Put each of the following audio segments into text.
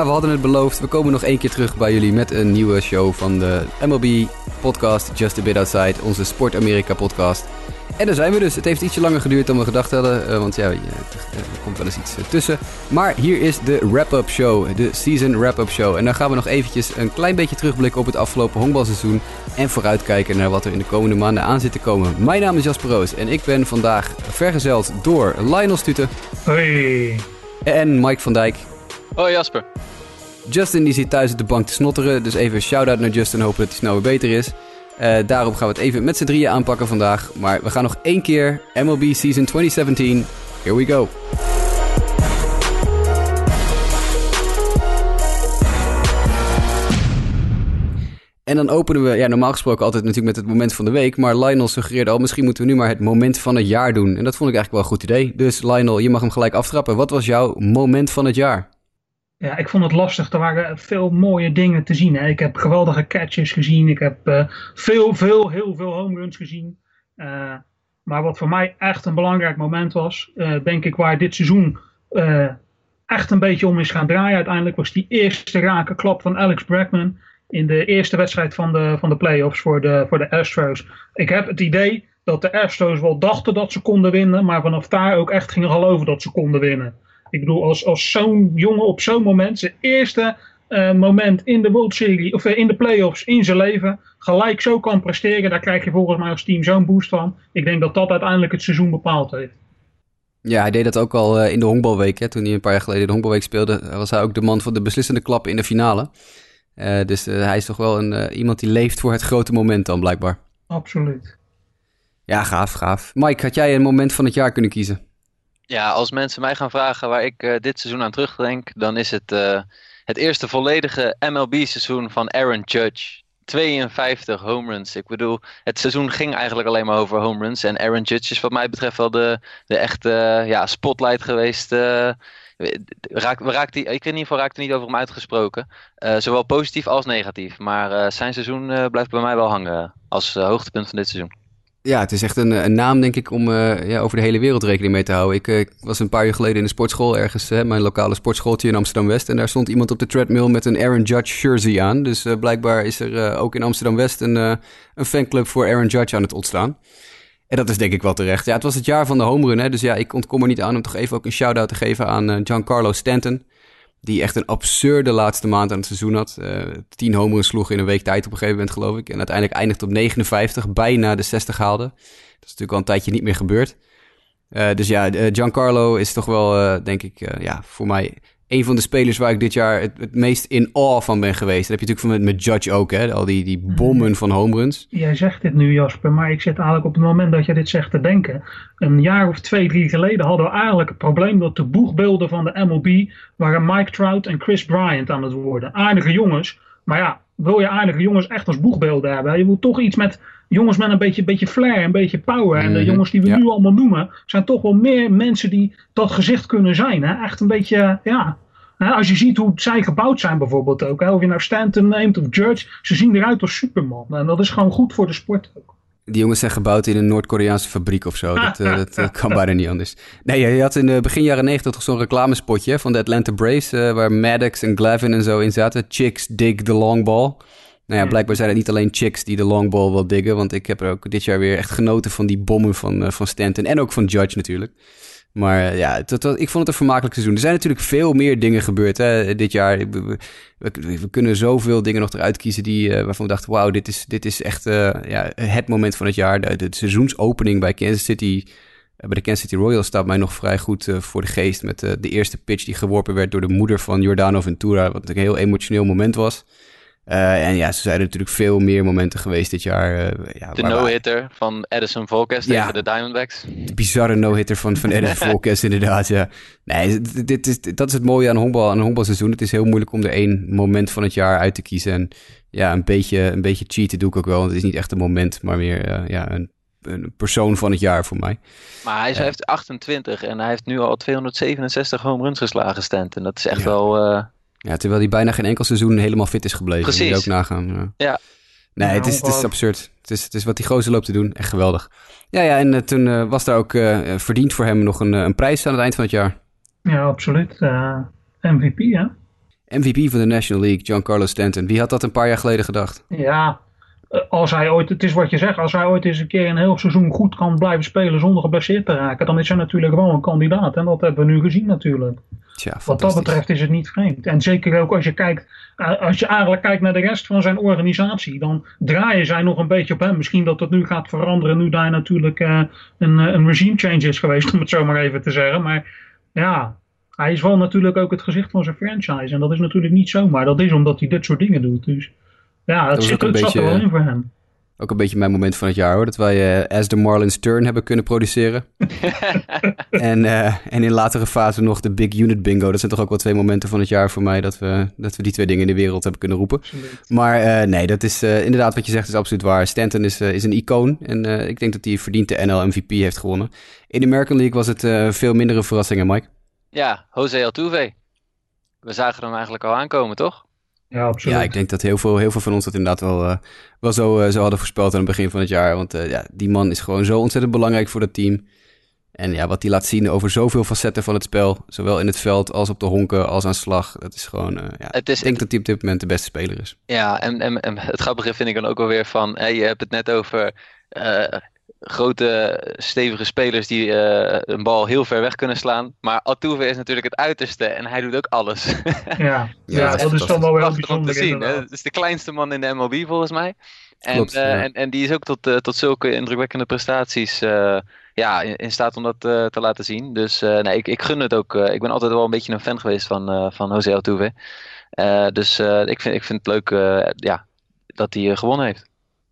Ja, we hadden het beloofd. We komen nog één keer terug bij jullie met een nieuwe show van de MLB podcast Just a Bit Outside, onze Sport Amerika podcast. En daar zijn we dus. Het heeft ietsje langer geduurd dan we gedacht hadden, uh, want ja, er komt wel eens iets uh, tussen. Maar hier is de wrap-up show, de season wrap-up show. En dan gaan we nog eventjes een klein beetje terugblikken op het afgelopen honkbalseizoen en vooruitkijken naar wat er in de komende maanden aan zit te komen. Mijn naam is Jasper Roos en ik ben vandaag vergezeld door Lionel Stuten. Hoi. En Mike van Dijk. Hoi Jasper. Justin die zit thuis op de bank te snotteren, dus even shout-out naar Justin, hopen dat hij snel weer beter is. Uh, daarop gaan we het even met z'n drieën aanpakken vandaag. Maar we gaan nog één keer MLB Season 2017. Here we go. En dan openen we, ja, normaal gesproken altijd natuurlijk met het moment van de week. Maar Lionel suggereerde al, misschien moeten we nu maar het moment van het jaar doen. En dat vond ik eigenlijk wel een goed idee. Dus Lionel, je mag hem gelijk aftrappen. Wat was jouw moment van het jaar? Ja, ik vond het lastig. Er waren veel mooie dingen te zien. Hè. Ik heb geweldige catches gezien. Ik heb uh, veel, veel, heel veel home runs gezien. Uh, maar wat voor mij echt een belangrijk moment was, uh, denk ik, waar dit seizoen echt een beetje om is gaan draaien. Uiteindelijk was die eerste rake klap van Alex Bregman in de eerste wedstrijd van de, van de playoffs voor de, voor de Astros. Ik heb het idee dat de Astros wel dachten dat ze konden winnen, maar vanaf daar ook echt gingen geloven dat ze konden winnen. Ik bedoel, als, als zo'n jongen op zo'n moment, zijn eerste uh, moment in de World Series, of uh, in de playoffs in zijn leven, gelijk zo kan presteren, daar krijg je volgens mij als team zo'n boost van. Ik denk dat dat uiteindelijk het seizoen bepaald heeft. Ja, hij deed dat ook al uh, in de honkbalweek. Hè, toen hij een paar jaar geleden de honkbalweek speelde, was hij ook de man van de beslissende klap in de finale. dus hij is toch wel een, iemand die leeft voor het grote moment dan, blijkbaar. Absoluut. Ja, gaaf, gaaf. Mike, had jij een moment van het jaar kunnen kiezen? Ja, als mensen mij gaan vragen waar ik uh, dit seizoen aan terugdenk, dan is het uh, het eerste volledige MLB-seizoen van Aaron Judge. 52 home runs. Ik bedoel, het seizoen ging eigenlijk alleen maar over home runs. En Aaron Judge is wat mij betreft wel de, de echte uh, ja, spotlight geweest. Raak, raakt die, ik in ieder geval raakte niet over hem uitgesproken. zowel positief als negatief. Maar zijn seizoen blijft bij mij wel hangen als hoogtepunt van dit seizoen. Ja, het is echt een, een naam, denk ik, om uh, ja, over de hele wereld rekening mee te houden. Ik, ik was een paar jaar geleden in de sportschool ergens, mijn lokale sportschooltje in Amsterdam-West. En daar stond iemand op de treadmill met een Aaron Judge jersey aan. Dus uh, blijkbaar is er ook in Amsterdam-West een, een fanclub voor Aaron Judge aan het ontstaan. En dat is denk ik wel terecht. Ja, het was het jaar van de home run, hè, dus ja, ik ontkom er niet aan om toch even ook een shout-out te geven aan Giancarlo Stanton. Die echt een absurde laatste maand aan het seizoen had. Uh, tien homeren sloeg in een week tijd op een gegeven moment, geloof ik. En uiteindelijk eindigt op 59, bijna de 60 haalde. Dat is natuurlijk al een tijdje niet meer gebeurd. Uh, dus ja, uh, Giancarlo is toch wel, denk ik, ja, voor mij een van de spelers waar ik dit jaar het, het, meest in awe van ben geweest. Dat heb je natuurlijk met, met Judge ook, hè? Al die, die bommen van home runs. Jij zegt dit nu, Jasper, maar ik zit eigenlijk op het moment dat je dit zegt te denken. Een jaar of twee, drie geleden hadden we eigenlijk het probleem dat de boegbeelden van de MLB waren Mike Trout en Chris Bryant aan het worden. Aardige jongens, maar ja, wil je aardige jongens echt als boegbeelden hebben? Je moet toch iets met jongens met een beetje, beetje flair, een beetje power. En de Mhm, jongens die we ja. nu allemaal noemen, zijn toch wel meer mensen die dat gezicht kunnen zijn. Hè? Echt een beetje, ja. Als je ziet hoe zij gebouwd zijn bijvoorbeeld ook. Hè? Of je nou Stanton neemt of Judge. Ze zien eruit als Superman. En dat is gewoon goed voor de sport ook. Die jongens zijn gebouwd in een Noord-Koreaanse fabriek of zo. Dat, uh, dat uh, kan bijna niet anders. Nee, je had in de begin jaren 90 toch zo'n reclamespotje van de Atlanta Braves... Uh, waar Maddox en Glavin en zo in zaten. Chicks dig the long ball. Nou ja, blijkbaar zijn het niet alleen chicks die de long ball wel diggen. Want ik heb er ook dit jaar weer echt genoten van die bommen van, van Stanton. En ook van Judge natuurlijk. Maar ja, dat, dat, ik vond het een vermakelijk seizoen. Er zijn natuurlijk veel meer dingen gebeurd hè, dit jaar. We, kunnen zoveel dingen nog eruit kiezen die, uh, waarvan we dachten... wauw, dit is, dit is echt uh, ja, het moment van het jaar. De, seizoensopening bij Kansas City... Bij de Kansas City Royals staat mij nog vrij goed voor de geest... met de eerste pitch die geworpen werd door de moeder van Jordano Ventura... wat een heel emotioneel moment was... Uh, en ja, ze zijn er natuurlijk veel meer momenten geweest dit jaar. Uh, ja, de no-hitter van Edison ja, tegen de Diamondbacks. De bizarre no-hitter van, van Edison Volquez inderdaad, ja. Nee, dit is, dat is het mooie aan honkbal, aan een honkbalseizoen. Het is heel moeilijk om er één moment van het jaar uit te kiezen. En ja, een beetje, een beetje cheaten doe ik ook wel. Want het is niet echt een moment, maar meer uh, ja, een, een persoon van het jaar voor mij. Maar hij is, heeft 28 en hij heeft nu al 267 home runs geslagen, Stanton. Dat is echt ja. wel... ja, terwijl hij bijna geen enkel seizoen helemaal fit is gebleven. Precies. Moet je ook nagaan. Ja. ja. Nee, het is, het is absurd. Het is, het is wat die gozer loopt te doen. Echt geweldig. Ja, ja en uh, toen uh, was daar ook uh, verdiend voor hem nog een, een, prijs aan het eind van het jaar. Ja, absoluut. MVP, ja. MVP van de National League, Giancarlo Stanton. Wie had dat een paar jaar geleden gedacht? Ja, eh, als hij ooit, het is wat je zegt, als hij ooit eens een keer een heel seizoen goed kan blijven spelen zonder geblesseerd te raken, dan is hij natuurlijk wel een kandidaat. En dat hebben we nu gezien natuurlijk. Wat dat betreft is het niet vreemd. En zeker ook als je kijkt, eh, als je eigenlijk kijkt naar de rest van zijn organisatie, dan draaien zij nog een beetje op hem. Misschien dat dat nu gaat veranderen, nu daar natuurlijk uh, een, een regime change is geweest, om het zo maar even te zeggen. Maar ja, hij is wel natuurlijk ook het gezicht van zijn franchise. En dat is natuurlijk niet zomaar. Dat is omdat hij dit soort dingen doet. Dus ja, het, zit, het zat er wel in voor hem. Ook een beetje mijn moment van het jaar hoor. Dat wij uh, As the Marlins Turn hebben kunnen produceren. en, uh, en in latere fase nog de Big Unit Bingo. Dat zijn toch ook wel twee momenten van het jaar voor mij. Dat we, dat we die twee dingen in de wereld hebben kunnen roepen. Maar uh, nee, dat is inderdaad wat je zegt is absoluut waar. Stanton is, is een icoon. En ik denk dat hij verdient de NL MVP heeft gewonnen. In de American League was het veel mindere verrassingen, Mike. Ja, Jose Altuve. We zagen hem eigenlijk al aankomen, toch? Ja, absoluut. Ja, ik denk dat heel veel, heel veel van ons dat inderdaad wel, uh, wel zo, uh, zo hadden voorspeld aan het begin van het jaar. Want uh, ja, die man is gewoon zo ontzettend belangrijk voor het team. En ja, wat hij laat zien over zoveel facetten van het spel, zowel in het veld als op de honken als aan slag, dat is gewoon, ja, het is, ik denk dat hij op dit moment de beste speler is. Ja, en, en, en het grappige vind ik dan ook alweer van, hey, je hebt het net over grote, stevige spelers die uh, een bal heel ver weg kunnen slaan. Maar Altuve is natuurlijk het uiterste en hij doet ook alles. ja, ja, dat is dan wel heel bijzonder. te zien. Het is de kleinste man in de MLB volgens mij. En, Klopt, uh, ja. en, en die is ook tot, uh, tot zulke indrukwekkende prestaties ja, in, in, staat om dat te laten zien. Dus nee, ik, ik gun het ook. ik ben altijd wel een beetje een fan geweest van, van Jose Altuve. dus ik, vind, ik vind het leuk ja, dat hij gewonnen heeft.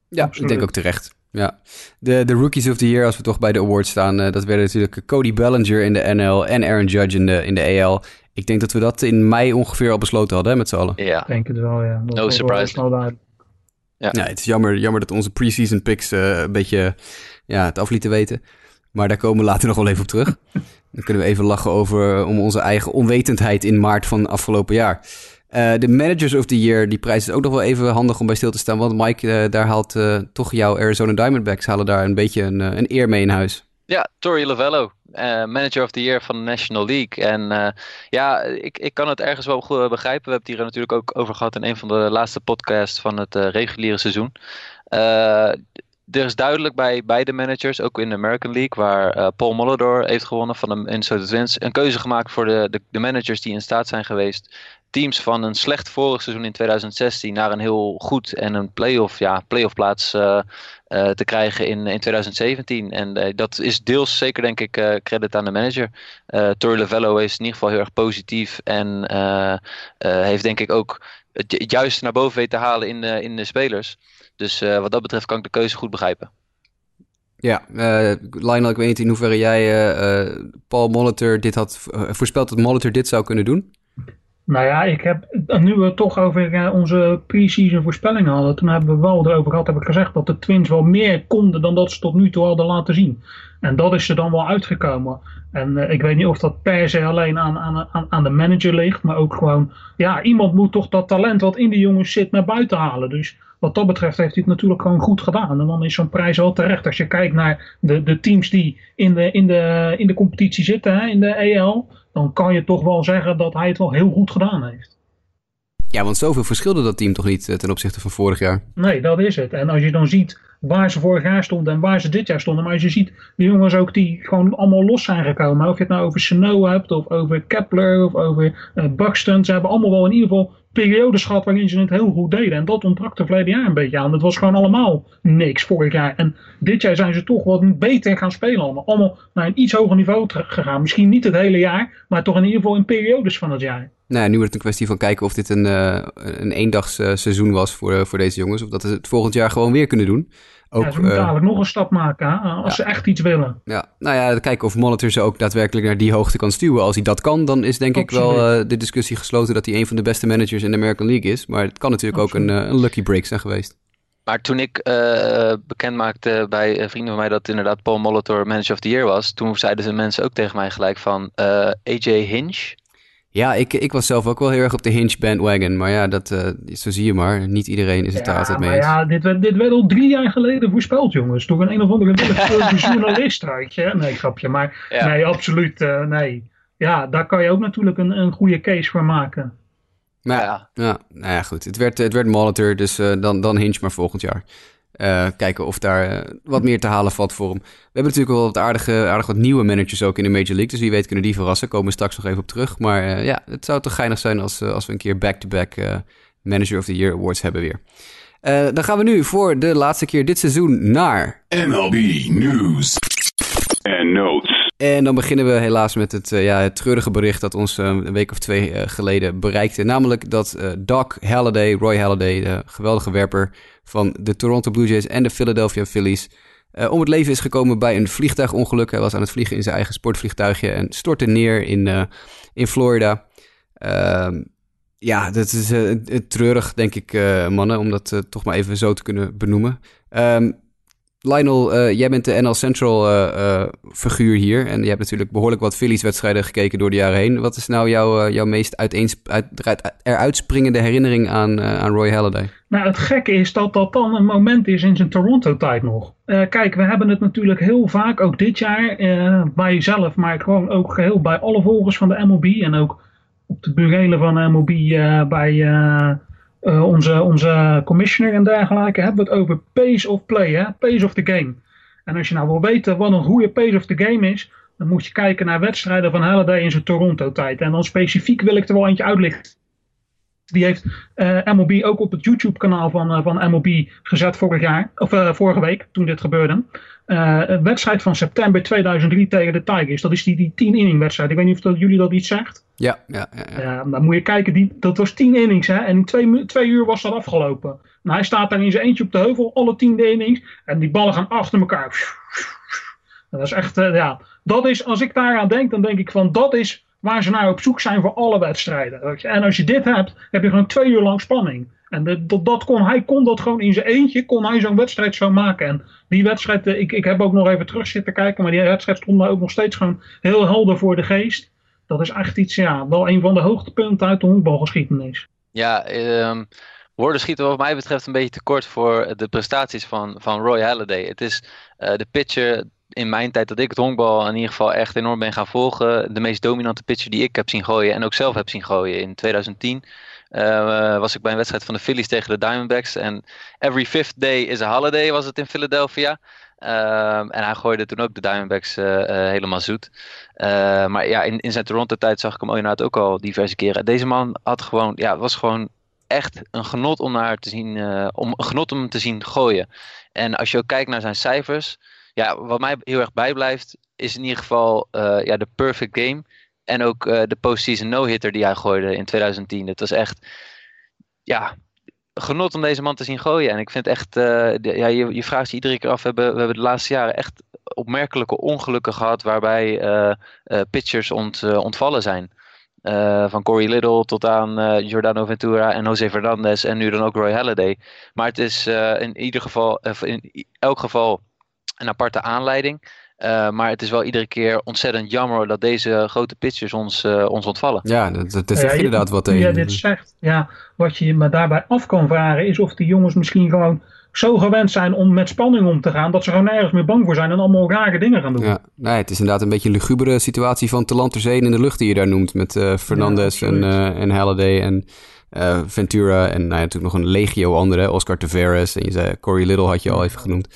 Ja, Absoluut. ik denk ook terecht. Ja, de, de Rookies of the Year, als we toch bij de awards staan, uh, dat werden natuurlijk Cody Bellinger in de NL en Aaron Judge in de, in de AL. Ik denk dat we dat in mei ongeveer al besloten hadden, hè, met z'n allen. Ja. Ik denk het wel, ja. Dat no surprise. Ja. ja, het is jammer, jammer dat onze preseason picks uh, een beetje ja, het af lieten weten. Maar daar komen we later nog wel even op terug. Dan kunnen we even lachen over om onze eigen onwetendheid in maart van afgelopen jaar. Uh, de Managers of the Year, die prijs is ook nog wel even handig om bij stil te staan. Want Mike, uh, daar haalt uh, toch jouw Arizona Diamondbacks halen daar een beetje een, een eer mee in huis. Ja, Tori Lavello, Manager of the Year van de National League. En ja, ik, ik kan het ergens wel goed begrijpen. We hebben het hier natuurlijk ook over gehad in een van de laatste podcasts van het reguliere seizoen. er is duidelijk bij beide managers, ook in de American League, waar Paul Mollador heeft gewonnen van de Minnesota Twins, een keuze gemaakt voor de, de, de managers die in staat zijn geweest teams van een slecht vorig seizoen in 2016 naar een heel goed en een playoff, ja, playoff plaats uh, uh, te krijgen in, in 2017. En uh, dat is deels zeker denk ik credit aan de manager. Uh, Torre Lavello is in ieder geval heel erg positief en heeft denk ik ook het, juiste naar boven weten te halen in de, in de spelers. Dus wat dat betreft kan ik de keuze goed begrijpen. Ja, Lionel, ik weet niet in hoeverre jij Paul Molitor dit had voorspeld dat Molitor dit zou kunnen doen. Nou ja, ik heb, nu we het toch over uh, onze pre-season voorspellingen hadden, toen hebben we wel erover gehad, heb ik gezegd dat de Twins wel meer konden dan dat ze tot nu toe hadden laten zien. En dat is er dan wel uitgekomen. En uh, ik weet niet of dat per se alleen aan, aan, aan de manager ligt, maar ook gewoon, ja, iemand moet toch dat talent wat in de jongens zit naar buiten halen. Dus wat dat betreft heeft hij het natuurlijk gewoon goed gedaan. En dan is zo'n prijs wel terecht. Als je kijkt naar de, de teams die in de, in, de, in de competitie zitten, in de EL, dan kan je toch wel zeggen dat hij het wel heel goed gedaan heeft. Ja, want zoveel verschilde dat team toch niet eh, ten opzichte van vorig jaar? Nee, dat is het. En als je dan ziet waar ze vorig jaar stonden en waar ze dit jaar stonden. Maar als je ziet de jongens ook die gewoon allemaal los zijn gekomen. Of je het nou over Snow hebt, of over Kepler, of over uh, Buxton. Ze hebben allemaal wel in ieder geval periodes gehad waarin ze het heel goed deden. En dat ontbrak de verleden jaar een beetje aan. Het was gewoon allemaal niks vorig jaar. En dit jaar zijn ze toch wat beter gaan spelen allemaal. Allemaal naar een iets hoger niveau gegaan. Misschien niet het hele jaar, maar toch in ieder geval in periodes van het jaar. Nou, nu wordt het een kwestie van kijken of dit een, uh, een eendags uh, seizoen was voor, voor deze jongens. Of dat ze het volgend jaar gewoon weer kunnen doen. Ook, ja, ze moeten dadelijk nog een stap maken hè, als ja. ze echt iets willen. Ja, nou ja, kijken of Monitor ze ook daadwerkelijk naar die hoogte kan stuwen. Als hij dat kan, dan is denk Absoluut. ik wel de discussie gesloten dat hij een van de beste managers in de American League is. Maar het kan natuurlijk Absoluut. ook een, een lucky break zijn geweest. Maar toen ik uh, bekend maakte bij vrienden van mij dat inderdaad Paul Molitor Manager of the Year was, toen zeiden ze mensen ook tegen mij gelijk van uh, AJ Hinch. Ja, ik, ik was zelf ook wel heel erg op de Hinch bandwagon. Maar ja, dat, uh, zo zie je maar. Niet iedereen is het ja, daar altijd mee eens. Ja, dit werd, dit werd al drie jaar geleden voorspeld, jongens. Door een een of andere journalist je. Nee, grapje. Maar ja. nee, absoluut. Uh, nee. Ja, daar kan je ook natuurlijk een, een goede case voor maken. Maar ja, ja. nou ja, goed. Het werd, het werd Molitor, dus dan, dan Hinge maar volgend jaar. Kijken of daar wat meer te halen valt voor hem. We hebben natuurlijk wel wat aardige, aardig wat nieuwe managers ook in de Major League. Dus wie weet kunnen die verrassen. Komen we straks nog even op terug. Maar ja, het zou toch geinig zijn als, als we een keer back-to-back Manager of the Year Awards hebben weer. Dan gaan we nu voor de laatste keer dit seizoen naar... MLB News en Notes. En dan beginnen we helaas met het, uh, ja, het treurige bericht dat ons uh, een week of twee geleden bereikte. Namelijk dat Doc Halladay, Roy Halladay, de geweldige werper van de Toronto Blue Jays en de Philadelphia Phillies... om het leven is gekomen bij een vliegtuigongeluk. Hij was aan het vliegen in zijn eigen sportvliegtuigje en stortte neer in, in Florida. Ehm, ja, dat is treurig, denk ik, mannen, om dat toch maar even zo te kunnen benoemen. Um, Lionel, jij bent de NL Central figuur hier. En je hebt natuurlijk behoorlijk wat Phillies-wedstrijden gekeken door de jaren heen. Wat is nou jouw, jouw meest uiteens, uit, eruit springende herinnering aan, aan Roy Halladay? Nou, het gekke is dat dat dan een moment is in zijn Toronto-tijd nog. kijk, we hebben het natuurlijk heel vaak, ook dit jaar, bij jezelf, maar gewoon ook geheel bij alle volgers van de MLB en ook op de burelen van MLB uh, bij uh, onze, onze commissioner en dergelijke hebben het over pace of play, hè? pace of the game. En als je nou wil weten wat een goede pace of the game is, dan moet je kijken naar wedstrijden van Halliday in zijn Toronto-tijd. En dan specifiek wil ik er wel eentje uitlichten. Die heeft uh, MLB ook op het YouTube-kanaal van, uh, van MLB gezet vorig jaar, of uh, vorige week, toen dit gebeurde. een wedstrijd van september 2003 tegen de Tigers. Dat is die, die 10-inning wedstrijd. Ik weet niet of dat, jullie dat iets zegt. Ja, ja, ja, ja. dan moet je kijken, die, dat was 10 innings hè, en in twee, twee uur was dat afgelopen. En hij staat daar in zijn eentje op de heuvel, alle 10 innings, en die ballen gaan achter elkaar. Dat is echt, ja, dat is, als ik daaraan denk, dan denk ik van, dat is waar ze naar op zoek zijn voor alle wedstrijden. En als je dit hebt, heb je gewoon twee uur lang spanning. En dat, dat kon, hij kon dat gewoon in zijn eentje, kon hij zo'n wedstrijd zo maken. En die wedstrijd, eh, ik, ik heb ook nog even terug zitten kijken, maar die wedstrijd stond daar ook nog steeds gewoon heel helder voor de geest. Dat is echt iets, ja, wel een van de hoogtepunten uit de honkbalgeschiedenis. Ja, um, woorden schieten wat mij betreft een beetje tekort voor de prestaties van, van Roy Halladay. Het is uh, de pitcher in mijn tijd dat ik het honkbal in ieder geval echt enorm ben gaan volgen. De meest dominante pitcher die ik heb zien gooien en ook zelf heb zien gooien in 2010. Uh, eh, was ik bij een wedstrijd van de Phillies tegen de Diamondbacks. En every fifth day is a holiday was het in Philadelphia. Uh, en hij gooide toen ook de Diamondbacks uh, helemaal zoet. maar ja, in, in zijn Toronto-tijd zag ik hem inderdaad ook al diverse keren. Deze man had gewoon, ja, was gewoon echt een genot om naar te zien, om een genot om hem te zien gooien. En als je ook kijkt naar zijn cijfers, ja, wat mij heel erg bijblijft, is in ieder geval uh, ja, de perfect game. En ook uh, de postseason no-hitter die hij gooide in 2010. Het was echt, ja, genot om deze man te zien gooien. En ik vind echt, de, ja, je, je vraagt je iedere keer af. We hebben, we hebben de laatste jaren echt opmerkelijke ongelukken gehad. Waarbij pitchers ont, ontvallen zijn. van Corey Little tot aan Giordano Ventura en Jose Fernandez. En nu dan ook Roy Halladay. Maar het is in ieder geval, in elk geval een aparte aanleiding. Uh, maar het is wel iedere keer ontzettend jammer dat deze grote pitchers ons, uh, ons ontvallen. Ja, dat, dat is ja, inderdaad wat tegen. Ja, dit zegt, ja, wat je me daarbij af kan vragen is of die jongens misschien gewoon zo gewend zijn om met spanning om te gaan, dat ze gewoon nergens meer bang voor zijn en allemaal rare dingen gaan doen. Ja, nee, het is inderdaad een beetje een lugubere situatie van te land ter zee in de lucht die je daar noemt. Met uh, Fernandez ja, en, en Halliday en Ventura en nou, natuurlijk nog een legio andere, Oscar Tavares en je zei Corey Little had je al even genoemd.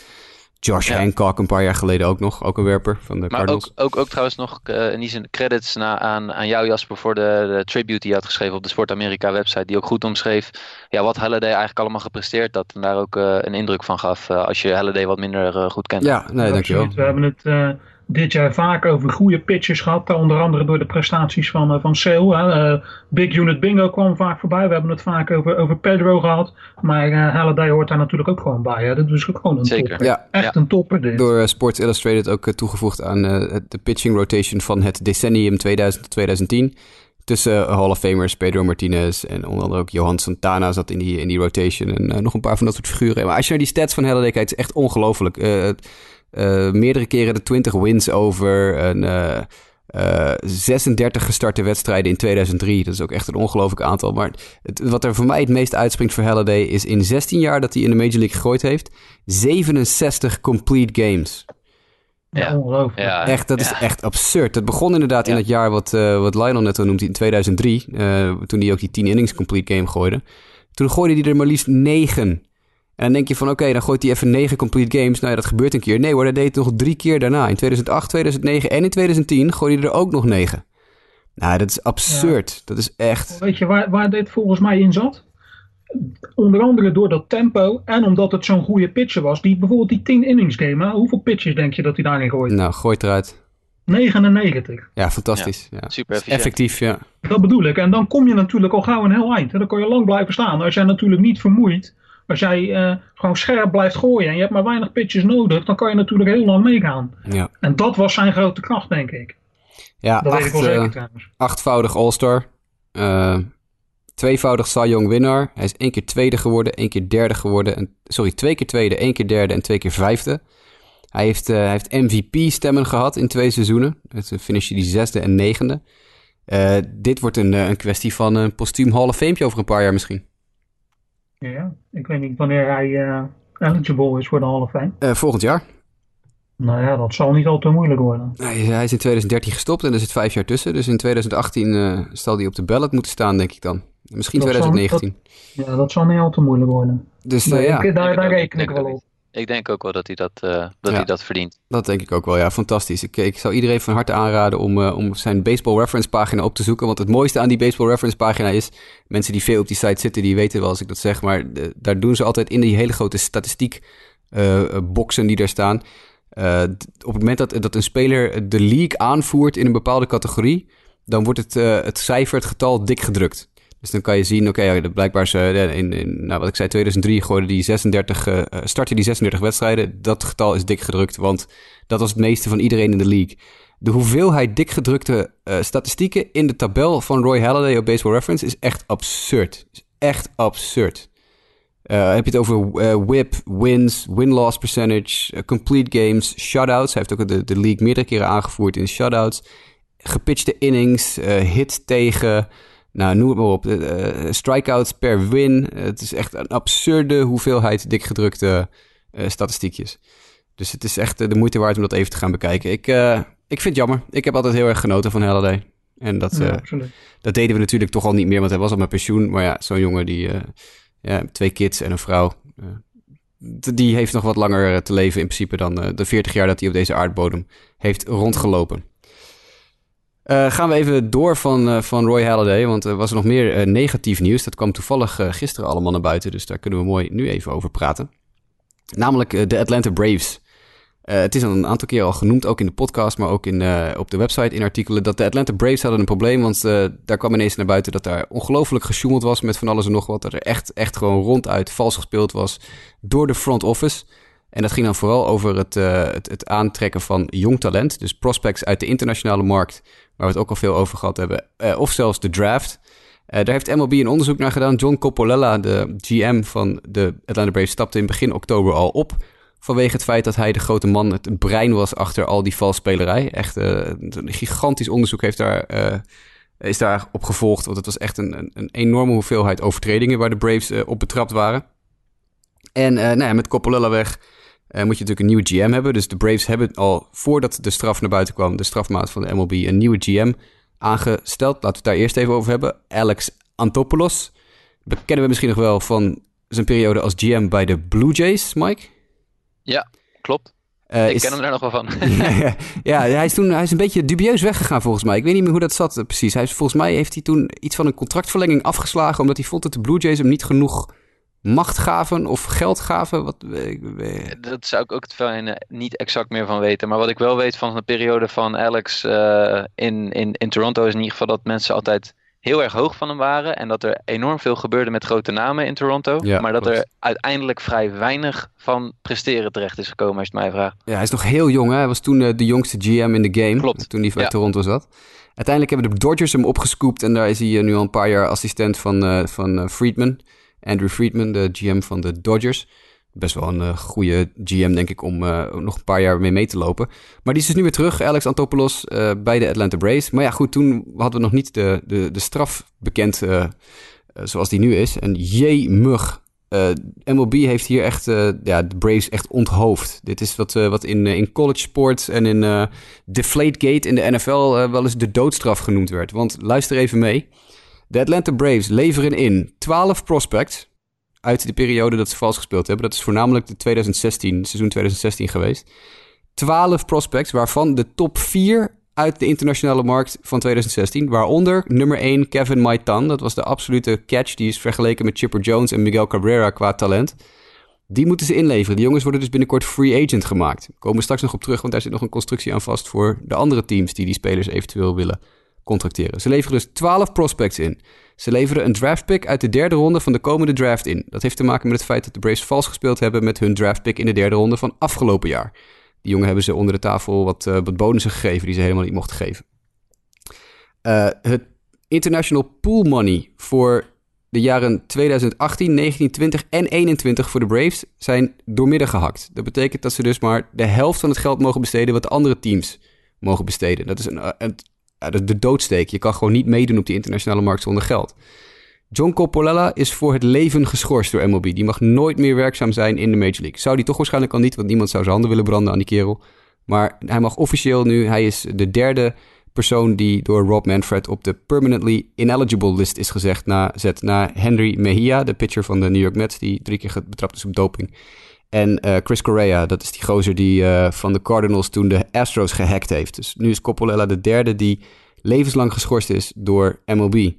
Josh Hancock een paar jaar geleden ook nog, ook een werper van de maar Cardinals. Ook, ook, ook trouwens nog uh, in die zin credits na, aan, aan jou Jasper voor de, de tribute die je had geschreven op de Sport Amerika website. Die ook goed omschreef ja, wat Halliday eigenlijk allemaal gepresteerd had. En daar ook uh, een indruk van gaf uh, als je Halliday wat minder goed kent. Ja, nee, dankjewel. We hebben het dit jaar vaak over goede pitches gehad. Onder andere door de prestaties van, uh, van Sale. Uh, Big Unit Bingo kwam vaak voorbij. We hebben het vaak over, over Pedro gehad. Maar uh, Halliday hoort daar natuurlijk ook gewoon bij. Hè. Dat is ook gewoon een Zeker. topper. Ja. Echt een topper dit. Door Sports Illustrated ook toegevoegd aan de pitching rotation van het decennium 2000-2010. Tussen Hall of Famers, Pedro Martinez en onder andere ook Johan Santana zat in die, in die rotation. En nog een paar van dat soort figuren. Maar als je naar die stats van Halliday kijkt, is echt ongelooflijk. Uh, meerdere keren de 20 wins over. Een, uh, uh, 36 gestarte wedstrijden in 2003. Dat is ook echt een ongelooflijk aantal. Maar het, wat er voor mij het meest uitspringt voor Halliday is in 16 jaar dat hij in de Major League gegooid heeft, 67 complete games. Ja, ongelooflijk. Ja, Echt, dat ja. is echt absurd. Het begon inderdaad in het jaar wat, eh, wat Lionel net al noemt, in 2003. eh, toen hij ook die 10 innings complete game gooide. Toen gooide hij er maar liefst 9. En dan denk je van, oké, dan gooit hij even 9 complete games. Nou ja, dat gebeurt een keer. Nee hoor, dat deed hij nog drie keer daarna. In 2008, 2009 en in 2010 gooide hij er ook nog 9. Nou, dat is absurd. Dat is echt... Weet je waar, waar dit volgens mij in zat? Onder andere door dat tempo en omdat het zo'n goede pitcher was. Die, bijvoorbeeld die 10 innings game. hè? Hoeveel pitches denk je dat hij daarin gooit? Nou, gooi het eruit. 99. Ja, fantastisch. Ja. Super efficiënt. Effectief, ja. Dat bedoel ik. En dan kom je natuurlijk al gauw een heel eind. En dan kan je lang blijven staan. Als jij natuurlijk niet vermoeit. Als jij eh, gewoon scherp blijft gooien en je hebt maar weinig pitches nodig. Dan kan je natuurlijk heel lang meegaan. Ja, En dat was zijn grote kracht, denk ik. ja Dat weet ik acht, wel eh, zeker trouwens. achtvoudig All-Star. Eh, tweevoudig Cy Young winnaar. Hij is één keer tweede geworden, één keer derde geworden. En, sorry, twee keer tweede, één keer derde en twee keer vijfde. Hij heeft, eh, hij heeft MVP-stemmen gehad in twee seizoenen. Het finishje die zesde en negende. Eh, dit wordt een, eh, een kwestie van een postuum Hall of Fame over een paar jaar misschien. Ja, ik weet niet wanneer hij eh, eligible is voor de Hall of Fame. Eh, volgend jaar. Nou ja, dat zal niet al te moeilijk worden. Hij, hij is in 2013 gestopt en er zit vijf jaar tussen. Dus in 2018 eh, zal hij op de ballot moeten staan, denk ik dan. Misschien Dat zal- 2019. Ja, dat zal niet al te moeilijk worden. Dus Nee, ja. ik- daar daar reken ik wel op. Ik denk ook wel dat hij dat, eh, dat, Ja. hij dat verdient. Dat denk ik ook wel, ja. Fantastisch. Ik, ik zou iedereen van harte aanraden om, eh, om zijn Baseball Reference pagina op te zoeken. Want het mooiste aan die Baseball Reference pagina is... mensen die veel op die site zitten, die weten wel als ik dat zeg... maar daar doen ze altijd in die hele grote statistiek eh, boxen die daar staan... op het moment dat, dat een speler de league aanvoert in een bepaalde categorie... dan wordt het, het cijfer, het getal, dik gedrukt. Dus dan kan je zien, oké, ja, blijkbaar ze, eh, in, in nou, wat ik zei, 2003 gooide die 36, eh, eh, startte die 36 wedstrijden. Dat getal is dik gedrukt, want dat was het meeste van iedereen in de league. De hoeveelheid dik gedrukte eh, statistieken in de tabel van Roy Halladay op Baseball Reference is echt absurd. Is echt absurd. Eh, heb je het over whip, wins, win-loss percentage, complete games, shutouts. Hij heeft ook de, de league meerdere keren aangevoerd in shutouts. Gepitchte innings, eh, hit tegen, nou noem het maar op. eh, eh, strikeouts per win. Het is echt een absurde hoeveelheid dikgedrukte eh statistiekjes. Dus het is echt de moeite waard om dat even te gaan bekijken. Ik, ik vind het jammer. Ik heb altijd heel erg genoten van Halliday. En dat, Ja, dat deden we natuurlijk toch al niet meer, want hij was al met pensioen. Maar ja, zo'n jongen die, ja, twee kids en een vrouw, die heeft nog wat langer te leven in principe dan de 40 jaar dat hij op deze aardbodem heeft rondgelopen. Eh, gaan we even door van, eh, van Roy Halladay, want er was nog meer eh, negatief nieuws. Dat kwam toevallig gisteren allemaal naar buiten, dus daar kunnen we mooi nu even over praten. Namelijk de Atlanta Braves. Het is al een aantal keer al genoemd, ook in de podcast, maar ook in, op de website in artikelen, dat de Atlanta Braves hadden een probleem, want daar kwam ineens naar buiten dat daar ongelooflijk gesjoemeld was met van alles en nog wat. Dat er echt, echt gewoon ronduit vals gespeeld was door de front office. En dat ging dan vooral over het, eh, het, het aantrekken van jong talent, dus prospects uit de internationale markt, waar we het ook al veel over gehad hebben, eh, of zelfs de draft. Eh, daar heeft MLB een onderzoek naar gedaan. John Coppolella, de GM van de Atlanta Braves, stapte in begin oktober al op. Vanwege het feit dat hij de grote man, het brein was achter al die valsspelerij. Echt een gigantisch onderzoek heeft daar, is daar op gevolgd. Want het was echt een, een, enorme hoeveelheid overtredingen waar de Braves op betrapt waren. En nou ja, met Coppolella weg moet je natuurlijk een nieuwe GM hebben. Dus de Braves hebben al voordat de straf naar buiten kwam, de strafmaat van de MLB, een nieuwe GM aangesteld. Laten we het daar eerst even over hebben. Alex Antopoulos. Kennen we misschien nog wel van zijn periode als GM bij de Blue Jays, Mike? Ja, klopt. Eh, ik is- ken hem daar nog wel van. ja, ja, hij is toen hij is een beetje dubieus weggegaan volgens mij. Ik weet niet meer hoe dat zat eh, precies. Hij is, volgens mij heeft hij toen iets van een contractverlenging afgeslagen... omdat hij vond dat de Blue Jays hem niet genoeg macht gaven of geld gaven. Wat, ik- Dat zou ik ook het fijne niet exact meer van weten. Maar wat ik wel weet van de periode van Alex eh, in, in, in Toronto is in ieder geval dat mensen altijd heel erg hoog van hem waren. En dat er enorm veel gebeurde met grote namen in Toronto. Ja, maar dat klopt. er uiteindelijk vrij weinig van presteren terecht is gekomen, als je het mij vraagt. ja, hij is nog heel jong. Hè? Hij was toen eh, de jongste GM in de game. Klopt. Toen hij bij Ja. Toronto zat. Uiteindelijk hebben de Dodgers hem opgescoopt... en daar is hij eh, nu al een paar jaar assistent van, van Friedman. Andrew Friedman, de GM van de Dodgers. Best wel een eh, goede GM, denk ik, om eh, nog een paar jaar mee mee te lopen. Maar die is dus nu weer terug, Alex Antopoulos, eh, bij de Atlanta Braves. Maar ja, goed, toen hadden we nog niet de, de, de straf bekend zoals die nu is. En jemig, uh, MLB heeft hier echt ja, de Braves echt onthoofd. Dit is wat, wat in, in college sports en in Deflategate in de NFL wel eens de doodstraf genoemd werd. Want luister even mee. De Atlanta Braves leveren in 12 prospects uit de periode dat ze vals gespeeld hebben. Dat is voornamelijk de 2016, seizoen 2016 geweest. 12 prospects, waarvan de top 4 uit de internationale markt van 2016. Waaronder nummer 1 Kevin Maitan. Dat was de absolute catch. Die is vergeleken met Chipper Jones en Miguel Cabrera qua talent. Die moeten ze inleveren. Die jongens worden dus binnenkort free agent gemaakt. Komen we straks nog op terug, want daar zit nog een constructie aan vast voor de andere teams die die spelers eventueel willen contracteren. Ze leveren dus 12 prospects in. Ze leveren een draft pick uit de derde ronde van de komende draft in. Dat heeft te maken met het feit dat de Braves vals gespeeld hebben met hun draft pick in de derde ronde van afgelopen jaar. Die jongen hebben ze onder de tafel wat, uh, wat bonussen gegeven die ze helemaal niet mochten geven. Uh, het international pool money voor de jaren 2018, 19, 20 en 21 voor de Braves zijn doormidden gehakt. Dat betekent dat ze dus maar de helft van het geld mogen besteden wat de andere teams mogen besteden. Dat is een, een, een de doodsteek. Je kan gewoon niet meedoen op die internationale markt zonder geld. John Coppolella is voor het leven geschorst door MLB. Die mag nooit meer werkzaam zijn in de Major League. Zou die toch waarschijnlijk al niet, want niemand zou zijn handen willen branden aan die kerel. Maar hij mag officieel nu, hij is de derde persoon die door Rob Manfred op de permanently ineligible list is gezegd na, zet, na Henry Mejia, de pitcher van de New York Mets, die drie keer betrapt is op doping. En uh, Chris Correa, dat is die gozer die uh, van de Cardinals toen de Astros gehackt heeft. Dus nu is Coppolella de derde die levenslang geschorst is door MLB.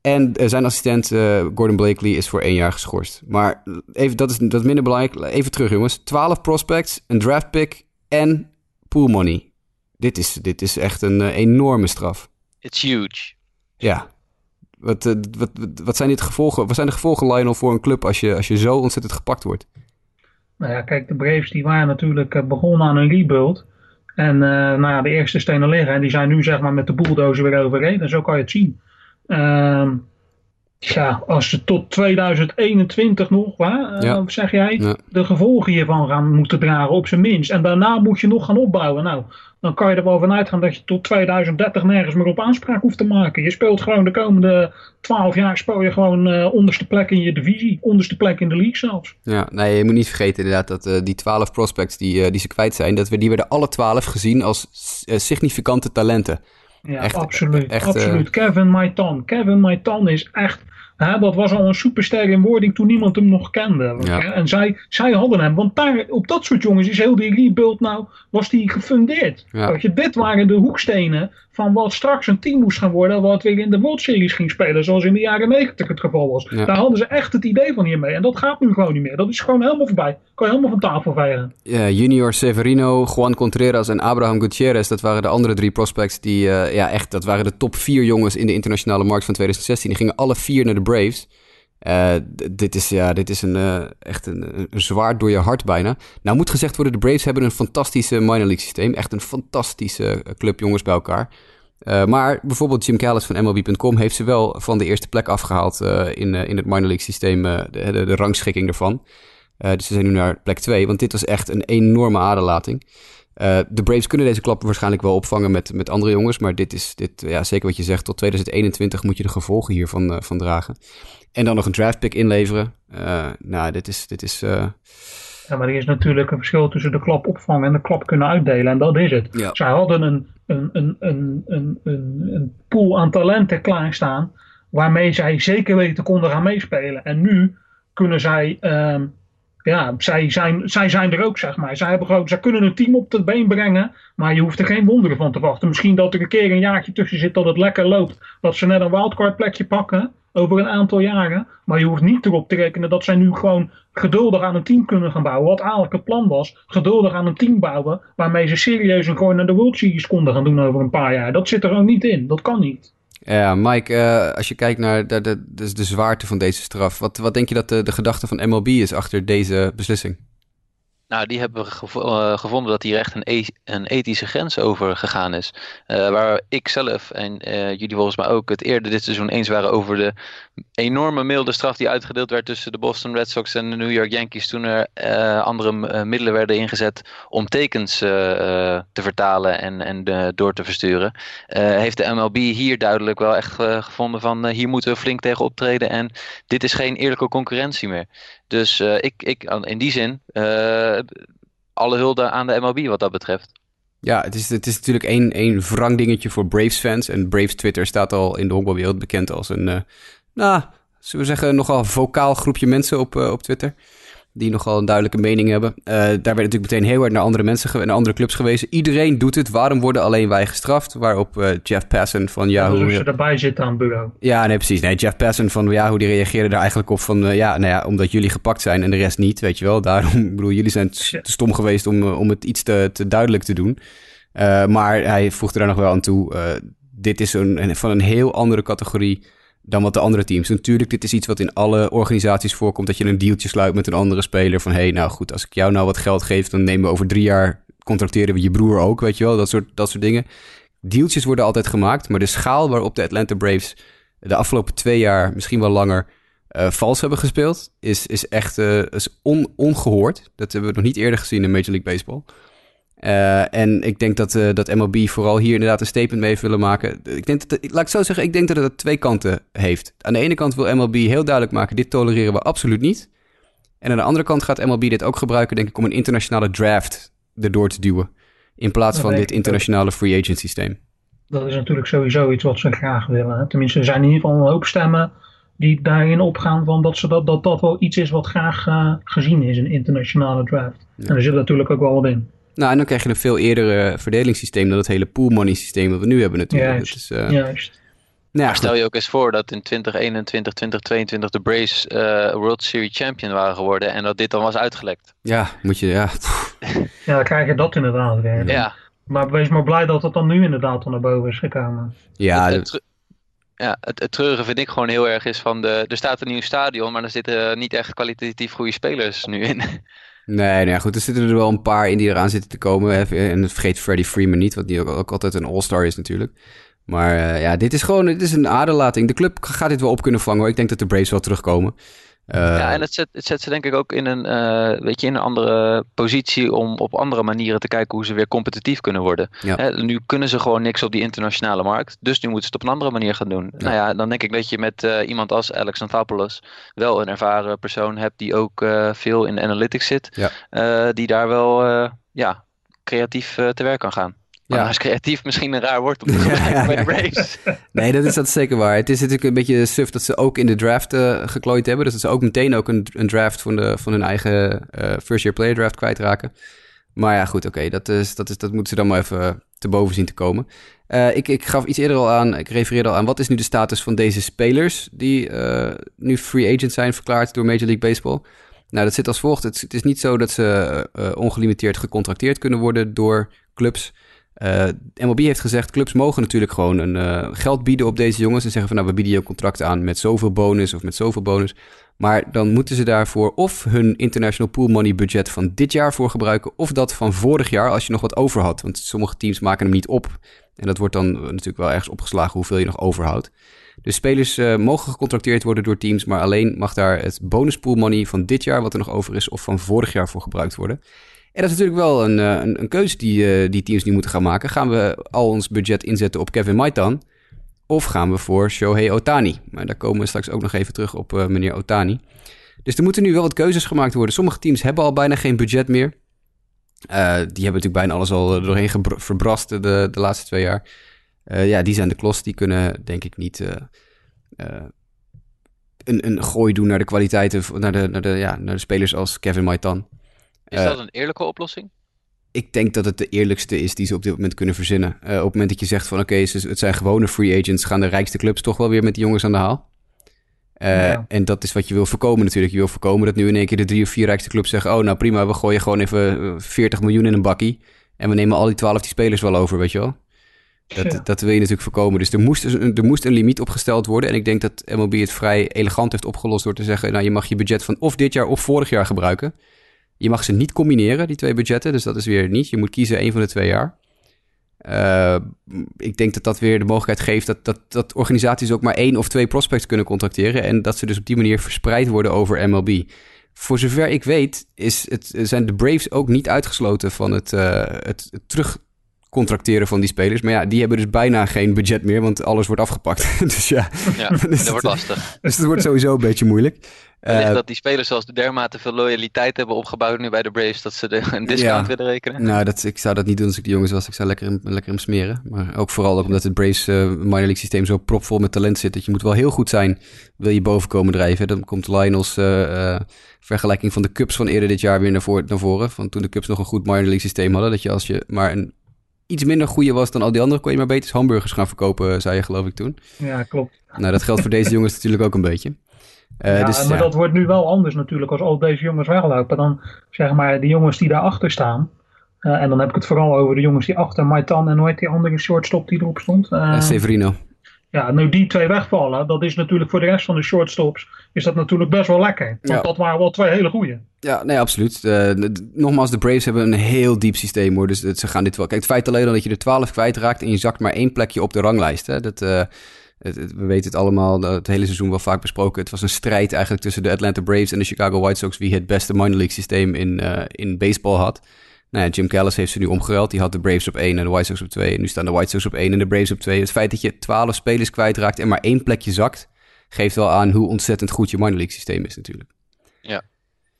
En eh, zijn assistent Gordon Blakely is voor één jaar geschorst. Maar even, dat, is, dat is minder belangrijk. Even terug, jongens. 12 prospects, een draft pick en pool money. Dit is, dit is echt een enorme straf. It's huge. Ja. Wat, wat, wat, wat, zijn dit gevolgen? Wat zijn de gevolgen, Lionel, voor een club als je, als je zo ontzettend gepakt wordt? Nou ja, kijk, de Braves die waren natuurlijk begonnen aan een rebuild. En nou ja, de eerste stenen liggen. En die zijn nu zeg maar met de bulldozer weer overreden. Zo kan je het zien. Uh, ja, als ze tot 2021 nog, waar, uh, zeg jij, ja. de gevolgen hiervan gaan moeten dragen op zijn minst. En daarna moet je nog gaan opbouwen. Nou, dan kan je er wel van uitgaan dat je tot 2030 nergens meer op aanspraak hoeft te maken. Je speelt gewoon de komende 12 jaar speel je gewoon uh, onderste plek in je divisie, onderste plek in de league zelfs. Ja, nee, je moet niet vergeten inderdaad dat uh, die 12 prospects die, die ze kwijt zijn, dat we, die werden alle 12 gezien als significante talenten. Ja, echt, absoluut. Echt, absoluut. Uh... Kevin Maitan. Kevin Maitan is echt Hè, dat was al een superster in wording toen niemand hem nog kende. Ja. En zij, zij hadden hem. Want daar, op dat soort jongens is heel die rebuild nou, was die gefundeerd. Ja. Je, dit waren de hoekstenen van wat straks een team moest gaan worden. Wat weer in de World Series ging spelen. Zoals in de jaren 90 het geval was. Daar hadden ze echt het idee van hiermee. En dat gaat nu gewoon niet meer. Dat is gewoon helemaal voorbij. Kan je helemaal van tafel vegen. Ja, Junior Severino, Juan Contreras en Abraham Gutierrez. Dat waren de andere drie prospects die, uh, ja echt, dat waren de top vier jongens in de internationale markt van 2016. Die gingen alle vier naar de Braves. Uh, dit is, ja, dit is een, uh, echt een, een, zwaard door je hart bijna. Nou moet gezegd worden, de Braves hebben een fantastische minor league systeem. Echt een fantastische club jongens bij elkaar. Maar bijvoorbeeld Jim Callis van MLB.com heeft ze wel van de eerste plek afgehaald in, in het minor league systeem, de, de, de, rangschikking ervan. dus ze zijn nu naar plek 2, want dit was echt een enorme aderlating. De Braves kunnen deze klap waarschijnlijk wel opvangen met, met andere jongens. Maar dit is, dit, ja, zeker wat je zegt, tot 2021 moet je de gevolgen hiervan van dragen. En dan nog een draft pick inleveren. Uh, nou, dit is. Dit is Ja, maar er is natuurlijk een verschil tussen de klap opvangen en de klap kunnen uitdelen. En dat is het. Ja. Zij hadden een, een, een, een, een, een, een pool aan talenten klaarstaan. Waarmee zij zeker weten konden gaan meespelen. En nu kunnen zij. Ehm, ja, zij zijn, zij zijn er ook, zeg maar. Zij, hebben gewoon, zij kunnen een team op het been brengen, maar je hoeft er geen wonderen van te wachten. Misschien dat er een keer een jaartje tussen zit dat het lekker loopt. Dat ze net een wildcard plekje pakken over een aantal jaren. Maar je hoeft niet erop te rekenen dat zij nu gewoon geduldig aan een team kunnen gaan bouwen. Wat eigenlijk het plan was. Geduldig aan een team bouwen waarmee ze serieus een gewoon naar de World Series konden gaan doen over een paar jaar. Dat zit er ook niet in. Dat kan niet. Ja, Mike, uh, als je kijkt naar de, de, de, de, zwaarte van deze straf, wat, wat denk je dat de, de gedachte van MLB is achter deze beslissing? Nou, die hebben gevo uh, gevonden dat hier echt een, e een, ethische grens over gegaan is. Uh, waar ik zelf en uh, jullie volgens mij ook het eerder dit seizoen eens waren over de enorme milde straf die uitgedeeld werd tussen de Boston Red Sox en de New York Yankees toen er andere middelen werden ingezet om tekens te vertalen en, en door te versturen. heeft de MLB hier duidelijk wel echt gevonden van hier moeten we flink tegen optreden en dit is geen eerlijke concurrentie meer. Dus uh, ik, ik, in die zin, uh, alle hulde aan de MLB wat dat betreft. Ja, het is, het is natuurlijk één, één wrang dingetje voor Braves-fans. En Braves Twitter staat al in de honkbalwereld bekend als een, uh, nou, zullen we zeggen, nogal vocaal groepje mensen op, op Twitter die nogal een duidelijke mening hebben. Uh, daar werd natuurlijk meteen heel hard naar andere mensen, naar andere clubs gewezen. Iedereen doet het, waarom worden alleen wij gestraft? Waarop uh, Jeff Passan van Yahoo... Ja, ze erbij zitten aan het bureau. Ja, nee, precies. Nee, Jeff Passan van Yahoo die reageerde daar eigenlijk op van... Uh, ja, nou ja, omdat jullie gepakt zijn en de rest niet, weet je wel. Daarom, ik bedoel, jullie zijn te stom geweest om, om het iets te, te duidelijk te doen. maar hij voegde daar nog wel aan toe... dit is een, van een heel andere categorie dan wat de andere teams. Natuurlijk, dit is iets wat in alle organisaties voorkomt. Dat je een dealtje sluit met een andere speler. Van hey, nou goed, als ik jou nou wat geld geef, dan nemen we over drie jaar. Contracteren we je broer ook, weet je wel. Dat soort, dat soort dingen. Dealtjes worden altijd gemaakt. Maar de schaal waarop de Atlanta Braves de afgelopen twee jaar, misschien wel langer, uh, vals hebben gespeeld, is, is echt uh, is on, ongehoord. Dat hebben we nog niet eerder gezien in Major League Baseball. Uh, en ik denk dat, uh, dat MLB vooral hier inderdaad een statement mee heeft willen maken. Ik denk dat, laat ik zo zeggen, ik denk dat het twee kanten heeft. Aan de ene kant wil MLB heel duidelijk maken, dit tolereren we absoluut niet. En aan de andere kant gaat MLB dit ook gebruiken, denk ik, om een internationale draft erdoor te duwen. In plaats van dit internationale free agent systeem. Dat is natuurlijk sowieso iets wat ze graag willen. Hè? Tenminste, er zijn in ieder geval een hoop stemmen die daarin opgaan van dat ze dat, dat, dat wel iets is wat graag uh, gezien is, een internationale draft. Ja. En er zit natuurlijk ook wel wat in. Nou, en dan krijg je een veel eerder verdelingssysteem dan het hele pool money systeem dat we nu hebben natuurlijk. Juist, is, uh, juist. Nou ja, stel je ook eens voor dat in 2021, 2022 de Braves uh, World Series champion waren geworden en dat dit dan was uitgelekt. Ja, moet je, ja. ja, dan krijg je dat inderdaad weer. Ja. Maar wees maar blij dat het dan nu inderdaad naar boven is gekomen. Ja, het, het, ja, het, het treurige vind ik gewoon heel erg is van de, er staat een nieuw stadion, maar er zitten niet echt kwalitatief goede spelers nu in. Nee, nou goed, er zitten er wel een paar in die eraan zitten te komen. En vergeet Freddie Freeman niet, wat die ook, altijd een all-star is natuurlijk. Maar uh, ja, dit is gewoon dit is een aderlating. De club gaat dit wel op kunnen vangen. Ik denk dat de Braves wel terugkomen. Uh, ja, en het zet, het zet ze denk ik ook in een, uh, weet je, in een andere positie om op andere manieren te kijken hoe ze weer competitief kunnen worden. Ja. Hè, nu kunnen ze gewoon niks op die internationale markt, dus nu moeten ze het op een andere manier gaan doen. Ja. Nou ja, dan denk ik dat je met uh, iemand als Alex Anthopoulos wel een ervaren persoon hebt die ook veel in de analytics zit, ja. die daar wel ja, creatief te werk kan gaan. Maar ja. is creatief misschien een raar woord om te gebruiken bij de Braves. nee, dat is, dat zeker waar. Het is natuurlijk een beetje suf dat ze ook in de draft uh, geklooid hebben. Dus dat ze ook meteen ook een, een draft van, de, van hun eigen uh, first year player draft kwijtraken. Maar ja, goed, oké. Okay, dat, is, dat, is, dat moeten ze dan maar even te boven zien te komen. Uh, ik, ik gaf iets eerder al aan, ik refereerde al aan... wat is nu de status van deze spelers... die nu free agent zijn verklaard door Major League Baseball... Nou, dat zit als volgt. Het, het is niet zo dat ze ongelimiteerd gecontracteerd kunnen worden door clubs... Uh, MLB heeft gezegd, clubs mogen natuurlijk gewoon een uh, geld bieden op deze jongens en zeggen van nou, we bieden je contract aan met zoveel bonus of met zoveel bonus. Maar dan moeten ze daarvoor of hun international pool money budget van dit jaar voor gebruiken of dat van vorig jaar als je nog wat over had. Want sommige teams maken hem niet op en dat wordt dan natuurlijk wel ergens opgeslagen hoeveel je nog overhoudt. Dus spelers mogen gecontracteerd worden door teams, maar alleen mag daar het bonus pool money van dit jaar wat er nog over is of van vorig jaar voor gebruikt worden. En dat is natuurlijk wel een, een, een keuze die, uh, die teams nu moeten gaan maken. Gaan we al ons budget inzetten op Kevin Maitan? Of gaan we voor Shohei Otani? Maar daar komen we straks ook nog even terug op uh, meneer Otani. Dus er moeten nu wel wat keuzes gemaakt worden. Sommige teams hebben al bijna geen budget meer. Die hebben natuurlijk bijna alles al doorheen verbrast de, de laatste twee jaar. ja, die zijn de klos. Die kunnen denk ik niet een, een gooi doen naar de kwaliteiten, naar de, naar de, ja, naar de spelers als Kevin Maitan. Is dat een eerlijke oplossing? Ik denk dat het de eerlijkste is die ze op dit moment kunnen verzinnen. Uh, op het moment dat je zegt van oké, okay, het zijn gewone free agents, gaan de rijkste clubs toch wel weer met die jongens aan de haal. Uh, ja. En dat is wat je wil voorkomen natuurlijk. Je wil voorkomen dat nu in één keer de drie of vier rijkste clubs zeggen... oh, nou prima, we gooien gewoon even 40 miljoen in een bakkie... en we nemen al die 12 die spelers wel over, weet je wel. Dat, ja. dat wil je natuurlijk voorkomen. Dus er moest, er moest een limiet opgesteld worden. En ik denk dat MLB het vrij elegant heeft opgelost door te zeggen... nou, je mag je budget van of dit jaar of vorig jaar gebruiken... Je mag ze niet combineren, die twee budgetten. Dus dat is weer niet. Je moet kiezen één van de twee jaar. Uh, ik denk dat dat weer de mogelijkheid geeft dat, dat, dat organisaties ook maar één of twee prospects kunnen contracteren. En dat ze dus op die manier verspreid worden over MLB. Voor zover ik weet, is het, zijn de Braves ook niet uitgesloten van het, uh, het, het terugcontracteren van die spelers. Maar ja, die hebben dus bijna geen budget meer, want alles wordt afgepakt. dus ja, ja dus dat wordt lastig. Dus het wordt sowieso een beetje moeilijk. Wellicht uh, dat die spelers zoals de dermate veel loyaliteit hebben opgebouwd nu bij de Braves, dat ze de, een discount willen rekenen. Nou, dat, ik zou dat niet doen als ik de jongens was. Ik zou lekker hem, lekker hem smeren. Maar ook vooral ook omdat het Braves uh, minor league systeem zo propvol met talent zit. Dat je moet wel heel goed zijn, wil je boven komen drijven. Dan komt Lionel's uh, vergelijking van de Cubs van eerder dit jaar weer naar, voor, naar voren. Van toen de Cubs nog een goed minor league systeem hadden. Dat je als je maar een iets minder goede was dan al die anderen, kon je maar beter hamburgers gaan verkopen, zei je geloof ik toen. Ja, klopt. Nou, dat geldt voor deze jongens natuurlijk ook een beetje. Uh, ja, dus, maar dat wordt nu wel anders natuurlijk als al deze jongens weglopen. Dan zeg maar de jongens die daarachter staan. Uh, en dan heb ik het vooral over de jongens die achter Maitan en hoe heet die andere shortstop die erop stond? Uh, Severino. Ja, nu die twee wegvallen, dat is natuurlijk voor de rest van de shortstops is dat natuurlijk best wel lekker. Want ja. dat waren wel twee hele goede. Ja, nee, absoluut. nogmaals, de Braves hebben een heel diep systeem hoor. Dus ze gaan dit wel. Kijk, het feit alleen al dat je er 12 kwijtraakt en je zakt maar één plekje op de ranglijst. Hè, dat, het, het, we weten het allemaal, het hele seizoen wel vaak besproken. Het was een strijd eigenlijk tussen de Atlanta Braves en de Chicago White Sox... wie het beste minor league systeem in, uh, in baseball had. Nou ja, Jim Callis heeft ze nu omgeruild. Die had de Braves op 1 en de White Sox op 2. En nu staan de White Sox op 1 en de Braves op 2. Het feit dat je 12 spelers kwijtraakt en maar één plekje zakt... geeft wel aan hoe ontzettend goed je minor league systeem is natuurlijk. Ja.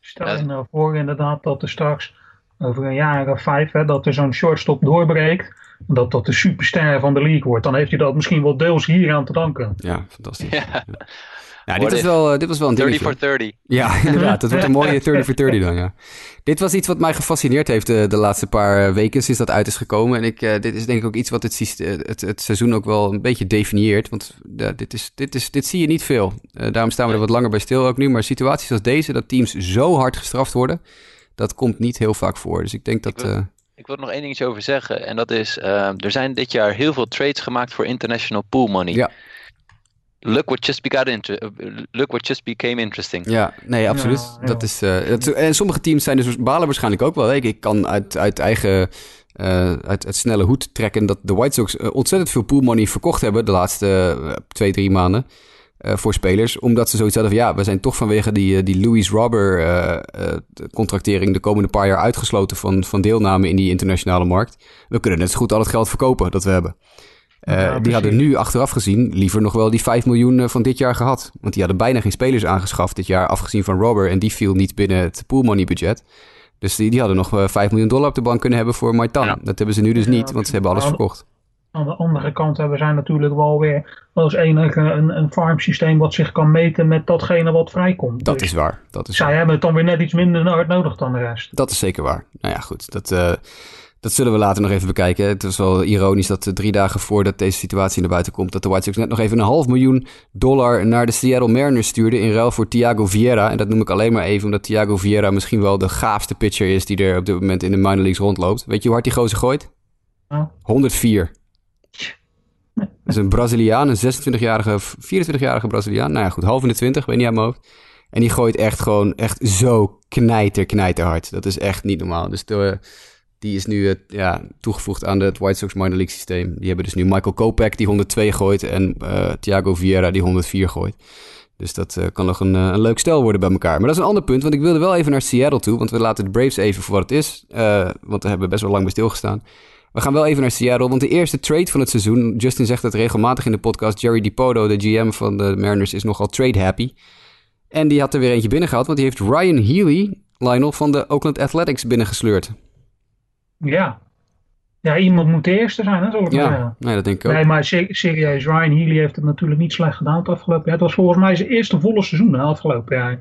Stel je nou voor inderdaad dat er straks over een jaar of vijf... Hè, dat er zo'n shortstop doorbreekt dat dat de superster van de league wordt, dan heeft hij dat misschien wel deels hier aan te danken. Ja, fantastisch. Ja. Ja, dit, was wel, uh, dit was wel een 30 for 30. Ja, inderdaad. Dat wordt een mooie 30 for 30 dan, ja. Dit was iets wat mij gefascineerd heeft de, de laatste paar weken sinds dat uit is gekomen. En ik, uh, dit is denk ik ook iets wat het, het, het seizoen ook wel een beetje definieert. Want uh, dit, is, dit, is, dit zie je niet veel. daarom staan we er wat langer bij stil ook nu. Maar situaties als deze, dat teams zo hard gestraft worden, dat komt niet heel vaak voor. Dus ik denk dat... Ik wil er nog één dingetje over zeggen. En dat is, uh, er zijn dit jaar heel veel trades gemaakt voor international pool money. Ja. Look what just, look what just became interesting. Ja, nee, absoluut. Ja, ja. Dat is, uh, dat, en sommige teams zijn dus balen waarschijnlijk ook wel. Ik, ik kan uit, uit eigen uh, uit, uit snelle hoed trekken dat de White Sox ontzettend veel pool money verkocht hebben de laatste twee, drie maanden. Uh, voor spelers. Omdat ze zoiets hadden van ja, we zijn toch vanwege die, uh, die Louis Robber uh, contractering de komende paar jaar uitgesloten van, van deelname in die internationale markt. We kunnen net zo goed al het geld verkopen dat we hebben. Ja, die hadden nu achteraf gezien liever nog wel die 5 miljoen van dit jaar gehad. Want die hadden bijna geen spelers aangeschaft dit jaar, afgezien van Robber. En die viel niet binnen het pool money budget. Dus die, die hadden nog 5 miljoen dollar op de bank kunnen hebben voor Maitan. Ja. Dat hebben ze nu dus niet, want ze hebben alles verkocht. Aan de andere kant hebben zij natuurlijk wel weer als enige een, een farmsysteem wat zich kan meten met datgene wat vrijkomt. Dat dus is waar. Dat is zij waar. hebben het dan weer net iets minder hard nodig dan de rest. Dat is zeker waar. Nou ja, goed. Dat, uh, dat zullen we later nog even bekijken. Het is wel ironisch dat uh, drie dagen voordat deze situatie naar buiten komt, dat de White Sox net nog even een half miljoen dollar naar de Seattle Mariners stuurde in ruil voor Thiago Vieira. En dat noem ik alleen maar even omdat Thiago Vieira misschien wel de gaafste pitcher is die er op dit moment in de minor leagues rondloopt. Weet je hoe hard die gozer gooit? Oh. 104. Dat is een Braziliaan, een 26-jarige, 24-jarige Braziliaan. Nou ja, goed, half in de 20, weet niet aan mijn hoofd. En die gooit echt gewoon echt zo knijter, knijter hard. Dat is echt niet normaal. Dus de, die is nu ja, toegevoegd aan het White Sox minor league systeem. Die hebben dus nu Michael Kopech die 102 gooit en uh, Thiago Vieira die 104 gooit. Dus dat kan nog een, een, leuk stel worden bij elkaar. Maar dat is een ander punt, want ik wilde wel even naar Seattle toe. Want we laten de Braves even voor wat het is. want daar hebben we best wel lang bij stilgestaan. We gaan wel even naar Seattle, want de eerste trade van het seizoen... Justin zegt het regelmatig in de podcast... Jerry DiPodo, de GM van de Mariners, is nogal trade happy. En die had er weer eentje binnengehaald... want die heeft Ryan Healy, Lionel, van de Oakland Athletics binnengesleurd. Ja. Ja, iemand moet de eerste zijn, ik ja. Nee, dat denk ik ook. Nee, maar serieus, Ryan Healy heeft het natuurlijk niet slecht gedaan het afgelopen jaar. Het was volgens mij zijn eerste volle seizoen, hè, afgelopen jaar.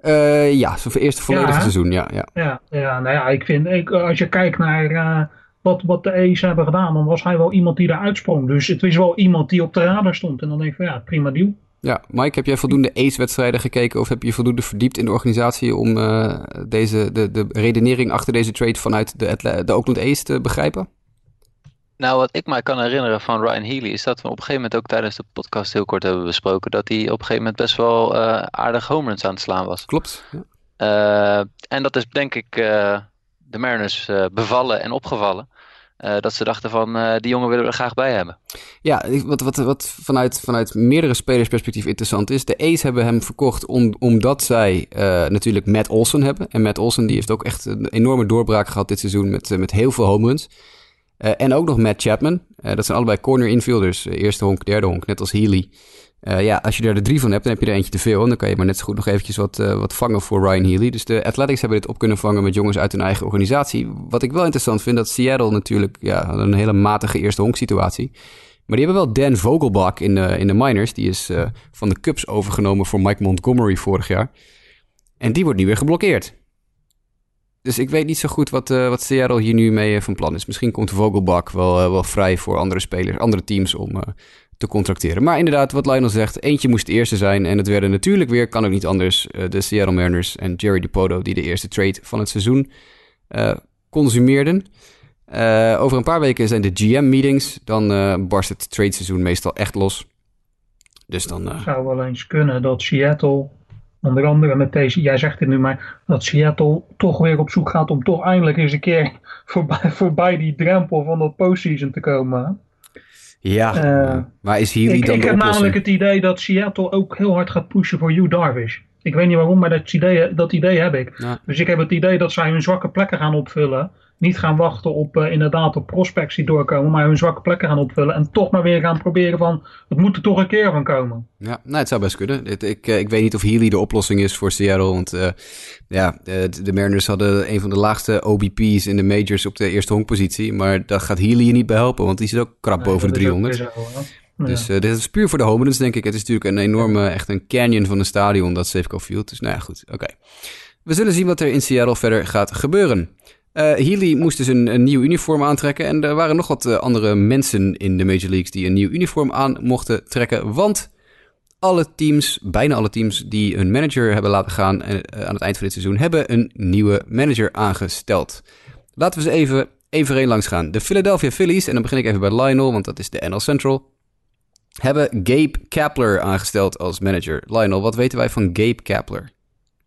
Uh, ja, zijn eerste volledige ja, seizoen, ja, ja. Ja, ja, nou ja, ik vind, ik, als je kijkt naar... Uh, wat, wat de A's hebben gedaan, dan was hij wel iemand die daar uitsprong. Dus het is wel iemand die op de radar stond. En dan denk ik van ja, prima deal. Ja, Mike, heb jij voldoende Ace-wedstrijden gekeken of heb je voldoende verdiept in de organisatie om uh, deze, de, de redenering achter deze trade vanuit de, de Oakland A's te begrijpen? Nou, wat ik mij kan herinneren van Ryan Healy is dat we op een gegeven moment ook tijdens de podcast heel kort hebben besproken dat hij op een gegeven moment best wel uh, aardig home runs aan het slaan was. Klopt. Ja. Uh, en dat is denk ik uh, de Mariners uh, bevallen en opgevallen. Dat ze dachten van, die jongen willen we er graag bij hebben. Ja, wat, wat, wat vanuit, vanuit meerdere spelersperspectief interessant is. De A's hebben hem verkocht om, omdat zij natuurlijk Matt Olsen hebben. En Matt Olsen die heeft ook echt een enorme doorbraak gehad dit seizoen met, met heel veel home runs. en ook nog Matt Chapman. dat zijn allebei corner infielders. eerste honk, derde honk, net als Healy. Uh, ja, als je er drie van hebt, dan heb je er eentje te veel. En dan kan je maar net zo goed nog eventjes wat, uh, wat vangen voor Ryan Healy. Dus de Athletics hebben dit op kunnen vangen met jongens uit hun eigen organisatie. Wat ik wel interessant vind, dat Seattle natuurlijk ja, een hele matige eerste honk situatie. Maar die hebben wel Dan Vogelbach in de, in de minors. Die is uh, van de Cubs overgenomen voor Mike Montgomery vorig jaar. En die wordt nu weer geblokkeerd. Dus ik weet niet zo goed wat, wat Seattle hier nu mee van plan is. Misschien komt Vogelbach wel, wel vrij voor andere spelers, andere teams om te contracteren. Maar inderdaad, wat Lionel zegt, eentje moest de eerste zijn. En het werden natuurlijk weer, kan ook niet anders, uh, de Seattle Mariners en Jerry DiPoto... die de eerste trade van het seizoen uh, consumeerden. Uh, over een paar weken zijn de GM-meetings. Dan barst het trade-seizoen meestal echt los. Dus dan... Het zou wel eens kunnen dat Seattle, onder andere met deze... Jij zegt het nu maar, dat Seattle toch weer op zoek gaat... om toch eindelijk eens een keer voorbij, voorbij die drempel van dat postseason te komen... Ja, uh, maar is Healy ik, dan Ik heb namelijk het idee dat Seattle ook heel hard gaat pushen voor Hugh Darvish. Ik weet niet waarom, maar dat idee, dat idee heb ik. Ja. Dus ik heb het idee dat zij hun zwakke plekken gaan opvullen. Niet gaan wachten op uh, inderdaad op prospects die doorkomen, maar hun zwakke plekken gaan opvullen. En toch maar weer gaan proberen van, het moet er toch een keer van komen. Ja, nou, het zou best kunnen. Ik, ik, ik weet niet of Healy de oplossing is voor Seattle. Want uh, ja, de, Mariners hadden een van de laagste OBP's in de majors op de eerste honkpositie. Maar dat gaat Healy je niet bij helpen, want die zit ook krap Nee, boven de dat is ook 300. weer zo, hè. Ja. Dus uh, dit is puur voor de homeruns, denk ik. Het is natuurlijk een enorme, echt een canyon van een stadion, dat Safeco Field. Dus nou ja, goed, oké. We zullen zien wat er in Seattle verder gaat gebeuren. Uh, Healy moest dus een, een, nieuw uniform aantrekken. En er waren nog wat uh, andere mensen in de Major Leagues die een nieuw uniform aan mochten trekken. Want alle teams, bijna alle teams die een manager hebben laten gaan uh, aan het eind van dit seizoen, hebben een nieuwe manager aangesteld. Laten we ze even één voor één langs gaan. De Philadelphia Phillies, en dan begin ik even bij Lionel, want dat is de NL Central, hebben Gabe Kapler aangesteld als manager. Lionel, wat weten wij van Gabe Kapler?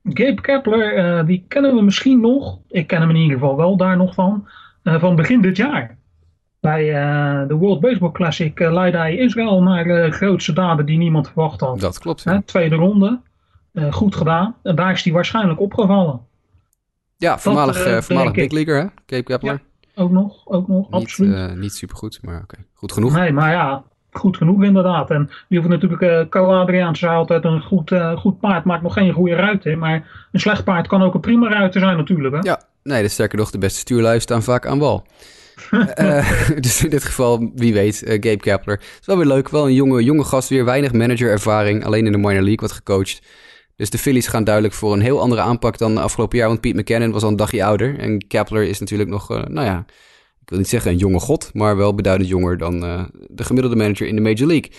Gabe Kepler, uh, die kennen we misschien nog. Ik ken hem in ieder geval wel daar nog van. Uh, van begin dit jaar. Bij uh, de World Baseball Classic leidde hij Israël naar de grootste daden die niemand verwacht had. Dat klopt. Ja. tweede ronde. goed gedaan. En daar is hij waarschijnlijk opgevallen. Ja, voormalig, Dat, voormalig big leaguer hè, Gabe Kepler. Ja, ook nog, ook nog, niet, absoluut. niet supergoed, maar oké. Okay. Goed genoeg. Nee, maar ja, goed genoeg inderdaad. En die hoeft natuurlijk, uh, Co Adriaan zei altijd, een goed, uh, goed paard maakt nog geen goede ruiter. Maar een slecht paard kan ook een prima ruiter zijn natuurlijk. Hè? Ja, nee, dus sterker nog, de beste stuurlui staan vaak aan wal. uh, dus in dit geval, wie weet, uh, Gabe Kepler. Het is wel weer leuk, wel een jonge, jonge gast weer, weinig managerervaring, alleen in de minor league wat gecoacht. Dus de Phillies gaan duidelijk voor een heel andere aanpak dan afgelopen jaar, want Pete McKinnon was al een dagje ouder. En Kepler is natuurlijk nog, nou ja, ik wil niet zeggen een jonge god, maar wel beduidend jonger dan uh, de gemiddelde manager in de Major League.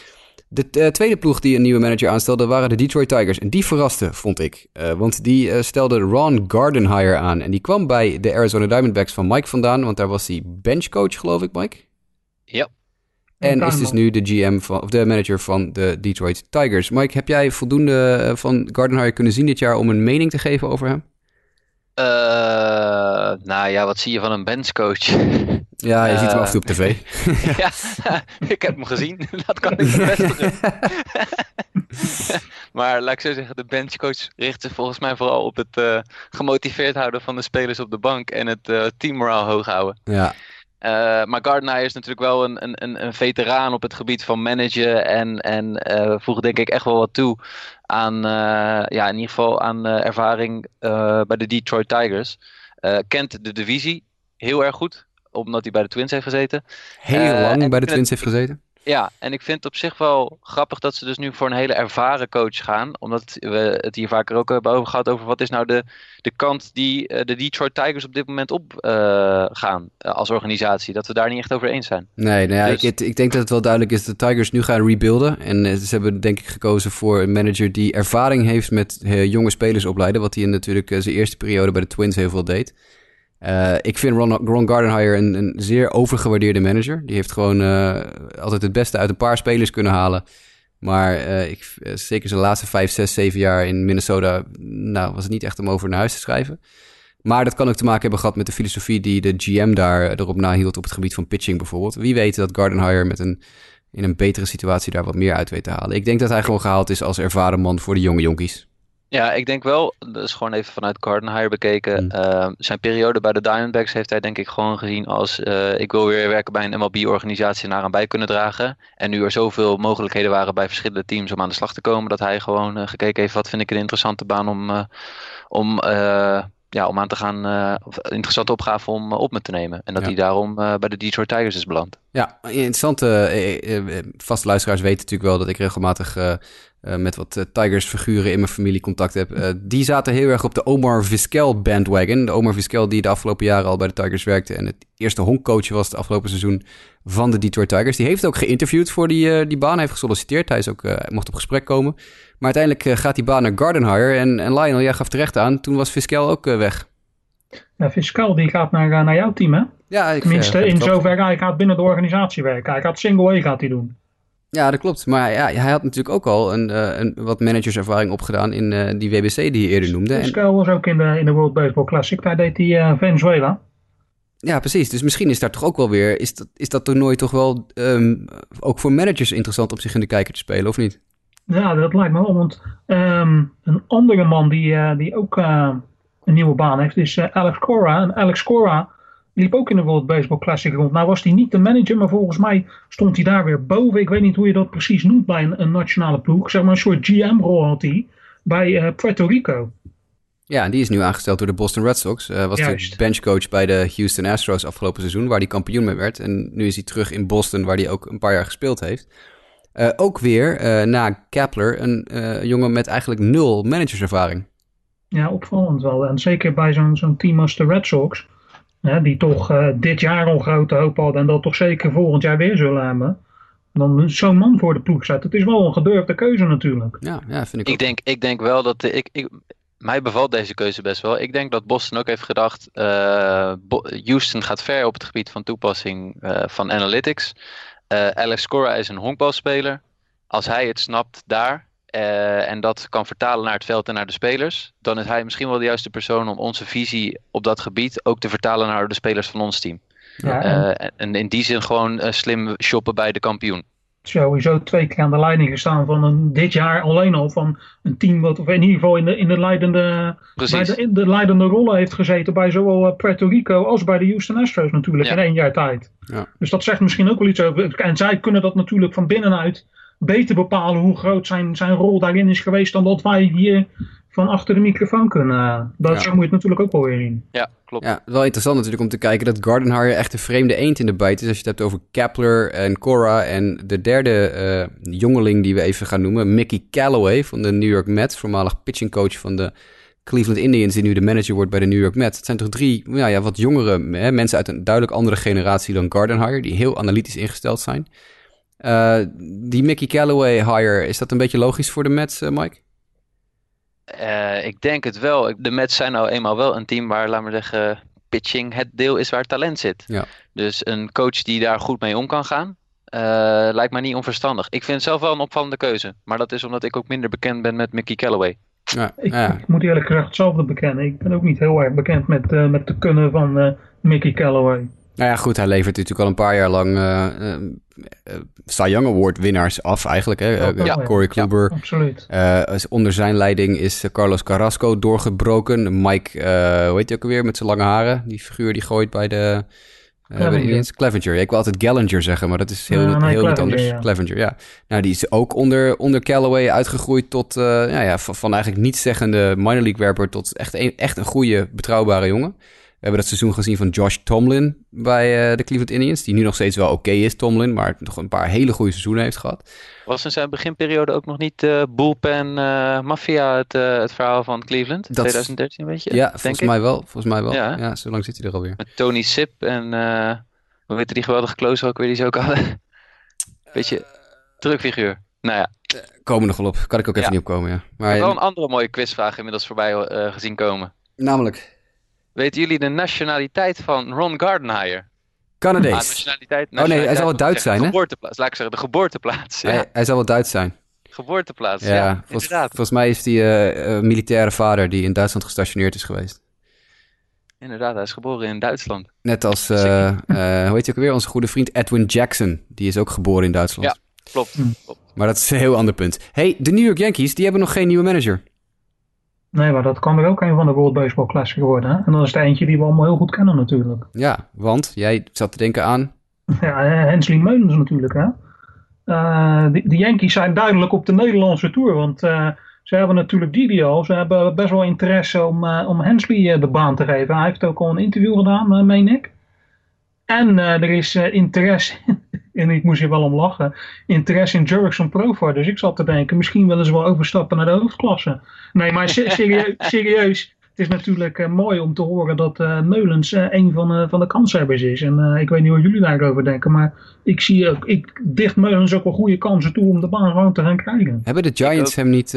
De uh, tweede ploeg die een nieuwe manager aanstelde waren de Detroit Tigers. En die verraste, vond ik. Uh, want die uh, stelde Ron Gardenhire aan. En die kwam bij de Arizona Diamondbacks van Mike vandaan. Want daar was hij benchcoach, geloof ik, Mike? Ja. En is dus nu de GM van, of de manager van de Detroit Tigers. Mike, heb jij voldoende van Gardenhire kunnen zien dit jaar om een mening te geven over hem? Uh, nou ja, wat zie je van een benchcoach? Ja, je uh, ziet hem af en toe op tv. ja, ik heb hem gezien. Dat kan ik bevestigen. maar laat ik zo zeggen, de benchcoach richt zich volgens mij vooral op het uh, gemotiveerd houden van de spelers op de bank en het uh, teammoraal hoog houden. Ja. Uh, maar Gardner is natuurlijk wel een, een, een veteraan op het gebied van managen en, en uh, voegt denk ik echt wel wat toe aan, uh, ja, in ieder geval aan ervaring bij de Detroit Tigers. kent de divisie heel erg goed, omdat hij bij de Twins heeft gezeten. Heel lang bij de Twins heeft gezeten? Ja, en ik vind het op zich wel grappig dat ze dus nu voor een hele ervaren coach gaan. Omdat we het hier vaker ook hebben over gehad over wat is nou de, de kant die uh, de Detroit Tigers op dit moment op uh, gaan uh, als organisatie. Dat we daar niet echt over eens zijn. Nee, nou ja, dus... ik, ik, denk dat het wel duidelijk is dat de Tigers nu gaan rebuilden. En ze hebben denk ik gekozen voor een manager die ervaring heeft met jonge spelers opleiden. Wat hij in natuurlijk zijn eerste periode bij de Twins heel veel deed. Uh, ik vind Ron, Gardenhire een, een, zeer overgewaardeerde manager. Die heeft gewoon uh, altijd het beste uit een paar spelers kunnen halen. Maar uh, ik, zeker zijn laatste vijf, zes, zeven jaar in Minnesota... nou, was het niet echt om over naar huis te schrijven. Maar dat kan ook te maken hebben gehad met de filosofie die de GM daar erop nahield op het gebied van pitching bijvoorbeeld. Wie weet dat Gardenhire met een, in een betere situatie daar wat meer uit weet te halen. Ik denk dat hij gewoon gehaald is als ervaren man voor de jonge jonkies. Ja, ik denk wel, dat is gewoon even vanuit Gardenhire bekeken. Mm. Uh, zijn periode bij de Diamondbacks heeft hij denk ik gewoon gezien als uh, ik wil weer werken bij een MLB-organisatie en aan bij kunnen dragen. En nu er zoveel mogelijkheden waren bij verschillende teams om aan de slag te komen, dat hij gewoon uh, gekeken heeft wat vind ik een interessante baan om, om ja, om aan te gaan, uh, interessante opgave om op me te nemen. En dat hij daarom bij de Detroit Tigers is beland. Ja, interessante. Vaste luisteraars weten natuurlijk wel dat ik regelmatig met wat Tigers figuren in mijn familie contact heb. die zaten heel erg op de Omar Vizquel bandwagon. De Omar Vizquel die de afgelopen jaren al bij de Tigers werkte en het eerste honkcoach was het afgelopen seizoen van de Detroit Tigers. Die heeft ook geïnterviewd voor die, die baan, heeft gesolliciteerd. Hij is ook, mocht op gesprek komen. Maar uiteindelijk eh, gaat die baan naar Gardenhire. En, en Lionel, jij gaf terecht aan, toen was Fiscal ook eh, weg. Ja, Fiscal die gaat naar, eh, naar jouw team, hè? Ja, ik, Tenminste, in zover hij gaat binnen de organisatie werken. Hij gaat single A gaat hij doen. Ja, dat klopt. Maar ja, hij had natuurlijk ook al een, een wat managerservaring opgedaan in die WBC die je eerder noemde. Fiscal was ook in de, in de World Baseball Classic. Daar deed hij Venezuela. Ja, precies. Dus misschien is daar toch ook wel weer... Is dat, is dat toernooi toch wel ehm, ook voor managers interessant om zich in de kijker te spelen, of niet? Ja, dat lijkt me wel. Want um, een andere man die, uh, die ook een nieuwe baan heeft is Alex Cora. En Alex Cora die liep ook in de World Baseball Classic rond. Nou was hij niet de manager, maar volgens mij stond hij daar weer boven. Ik weet niet hoe je dat precies noemt bij een, een nationale ploeg. Zeg maar een soort GM-rol had hij bij Puerto Rico. Ja, die is nu aangesteld door de Boston Red Sox. Uh, was de benchcoach bij de Houston Astros afgelopen seizoen, waar hij kampioen mee werd. En nu is hij terug in Boston, waar hij ook een paar jaar gespeeld heeft. Uh, ook weer uh, na Kepler een jongen met eigenlijk nul managerservaring. Ja, opvallend wel. En zeker bij zo'n zo'n team als de Red Sox, hè, die toch dit jaar al grote hoop hadden en dat toch zeker volgend jaar weer zullen hebben. Dan zo'n man voor de ploeg zet. Het is wel een gedurfde keuze natuurlijk. Ja, ja vind ik, ik. Denk, ik denk wel dat... ik, ik, mij bevalt deze keuze best wel. Ik denk dat Boston ook heeft gedacht... Houston gaat ver op het gebied van toepassing van analytics... Uh, Alex Cora is een honkbalspeler. Als hij het snapt daar uh, en dat kan vertalen naar het veld en naar de spelers, dan is hij misschien wel de juiste persoon om onze visie op dat gebied ook te vertalen naar de spelers van ons team. Ja, en... Uh, en in die zin gewoon slim shoppen bij de kampioen sowieso twee keer aan de leiding gestaan van een, dit jaar alleen al van een team wat of in ieder geval in de, in de, leidende, bij de, in de leidende rollen heeft gezeten bij zowel Puerto Rico als bij de Houston Astros natuurlijk in één jaar tijd. Ja. Dus dat zegt misschien ook wel iets over. En zij kunnen dat natuurlijk van binnenuit beter bepalen hoe groot zijn, zijn rol daarin is geweest dan dat wij hier van achter de microfoon kunnen. Dat ja. zo moet je het natuurlijk ook wel weer in. Ja, klopt. Ja, wel interessant natuurlijk om te kijken dat Gardenhire echt een vreemde eend in de bijt is. Als je het hebt over Kepler en Cora en de derde uh, jongeling die we even gaan noemen, Mickey Callaway van de New York Mets, voormalig pitching coach van de Cleveland Indians, die nu de manager wordt bij de New York Mets. Het zijn toch drie ja, ja, wat jongere hè, mensen uit een duidelijk andere generatie dan Gardenhire, die heel analytisch ingesteld zijn. Uh, die Mickey Callaway hire, is dat een beetje logisch voor de Mets, uh, Mike? Uh, ik denk het wel. De Mets zijn nou eenmaal wel een team waar, laat maar zeggen, pitching het deel is waar talent zit. Ja. Dus een coach die daar goed mee om kan gaan, uh, lijkt mij niet onverstandig. Ik vind het zelf wel een opvallende keuze. Maar dat is omdat ik ook minder bekend ben met Mickey Callaway. Ja, ik, ja. ik, moet eerlijk gezegd hetzelfde bekennen. Ik ben ook niet heel erg bekend met, uh, met de kunnen van Mickey Callaway. Nou ja, goed, hij levert natuurlijk al een paar jaar lang uh, uh, Cy Young Award winnaars af eigenlijk. Hè? Ja, Corey Kluber. Ja, absoluut. onder zijn leiding is Carlos Carrasco doorgebroken. Mike, hoe heet hij ook alweer, met zijn lange haren? Die figuur die gooit bij de... Clevenger. Clevenger. ik wil altijd Gallinger zeggen, maar dat is heel, ja, heel niet anders. Ja. Clevenger, ja. Nou, die is ook onder, onder Callaway uitgegroeid tot, ja, ja, van, van, eigenlijk niet zeggende minor league werper tot echt een, echt een goede, betrouwbare jongen. We hebben dat seizoen gezien van Josh Tomlin bij uh, de Cleveland Indians. Die nu nog steeds wel oké okay is, Tomlin. Maar nog een paar hele goede seizoenen heeft gehad. Was in zijn beginperiode ook nog niet uh, Bullpen uh, Mafia het, het verhaal van Cleveland? Dat, 2013 weet je? Ja, volgens mij wel. Volgens mij wel. Ja, ja zo lang zit hij er alweer. Met Tony Sip en hoe heet die geweldige closer ook weer die ze ook hadden? Beetje drukfiguur. Nou ja. Komen nog wel op. Kan ik ook even ja. niet opkomen, ja. Maar, ik heb wel een andere mooie quizvraag inmiddels voorbij gezien komen. Namelijk? Weten jullie de nationaliteit van Ron Gardenhire? Canadees. Ah, nationaliteit, Oh nee, hij zal wel Duits zijn, hè? Geboorteplaats, laat ik zeggen, de geboorteplaats. Ja. Hij, hij zal wel Duits zijn. Geboorteplaats, Ja, ja, volgens, inderdaad. volgens mij is die eh, eh, militaire vader die in Duitsland gestationeerd is geweest. Inderdaad, hij is geboren in Duitsland. Net als, eh, eh, hoe heet hij ook alweer, onze goede vriend Edwin Jackson. Die is ook geboren in Duitsland. Ja. Klopt. Hm. klopt. Maar dat is een heel ander punt. hey, de New York Yankees, die hebben nog geen nieuwe manager. Nee, maar dat kan er ook een van de World Baseball Classic worden. Hè? En dat is er eentje die we allemaal heel goed kennen natuurlijk. Ja, want jij zat te denken aan... Ja, eh, Hensley Meulens natuurlijk. Hè? Eh, de, Yankees zijn duidelijk op de Nederlandse tour. Want eh, ze hebben natuurlijk Didio. Ze hebben best wel interesse om, om Hensley de baan te geven. Hij heeft ook al een interview gedaan, meen ik. En er is interesse, en ik moest hier wel om lachen, interesse in Jurickson Profar. Dus ik zat te denken, misschien willen ze wel overstappen naar de hoofdklasse. Nee, maar se- serieus, serieus is natuurlijk eh, mooi om te horen dat eh, Meulens eh, een van, de van de kanshebbers is. En eh, ik weet niet hoe jullie daarover denken, maar ik zie ook, ik dicht Meulens ook wel goede kansen toe om de baan gewoon te gaan krijgen. Hebben de Giants hem niet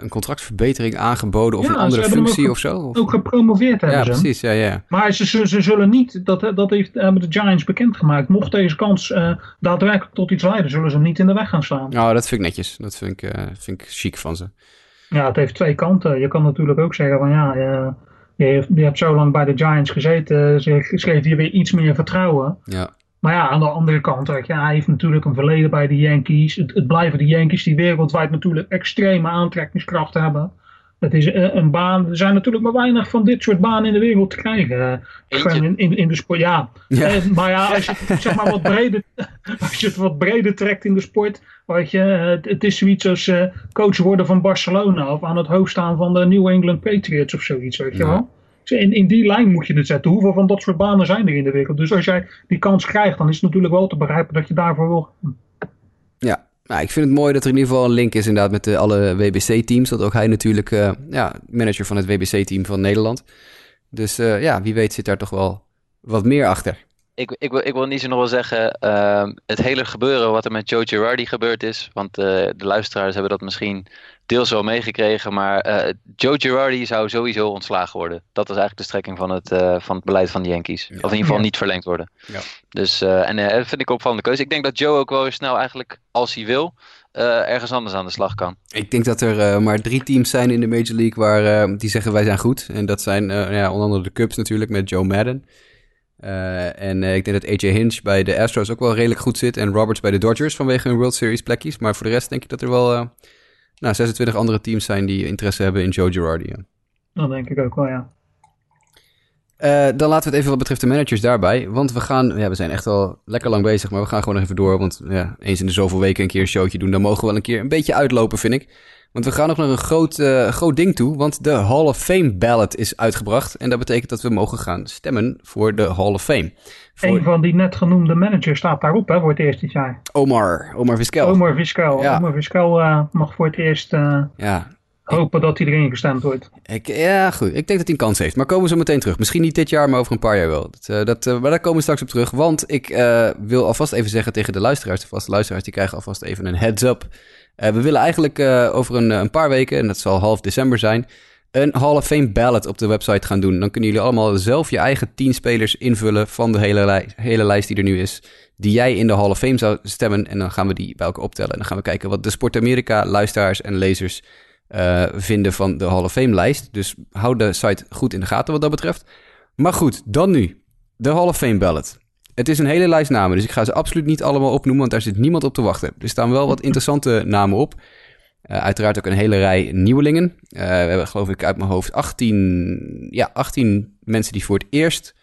een contractverbetering aangeboden of Ja, een andere functie ook of zo? Of- Ook gepromoveerd hebben Ja, ze. precies. Ja, ja. Maar ze, ze, ze zullen niet, dat, dat heeft, hebben de Giants bekendgemaakt, mocht deze kans eh, daadwerkelijk tot iets leiden, zullen ze hem niet in de weg gaan staan. Nou, dat vind ik netjes. Dat vind ik, eh, vind ik chic van ze. Ja, het heeft twee kanten. Je kan natuurlijk ook zeggen van ja, eh, je, je hebt zo lang bij de Giants gezeten, ze geeft hier weer iets meer vertrouwen. Ja. Maar ja, aan de andere kant, je, hij heeft natuurlijk een verleden bij de Yankees. Het, het blijven de Yankees die wereldwijd natuurlijk extreme aantrekkingskracht hebben. Het is eh, een baan, er zijn natuurlijk maar weinig van dit soort banen in de wereld te krijgen. Eh, in, in, in de sport, ja. Ja. Eh, maar ja, als je, het, zeg maar wat breder, als je het wat breder trekt in de sport, weet je, het, het is zoiets als eh, coach worden van Barcelona of aan het hoofd staan van de New England Patriots of zoiets, weet je Ja. wel. Dus in, in die lijn moet je het zetten. Hoeveel van dat soort banen zijn er in de wereld? Dus als jij die kans krijgt, dan is het natuurlijk wel te begrijpen dat je daarvoor wil. gaan. Ja, nou, ik vind het mooi dat er in ieder geval een link is inderdaad met de, alle WBC-teams. Dat ook hij natuurlijk eh, ja, manager van het WBC-team van Nederland. Dus eh, ja, wie weet zit daar toch wel wat meer achter. Ik, ik, wil, ik wil niet zo nog wel zeggen, ehm, het hele gebeuren wat er met Joe Girardi gebeurd is. Want eh, de luisteraars hebben dat misschien deels wel meegekregen. Maar eh, Joe Girardi zou sowieso ontslagen worden. Dat was eigenlijk de strekking van het, eh, van het beleid van de Yankees. Of in ieder geval Ja. niet verlengd worden. Ja. Dus, eh, en dat vind ik opvallende keuze. Ik denk dat Joe ook wel weer snel eigenlijk, als hij wil, eh, ergens anders aan de slag kan. Ik denk dat er eh, maar drie teams zijn in de Major League waar, die zeggen wij zijn goed. En dat zijn ja, onder andere de Cubs natuurlijk met Joe Madden. Eh, en eh, ik denk dat AJ Hinch bij de Astros ook wel redelijk goed zit. En Roberts bij de Dodgers vanwege hun World Series plekjes. Maar voor de rest denk ik dat er wel eh, nou, 26 andere teams zijn die interesse hebben in Joe Girardi. ja. Dat denk ik ook wel, ja. Dan laten we het even wat betreft de managers daarbij. Want we gaan, ja, we zijn echt al lekker lang bezig, maar we gaan gewoon nog even door. Want ja, eens in de zoveel weken een keer een showtje doen, dan mogen we wel een keer een beetje uitlopen, vind ik. Want we gaan nog naar een groot, eh, groot ding toe, want de Hall of Fame ballot is uitgebracht. En dat betekent dat we mogen gaan stemmen voor de Hall of Fame. Voor Een van die net genoemde managers staat daarop hè, voor het eerst dit jaar. Omar, Omar Vizquel. Omar Vizquel. Ja. Omar Vizquel eh, mag voor het eerst eh, Ja, hopen dat hij erin gestemd wordt. Ik, ja, goed. Ik denk dat hij een kans heeft. Maar komen we zo meteen terug. Misschien niet dit jaar, maar over een paar jaar wel. Dat, dat, maar daar komen we straks op terug. Want ik wil alvast even zeggen tegen de luisteraars, de vaste luisteraars, die krijgen alvast even een heads up. Eh, we willen eigenlijk eh, over een, een paar weken, en dat zal half december zijn, een Hall of Fame ballot op de website gaan doen. Dan kunnen jullie allemaal zelf je eigen 10 spelers invullen van de hele, lij- hele lijst die er nu is. Die jij in de Hall of Fame zou stemmen. En dan gaan we die bij elkaar optellen. En dan gaan we kijken wat de Sport Amerika luisteraars en lezers eh, vinden van de Hall of Fame lijst. Dus hou de site goed in de gaten wat dat betreft. Maar goed, dan nu. De Hall of Fame ballot. Het is een hele lijst namen, dus ik ga ze absoluut niet allemaal opnoemen, want daar zit niemand op te wachten. Er staan wel wat interessante namen op. Eh, uiteraard ook een hele rij nieuwelingen. Eh, we hebben geloof ik uit mijn hoofd 18, ja, 18 mensen die voor het eerst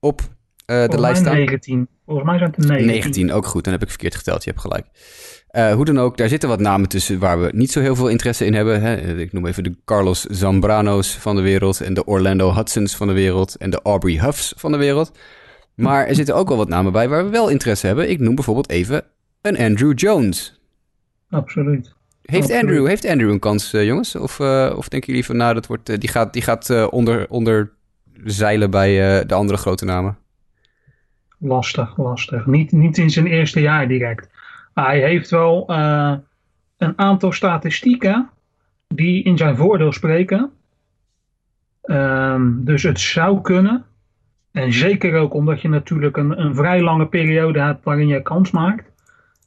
op eh, de Volgens lijst staan. 19. Volgens mij zijn het er 19. 19, ook goed. Dan heb ik verkeerd geteld. Je hebt gelijk. Hoe dan ook, daar zitten wat namen tussen waar we niet zo heel veel interesse in hebben. Hè. Ik noem even de Carlos Zambrano's van de wereld en de Orlando Hudsons van de wereld en de Aubrey Huffs van de wereld. Maar er zitten ook wel wat namen bij waar we wel interesse hebben. Ik noem bijvoorbeeld even een Andrew Jones. Absoluut. Heeft Absoluut. Andrew, heeft Andrew een kans, eh, jongens? Of, eh, of denken jullie van, nou, dat wordt, eh, die gaat, die gaat onder, onder zeilen bij de andere grote namen? Lastig, lastig. Niet, niet in zijn eerste jaar direct. Maar hij heeft wel een aantal statistieken die in zijn voordeel spreken. Ehm, dus het zou kunnen. En zeker ook omdat je natuurlijk een, een vrij lange periode hebt waarin je kans maakt.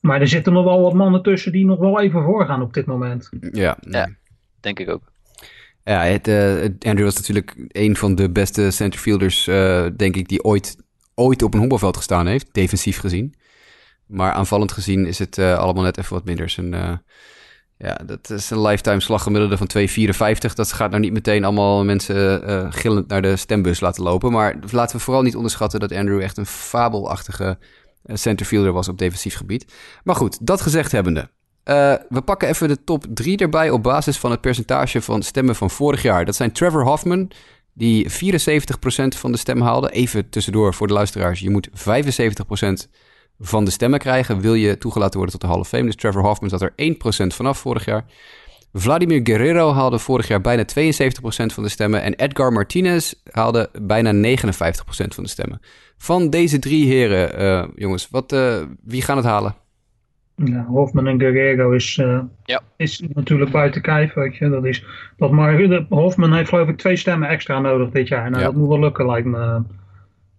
Maar er zitten nog wel wat mannen tussen die nog wel even voorgaan op dit moment. Ja, Ja. Denk ik ook. Ja, het, eh, Andrew was natuurlijk een van de beste centerfielders, eh, denk ik, die ooit, ooit op een honkbalveld gestaan heeft, defensief gezien. Maar aanvallend gezien is het eh, allemaal net even wat minder. Zijn, eh, ja, dat is een lifetime slaggemiddelde van 2,54. Dat gaat nou niet meteen allemaal mensen eh, gillend naar de stembus laten lopen. Maar laten we vooral niet onderschatten dat Andrew echt een fabelachtige eh, centerfielder was op defensief gebied. Maar goed, dat gezegd hebbende. Eh, we pakken even de top drie erbij op basis van het percentage van stemmen van vorig jaar. Dat zijn Trevor Hoffman, die 74% van de stem haalde. Even tussendoor voor de luisteraars. Je moet 75% van de stemmen krijgen. Wil je toegelaten worden tot de Hall of Fame. Dus Trevor Hoffman zat er 1% vanaf vorig jaar. Vladimir Guerrero haalde vorig jaar bijna 72% van de stemmen. En Edgar Martinez haalde bijna 59% van de stemmen. Van deze drie heren, eh, jongens, wat, eh, wie gaan het halen? Ja, Hofman en Guerrero is, eh, Ja. is natuurlijk buiten kijf, weet je. Dat is, dat maar, Hofman heeft geloof ik twee stemmen extra nodig dit jaar. Nou, Ja. dat moet wel lukken, lijkt me.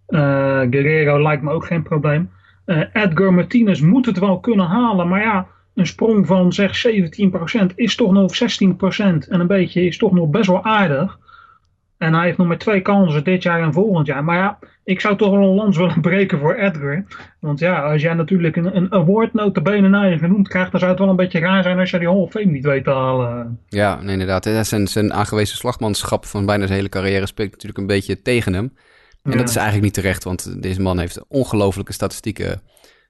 Eh, Guerrero lijkt me ook geen probleem. Eh, Edgar Martinez moet het wel kunnen halen, maar ja, een sprong van zeg 17% is toch nog 16% en een beetje is toch nog best wel aardig. En hij heeft nog maar twee kansen dit jaar en volgend jaar. Maar ja, ik zou toch wel een lans willen breken voor Edgar. Want ja, als jij natuurlijk een, een award notabene naar je genoemd krijgt, dan zou het wel een beetje raar zijn als je die Hall of Fame niet weet te halen. Ja, inderdaad. Zijn, zijn aangewezen slagmanschap van bijna zijn hele carrière spreekt natuurlijk een beetje tegen hem. En Ja. dat is eigenlijk niet terecht, want deze man heeft ongelofelijke statistieken.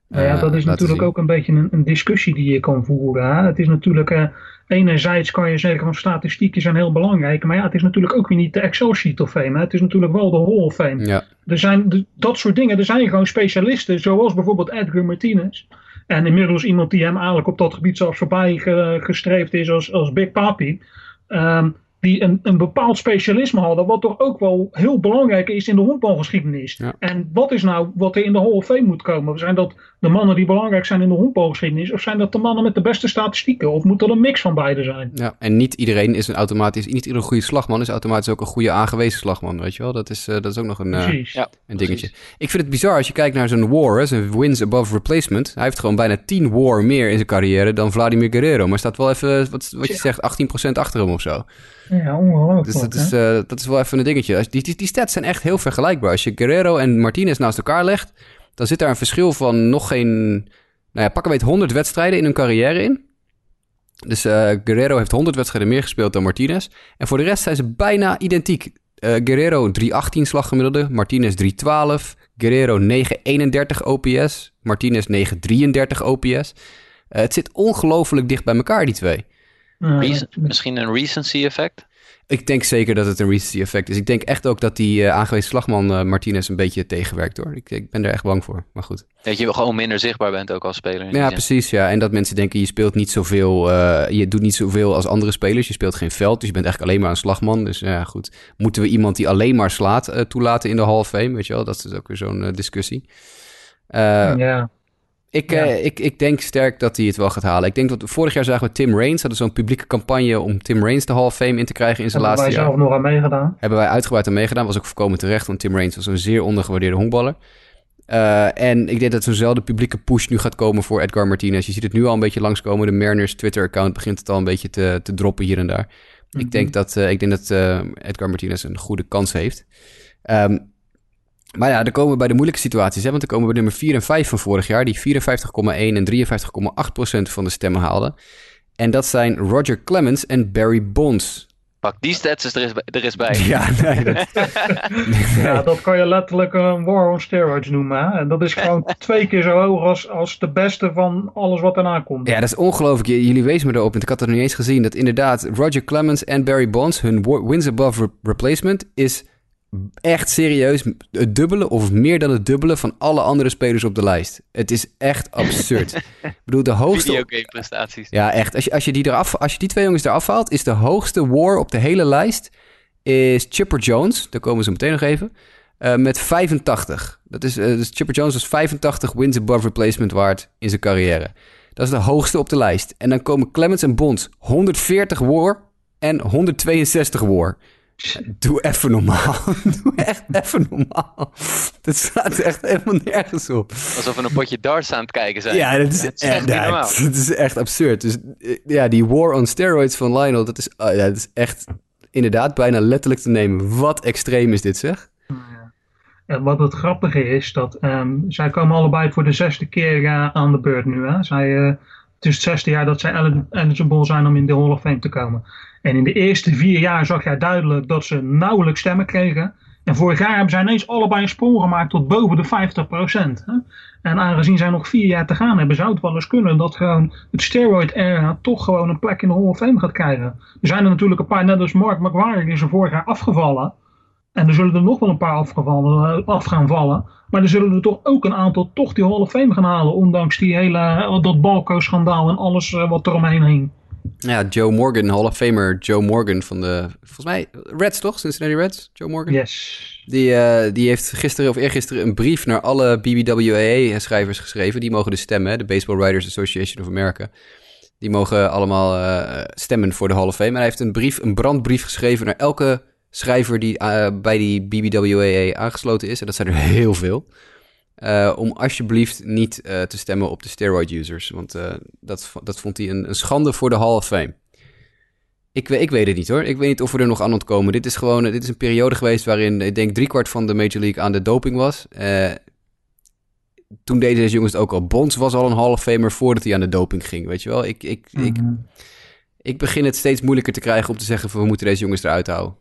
Nou ja, eh, dat is natuurlijk zien. ook een beetje een, een discussie die je kan voeren. Hè? Het is natuurlijk, eh, enerzijds kan je zeggen van statistieken zijn heel belangrijk, maar ja, het is natuurlijk ook weer niet de Excel sheet of fame. Hè? Het is natuurlijk wel de Hall of Fame. Ja, Er zijn de- dat soort dingen, er zijn gewoon specialisten, zoals bijvoorbeeld Edgar Martinez. En inmiddels iemand die hem eigenlijk op dat gebied zelfs voorbij ge- gestreefd is als, als Big Papi. Ehm, die een, een bepaald specialisme hadden, wat toch ook wel heel belangrijk is in de honkbalgeschiedenis. Ja. En wat is nou wat er in de Hall of Fame moet komen? Zijn dat de mannen die belangrijk zijn in de honkbalgeschiedenis? Of zijn dat de mannen met de beste statistieken? Of moet dat een mix van beide zijn? ja, en niet iedereen is een automatisch, niet iedere goede slagman is automatisch ook een goede aangewezen slagman, weet je wel? Dat is, eh, dat is ook nog een, eh. Ja. een dingetje. Ik vind het bizar als je kijkt naar zijn war, zijn wins above replacement. Hij heeft gewoon bijna 10 war meer in zijn carrière dan Vladimir Guerrero. Maar staat wel even, wat, wat je Ja. zegt, 18% achter hem of zo. Ja, ongelooflijk. Dus dat is, eh, dat is wel even een dingetje. Die, die, die stats zijn echt heel vergelijkbaar. Als je Guerrero en Martinez naast elkaar legt, dan zit daar een verschil van nog geen, nou ja, pakken weet 100 wedstrijden in hun carrière in. Dus eh, Guerrero heeft 100 wedstrijden meer gespeeld dan Martinez. En voor de rest zijn ze bijna identiek. Eh, Guerrero 318 slaggemiddelde, Martinez 312, Guerrero 931 OPS, Martinez 933 OPS. Het zit ongelooflijk dicht bij elkaar, die twee. Rec- misschien een recency effect? Ik denk zeker dat het een recency effect is. Ik denk echt ook dat die eh, aangewezen slagman eh, Martinez een beetje tegenwerkt hoor. Ik, ik ben er echt bang voor. Maar goed. Dat je gewoon minder zichtbaar bent ook als speler. Ja, precies. Ja. En dat mensen denken je speelt niet zoveel. eh, je doet niet zoveel als andere spelers. Je speelt geen veld. Dus je bent eigenlijk alleen maar een slagman. Dus ja, goed. Moeten we iemand die alleen maar slaat eh, toelaten in de Hall of Fame? Weet je wel? Dat is ook weer zo'n eh, discussie. Eh, ja. Ik, Ja. eh, ik, ik denk sterk dat hij het wel gaat halen. Ik denk dat vorig jaar zagen we Tim Raines. Hadden zo'n publieke campagne om Tim Raines de Hall of Fame in te krijgen in zijn Hebben laatste wij jaar. zelf nog aan meegedaan. Hebben wij uitgebreid aan meegedaan. Was ook voorkomen terecht, want Tim Raines was een zeer ondergewaardeerde honkballer. Eh, en ik denk dat zo'nzelfde publieke push nu gaat komen voor Edgar Martinez. Je ziet het nu al een beetje langskomen. De Mariners Twitter-account begint het al een beetje te, te droppen hier en daar. Mhm. Ik denk dat, eh, ik denk dat Edgar Martinez een goede kans heeft. Ehm, maar ja, dan komen we bij de moeilijke situaties. Hè? Want dan komen we bij nummer 4 en 5 van vorig jaar... die 54,1 en 53,8 procent van de stemmen haalden. En dat zijn Roger Clemens en Barry Bonds. Pak die stats er eens, bij- er eens bij. Ja, nee, dat, Ja, dat kan je letterlijk een war on steroids noemen. Hè? En dat is gewoon twee keer zo hoog als, als de beste van alles wat daarna komt. Ja, dat is ongelooflijk. Jullie wezen me erop, en ik had het nog niet eens gezien, dat inderdaad Roger Clemens en Barry Bonds, hun wins above re- replacement, is echt serieus het dubbele of meer dan het dubbele van alle andere spelers op de lijst. Het is echt absurd. ik bedoel, de hoogste... Prestaties. Ja, echt. Als je, als, je die eraf, als je die twee jongens eraf haalt, is de hoogste war op de hele lijst is Chipper Jones. Daar komen ze meteen nog even. eh, met 85. Dat is, eh, dus Chipper Jones was 85 wins above replacement waard in zijn carrière. Dat is de hoogste op de lijst. En dan komen Clemens en Bonds 140 war en 162 war. Doe even normaal. Doe echt even normaal. Dat staat echt helemaal nergens op. Alsof we een potje darts aan het kijken zijn. Ja, dat is, Het is echt normaal. dat is echt absurd. Dus eh, ja, die war on steroids van Lionel, dat is, ah, ja, dat is echt inderdaad bijna letterlijk te nemen. Wat extreem is dit, zeg? En wat het grappige is, dat ehm, zij komen allebei voor de zesde keer eh, aan de beurt nu. Hè? Zij, eh, het is het zesde jaar dat zij eli- eligible zijn om in de Hall of Fame te komen. En in de eerste vier jaar zag jij duidelijk dat ze nauwelijks stemmen kregen. En vorig jaar hebben zij ineens allebei een sprong gemaakt tot boven de 50%. Hè? En aangezien zij nog vier jaar te gaan hebben, zou het wel eens kunnen dat gewoon het steroid era toch gewoon een plek in de Hall of Fame gaat krijgen. Er zijn er natuurlijk een paar, net als Mark McGuire, die er vorig jaar afgevallen. En er zullen er nog wel een paar afgevallen, eh, af gaan vallen. Maar er zullen er toch ook een aantal toch die Hall of Fame gaan halen. Ondanks die hele, eh, dat Balco-schandaal en alles eh, wat er omheen hing. Ja, Joe Morgan, Hall of Famer Joe Morgan van de, volgens mij, Reds toch? Cincinnati Reds? Joe Morgan? Yes. Die, eh, die heeft gisteren of eergisteren een brief naar alle BBWAA-schrijvers geschreven. Die mogen dus stemmen, de Baseball Writers Association of America. Die mogen allemaal eh, stemmen voor de Hall of Fame. En hij heeft een brief, een brandbrief geschreven naar elke schrijver die eh, bij die BBWAA aangesloten is. En dat zijn er heel veel. Eh, om alsjeblieft niet eh, te stemmen op de steroid users. Want eh, dat, dat vond hij een, een schande voor de Hall of Fame. Ik, ik weet het niet hoor. Ik weet niet of we er nog aan ontkomen. Dit is gewoon dit is een periode geweest waarin ik denk driekwart van de Major League aan de doping was. Toen deden deze jongens het ook al. Bonds was al een Hall of Famer voordat hij aan de doping ging. Weet je wel? Ik, ik, ik, Mhm. ik begin het steeds moeilijker te krijgen om te zeggen van we moeten deze jongens eruit houden.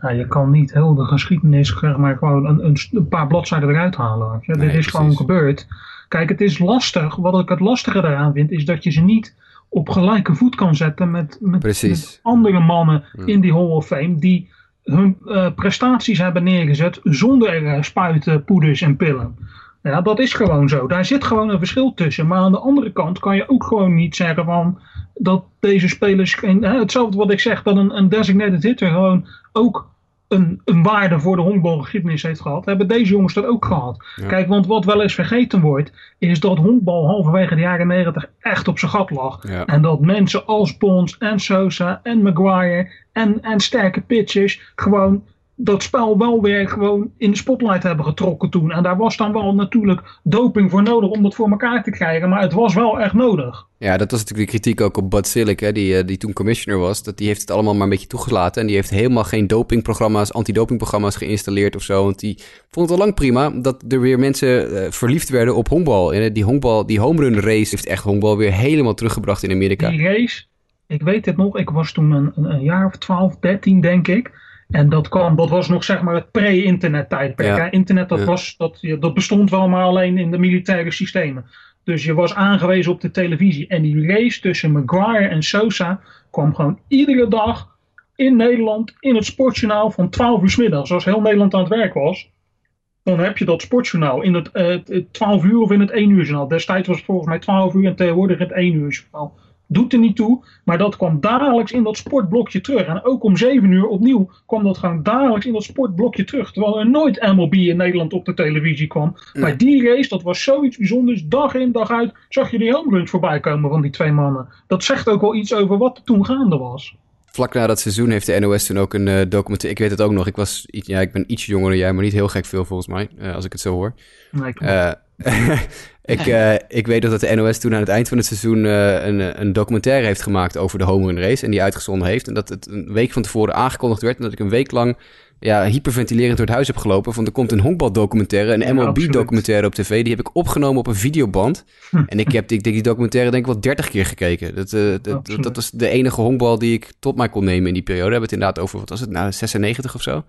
Ja, je kan niet heel de geschiedenis zeg maar, gewoon een, een, een paar bladzijden eruit halen. Nee, Dit is gewoon gebeurd. Kijk, het is lastig. Wat ik het lastige daaraan vind, is dat je ze niet op gelijke voet kan zetten met, met, andere mannen Ja. in die Hall of Fame die hun eh, prestaties hebben neergezet zonder eh, spuiten, poeders en pillen. Ja, dat is gewoon zo. Daar zit gewoon een verschil tussen. Maar aan de andere kant kan je ook gewoon niet zeggen van dat deze spelers geen. Hetzelfde wat ik zeg, dat een, een designated hitter gewoon ook een, een waarde voor de honkbalgeschiedenis heeft gehad. Hebben deze jongens dat ook gehad. Ja. Kijk, want wat wel eens vergeten wordt, is dat honkbal halverwege de jaren 90 echt op zijn gat lag. Ja. En dat mensen als Bonds en Sosa en Maguire en, en sterke pitchers gewoon dat spel wel weer gewoon in de spotlight hebben getrokken toen. En daar was dan wel natuurlijk doping voor nodig om dat voor elkaar te krijgen. Maar het was wel echt nodig. Ja, dat was natuurlijk de kritiek ook op Bud Silic, hè, die, eh, die toen commissioner was. Dat die heeft het allemaal maar een beetje toegelaten. En die heeft helemaal geen dopingprogramma's, antidopingprogramma's geïnstalleerd of zo. Want die vond het al lang prima dat er weer mensen eh, verliefd werden op honkbal. En die, honkbal, die home run race heeft echt honkbal weer helemaal teruggebracht in Amerika. Die race, ik weet het nog, ik was toen een jaar of 12, 13 denk ik. En dat kwam, dat was nog zeg maar het pre-internet tijdperk. Ja. Internet dat, Ja. was, dat, dat bestond wel maar alleen in de militaire systemen. Dus je was aangewezen op de televisie. En die race tussen Maguire en Sosa kwam gewoon iedere dag in Nederland in het sportjournaal van 12 uur 's middags. Als heel Nederland aan het werk was, dan heb je dat sportjournaal in het, eh, het 12 uur of in het 1 uur journaal. Destijds was het volgens mij 12 uur en tegenwoordig het 1 uur journaal. Doet er niet toe, maar dat kwam dagelijks in dat sportblokje terug. En ook om 7 uur opnieuw kwam dat gewoon dagelijks in dat sportblokje terug. Terwijl er nooit MLB in Nederland op de televisie kwam. Maar die race, dat was zoiets bijzonders. Dag in, dag uit zag je die home runs voorbij komen van die twee mannen. Dat zegt ook wel iets over wat er toen gaande was. Vlak na dat seizoen heeft de NOS toen ook een eh documentaire... Ik weet het ook nog, ik, was, iets- ja, ik ben iets jonger dan jij, maar niet heel gek veel volgens mij. eh, als ik het zo hoor. Nee, Eh, ik, eh, ik weet dat de NOS toen aan het eind van het seizoen eh, een, een documentaire heeft gemaakt over de home run race. En die uitgezonden heeft. En dat het een week van tevoren aangekondigd werd. En dat ik een week lang ja, hyperventilerend door het huis heb gelopen. Van er komt een honkbaldocumentaire, een MLB-documentaire op tv. Die heb ik opgenomen op een videoband. En ik heb ik denk, die documentaire denk ik wel 30 keer gekeken. Dat, eh, dat, dat was de enige honkbal die ik tot mij kon nemen in die periode. We hebben het inderdaad over, wat was het nou, 96 of zo?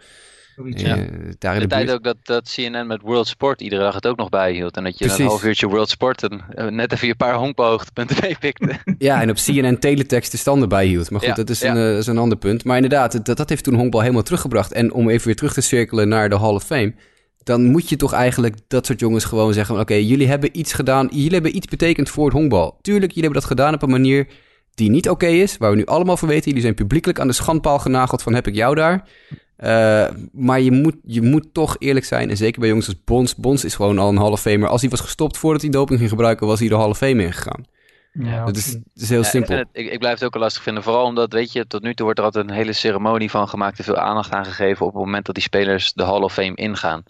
Zoiets. Ja. Eh, daar in De de tijd buurt. ook dat, dat CNN met World Sport iedere dag het ook nog bijhield. En dat je Precies. een half uurtje World Sport en eh, net even je paar honkbalhoogtepunten meepikte. Ja, en op CNN teletext de standen bijhield. Maar goed, Ja, dat, is ja. een, is een ander punt. Maar inderdaad, dat, dat heeft toen honkbal helemaal teruggebracht. En om even weer terug te cirkelen naar de Hall of Fame... dan moet je toch eigenlijk dat soort jongens gewoon zeggen... van, oké, jullie hebben iets gedaan, jullie hebben iets betekend voor het honkbal. Tuurlijk, jullie hebben dat gedaan op een manier die niet oké is... waar we nu allemaal van weten. Jullie zijn publiekelijk aan de schandpaal genageld van heb ik jou daar... Eh, maar je moet, je moet toch eerlijk zijn. En zeker bij jongens als Bonds. Bonds is gewoon al een Hall of Famer. Als hij was gestopt voordat hij doping ging gebruiken, was hij de Hall of Fame ingegaan. Ja, Dat is, absoluut. dat is heel Ja, ik, simpel. het, ik, ik blijf het ook wel lastig vinden. Vooral omdat, weet je, tot nu toe wordt er altijd een hele ceremonie van gemaakt. En veel aandacht aan gegeven op het moment dat die spelers de Hall of Fame ingaan.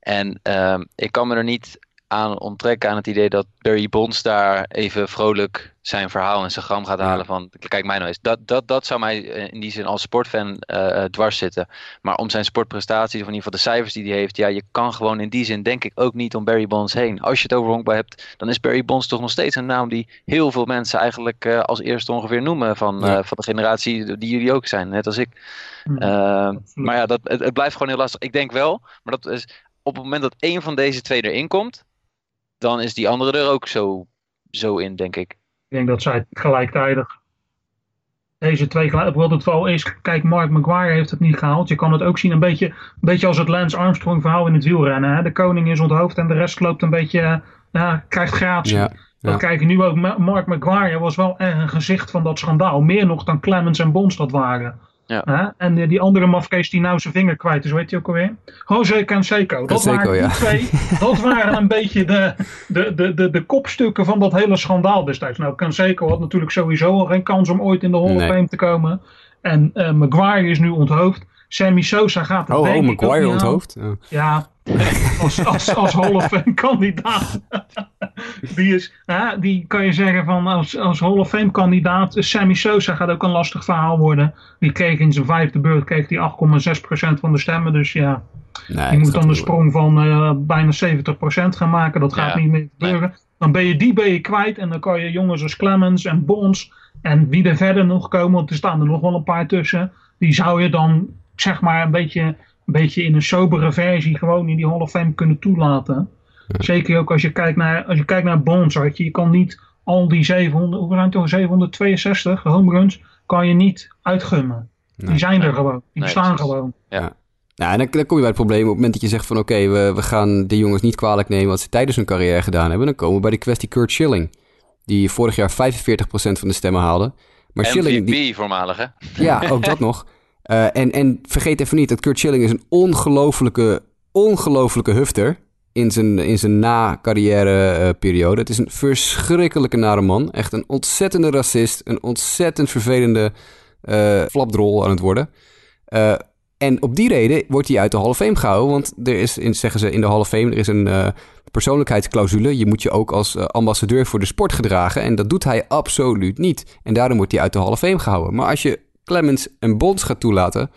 En ehm, ik kan me er niet aan onttrekken aan het idee dat Barry Bonds daar even vrolijk zijn verhaal en zijn gram gaat halen van kijk mij nou eens. Dat, dat, dat zou mij eh, in die zin als sportfan eh, dwars zitten. Maar om zijn sportprestaties of in ieder geval de cijfers die hij heeft, ja, je kan gewoon in die zin denk ik ook niet om Barry Bonds heen. Als je het over honkbal hebt, dan is Barry Bonds toch nog steeds een naam die heel veel mensen eigenlijk als eerste ongeveer noemen van, Ja. van de generatie die jullie ook zijn, net als ik. Ja, Eh, absoluut. maar ja, dat, het, het blijft gewoon heel lastig. Ik denk wel, maar dat is op het moment dat één van deze twee erin komt, dan is die andere er ook zo, zo in, denk ik. Ik denk dat zij gelijktijdig deze twee gelijk. Wat het wel is, kijk, Mark Maguire heeft het niet gehaald. Je kan het ook zien een beetje, een beetje als het Lance Armstrong verhaal in het wielrennen. Hè? De koning is onthoofd en de rest loopt een beetje, eh, ja, krijgt gratie. Ja, Dat ja. krijg je nu ook. Ma- Mark Maguire was wel echt een gezicht van dat schandaal. Meer nog dan Clemens en Bonds dat waren. Ja. Hè? En die andere mafkees die nou zijn vinger kwijt is, weet je ook alweer? Jose Canseco. Dat Canseco, waren ja. twee. Dat waren een beetje de, de, de, de, de kopstukken van dat hele schandaal destijds. Nou, Canseco had natuurlijk sowieso al geen kans om ooit in de Hall of. Fame te komen. En eh, Maguire is nu onthoofd. Sammy Sosa gaat het Oh, denk oh ik ook Maguire onthoofd? Ja. Ja, als, als, als Hall of Fame kandidaat. Die, is, die kan je zeggen van als, als Hall of Fame kandidaat. Sammy Sosa gaat ook een lastig verhaal worden. Die kreeg in zijn vijfde beurt kreeg die 8,6% van de stemmen. Dus ja, Nee, dat moet dan de sprong van eh, bijna 70% gaan maken. Dat gaat Ja, niet meer gebeuren. Dan ben je die ben je kwijt. En dan kan je jongens als Clemens en Bonds. En wie er verder nog komen. Want er staan er nog wel een paar tussen. Die zou je dan zeg maar een beetje, een beetje in een sobere versie. Gewoon in die Hall of Fame kunnen toelaten. Ja. Zeker ook als je kijkt naar, als je kijkt naar Bonds. Weet je, je kan niet al die 700, hoeveel zijn het toch? 762 home runs. Kan je niet uitgummen. Nee. Die zijn er gewoon. Die Nee, precies. gewoon. Nou, en dan, dan kom je bij het probleem. Op het moment dat je zegt van... oké, we, we gaan de jongens niet kwalijk nemen... wat ze tijdens hun carrière gedaan hebben... dan komen we bij de kwestie Kurt Schilling. Die vorig jaar 45% van de stemmen haalde. Maar Schilling... MVP Die, voormalig, hè? ja, ook dat nog. Eh, en, en vergeet even niet dat Kurt Schilling is een ongelofelijke... ongelofelijke hufter... in zijn, in zijn na-carrière eh, periode. Het is een verschrikkelijke nare man. Echt een ontzettende racist. Een ontzettend vervelende eh flapdrol aan het worden. En op die reden wordt hij uit de Hall of Fame gehouden. Want er is, in, zeggen ze in de Hall of Fame, er is een persoonlijkheidsclausule. Je moet je ook als ambassadeur voor de sport gedragen. En dat doet hij absoluut niet. En daarom wordt hij uit de Hall of Fame gehouden. Maar als je Clemens en Bonds gaat toelaten,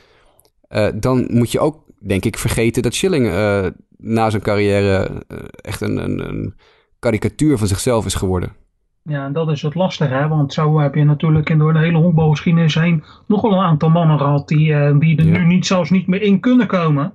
eh, dan moet je ook, denk ik, vergeten dat Schilling eh, na zijn carrière eh, echt een, een, een karikatuur van zichzelf is geworden. Ja, en dat is het lastige, hè? want zo heb je natuurlijk in door de hele honkbalgeschiedenis heen nog wel een aantal mannen gehad die, die er Ja. nu niet, zelfs niet meer in kunnen komen.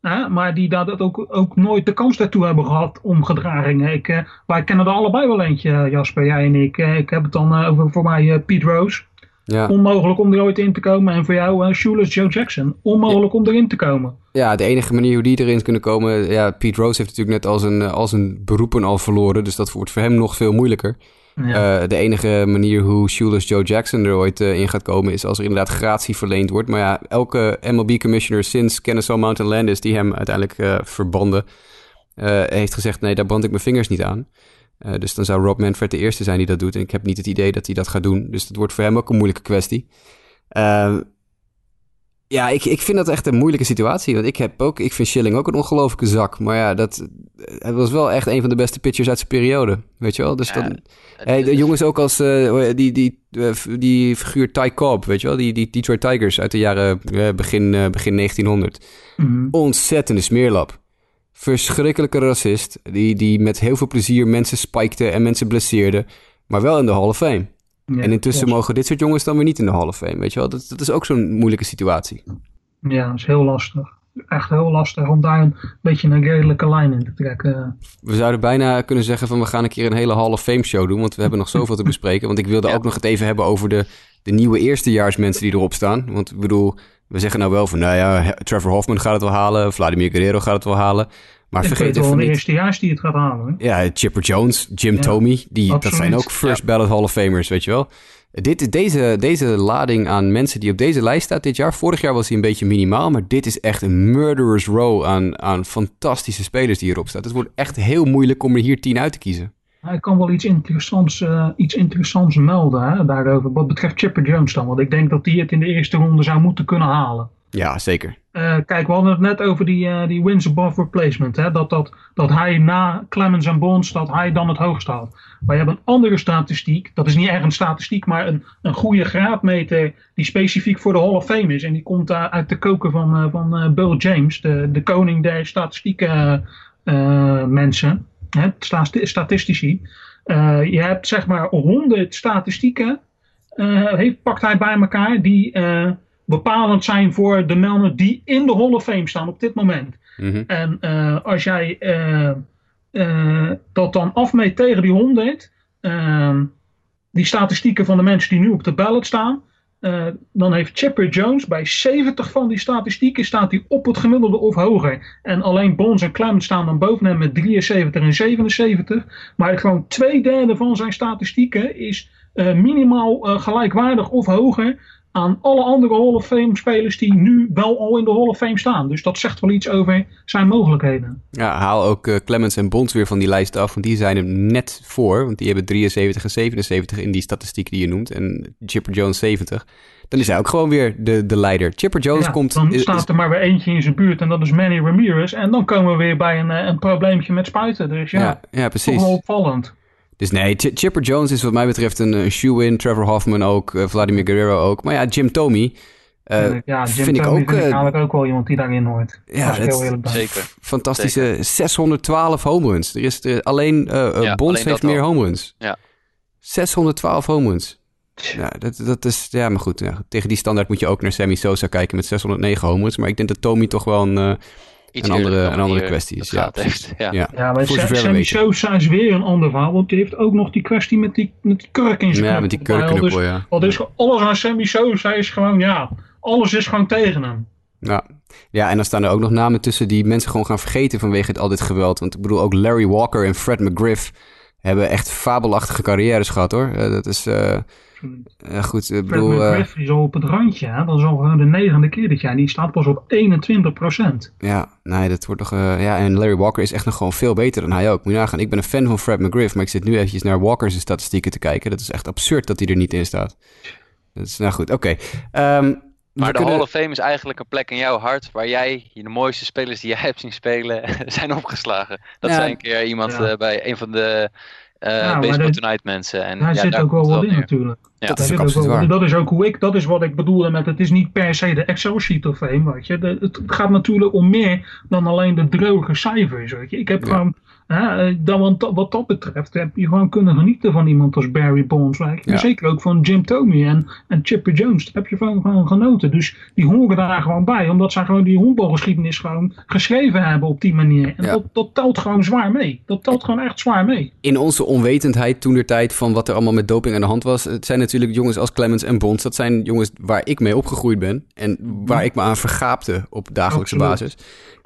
Hè? Maar die daar dat ook, ook nooit de kans daartoe hebben gehad om gedragingen. Ik, wij kennen er allebei wel eentje, Jasper, jij en ik. Ik heb het dan over voor mij Pete Rose. Ja. Onmogelijk om er ooit in te komen. En voor jou uh, Shoeless Joe Jackson. Onmogelijk om erin te komen. Ja, de enige manier hoe die erin kunnen komen... Ja, Pete Rose heeft natuurlijk net al zijn, eh, al zijn beroepen al verloren. Dus dat wordt voor hem nog veel moeilijker. Ja. Eh, de enige manier hoe Shoeless Joe Jackson er ooit in gaat komen... is als er inderdaad gratie verleend wordt. Maar ja, elke MLB-commissioner sinds Kennesaw Mountain Landis... die hem uiteindelijk verbanden... heeft gezegd, nee, daar brand ik mijn vingers niet aan. Eh, dus dan zou Rob Manfred de eerste zijn die dat doet. En ik heb niet het idee dat hij dat gaat doen. Dus dat wordt voor hem ook een moeilijke kwestie. Eh, ja, ik, ik vind dat echt een moeilijke situatie. Want ik, heb ook, ik vind Schilling ook een ongelofelijke zak. Maar ja, dat, hij was wel echt een van de beste pitchers uit zijn periode. Weet je wel? Dus Ja, dan, hey, de jongens ook als eh, die, die, eh, die figuur Ty Cobb, weet je wel? Die, die Detroit Tigers uit de jaren eh, begin, eh, begin 1900. Mhm. Ontzettende smeerlap. Verschrikkelijke racist. Die, die met heel veel plezier mensen spikte en mensen blesseerde. Maar wel in de Hall of Fame. Ja, en intussen mogen dit soort jongens dan weer niet in de Hall of Fame. Weet je wel? Dat, dat is ook zo'n moeilijke situatie. Ja, dat is heel lastig. Echt heel lastig om daar een beetje een redelijke lijn in te trekken. We zouden bijna kunnen zeggen van we gaan een keer een hele Hall of Fame show doen. Want we hebben nog zoveel te bespreken. Want ik wilde Ja. ook nog het even hebben over de, de nieuwe eerstejaars mensen die erop staan. Want ik bedoel, we zeggen nou wel van nou ja, Trevor Hoffman gaat het wel halen. Vladimir Guerrero gaat het wel halen. Maar ik vergeet wel even niet... eerstejaars die het gaat halen. Hè? Ja, Chipper Jones, Jim Ja, Tomey, die, dat zijn ook first ballot Hall of Famers, weet je wel. Dit, deze, deze lading aan mensen die op deze lijst staat dit jaar. Vorig jaar was hij een beetje minimaal, maar dit is echt een murderer's row aan, aan fantastische spelers die hierop staan. Het wordt echt heel moeilijk om er hier tien uit te kiezen. Hij kan wel iets interessants, uh, iets interessants melden daarover. Wat betreft Chipper Jones dan. Want ik denk dat hij het in de eerste ronde zou moeten kunnen halen. Ja, zeker. Uh, kijk, we hadden het net over die, uh, die wins above replacement. Hè? Dat, dat, dat hij na Clemens en Bonds, dat hij dan het hoogst had. Maar je hebt een andere statistiek. Dat is niet echt een statistiek, maar een, een goede graadmeter die specifiek voor de Hall of Fame is. En die komt uh, uit de koken van, van Bill James, de, de koning der statistieke mensen. Hè? Statistici. je hebt zeg maar 100 statistieken, heeft, pakt hij bij elkaar, die bepalend zijn voor de mannen die in de Hall of Fame staan op dit moment. Mhm. En uh, als jij uh, uh, dat dan afmeet tegen die 100, ehm, die statistieken van de mensen die nu op de ballot staan, dan heeft Chipper Jones bij 70 van die statistieken staat hij op het gemiddelde of hoger. En alleen Bonds en Clem staan dan boven hem met 73 en 77. Maar gewoon twee derde van zijn statistieken is minimaal gelijkwaardig of hoger aan alle andere Hall of Fame spelers die nu wel al in de Hall of Fame staan. Dus dat zegt wel iets over zijn mogelijkheden. Ja, haal ook uh, Clemens en Bonds weer van die lijst af, want die zijn hem net voor. Want die hebben 73 en 77 in die statistiek die je noemt. En Chipper Jones 70. Dan is hij ook gewoon weer de, de leider. Chipper Jones ja, komt... Dan staat er maar weer eentje in zijn buurt en dat is Manny Ramirez. En dan komen we weer bij een, eh, een probleempje met spuiten. Dus ja, ja, ja precies. Toch wel opvallend. Dus nee, Chipper Jones is wat mij betreft een, een shoe-in. Trevor Hoffman ook, uh, Vladimir Guerrero ook. Maar ja, Jim Tomey uh, ja, Jim vind Tomey ik ook... Vind ik eigenlijk ook wel iemand die daarin hoort. Ja, dat is zeker. Fantastische Zeker. 612 home runs. Er is er, alleen uh, Ja, Bonds alleen heeft meer home runs. Ja. 612 home runs. Ja, dat, dat is... Ja, maar goed. Ja, tegen die standaard moet je ook naar Sammy Sosa kijken met 609 home runs. Maar ik denk dat Tomey toch wel een... Iets Een andere- een andere kwestie is, ja, precies. Ja. ja. Ja, maar Sammy. Sosa is weer een ander verhaal. Want die heeft ook nog die kwestie met die, met die kurk in zijn Ja, met die knuppel. kurkknuppel, Dus, ja. al dus alles aan Sammy Sosa is gewoon, ja, alles is gewoon tegen hem. Ja. ja, en dan staan er ook nog namen tussen die mensen gewoon gaan vergeten vanwege het, al dit geweld. Want ik bedoel, ook Larry Walker en Fred McGriff hebben echt fabelachtige carrières gehad hoor. Eh, dat is eh, eh, goed. Ik Fred bedoel, eh, McGriff is al op het randje. Hè? Dat is al gewoon de negende keer dit jaar. Die staat pas op 21 procent. ja, nee, dat wordt toch. eh, ja, en Larry Walker is echt nog gewoon veel beter dan hij ook. Moet je nagaan, ik ben een fan van Fred McGriff, maar ik zit nu eventjes naar Walker's statistieken te kijken. Dat is echt absurd dat hij er niet in staat. Dat is, nou goed, oké. Ehm, Maar de kunnen- Hall of Fame is eigenlijk een plek in jouw hart waar jij de mooiste spelers die jij hebt zien spelen zijn opgeslagen. Dat Ja. zei een keer iemand Ja. bij een van de eh maar Baseball dat- Tonight mensen. En Daar ja, zit daar ook wel wat in neer. natuurlijk. Ja. Dat is ook zit ook absoluut wel- waar. dat is ook hoe ik, dat is wat ik bedoelde met het is niet per se de Excel sheet of fame, weet je. De- het gaat natuurlijk om meer dan alleen de droge cijfers, weet je. Ik heb Ja. gewoon, hè, dan, wat, wat dat betreft, heb je gewoon kunnen genieten van iemand als Barry Bonds. Ja. Zeker ook van Jim Tomey en, en Chipper Jones, daar heb je van, gewoon genoten. Dus die horen daar gewoon bij, omdat zij gewoon die honkbalgeschiedenis gewoon geschreven hebben op die manier. En Ja. dat, dat telt gewoon zwaar mee. Dat telt gewoon echt zwaar mee. in onze onwetendheid toen der tijd van wat er allemaal met doping aan de hand was. Het zijn natuurlijk jongens als Clemens en Bonds. Dat zijn jongens waar ik mee opgegroeid ben. En waar ik me aan vergaapte op dagelijkse Absoluut. basis.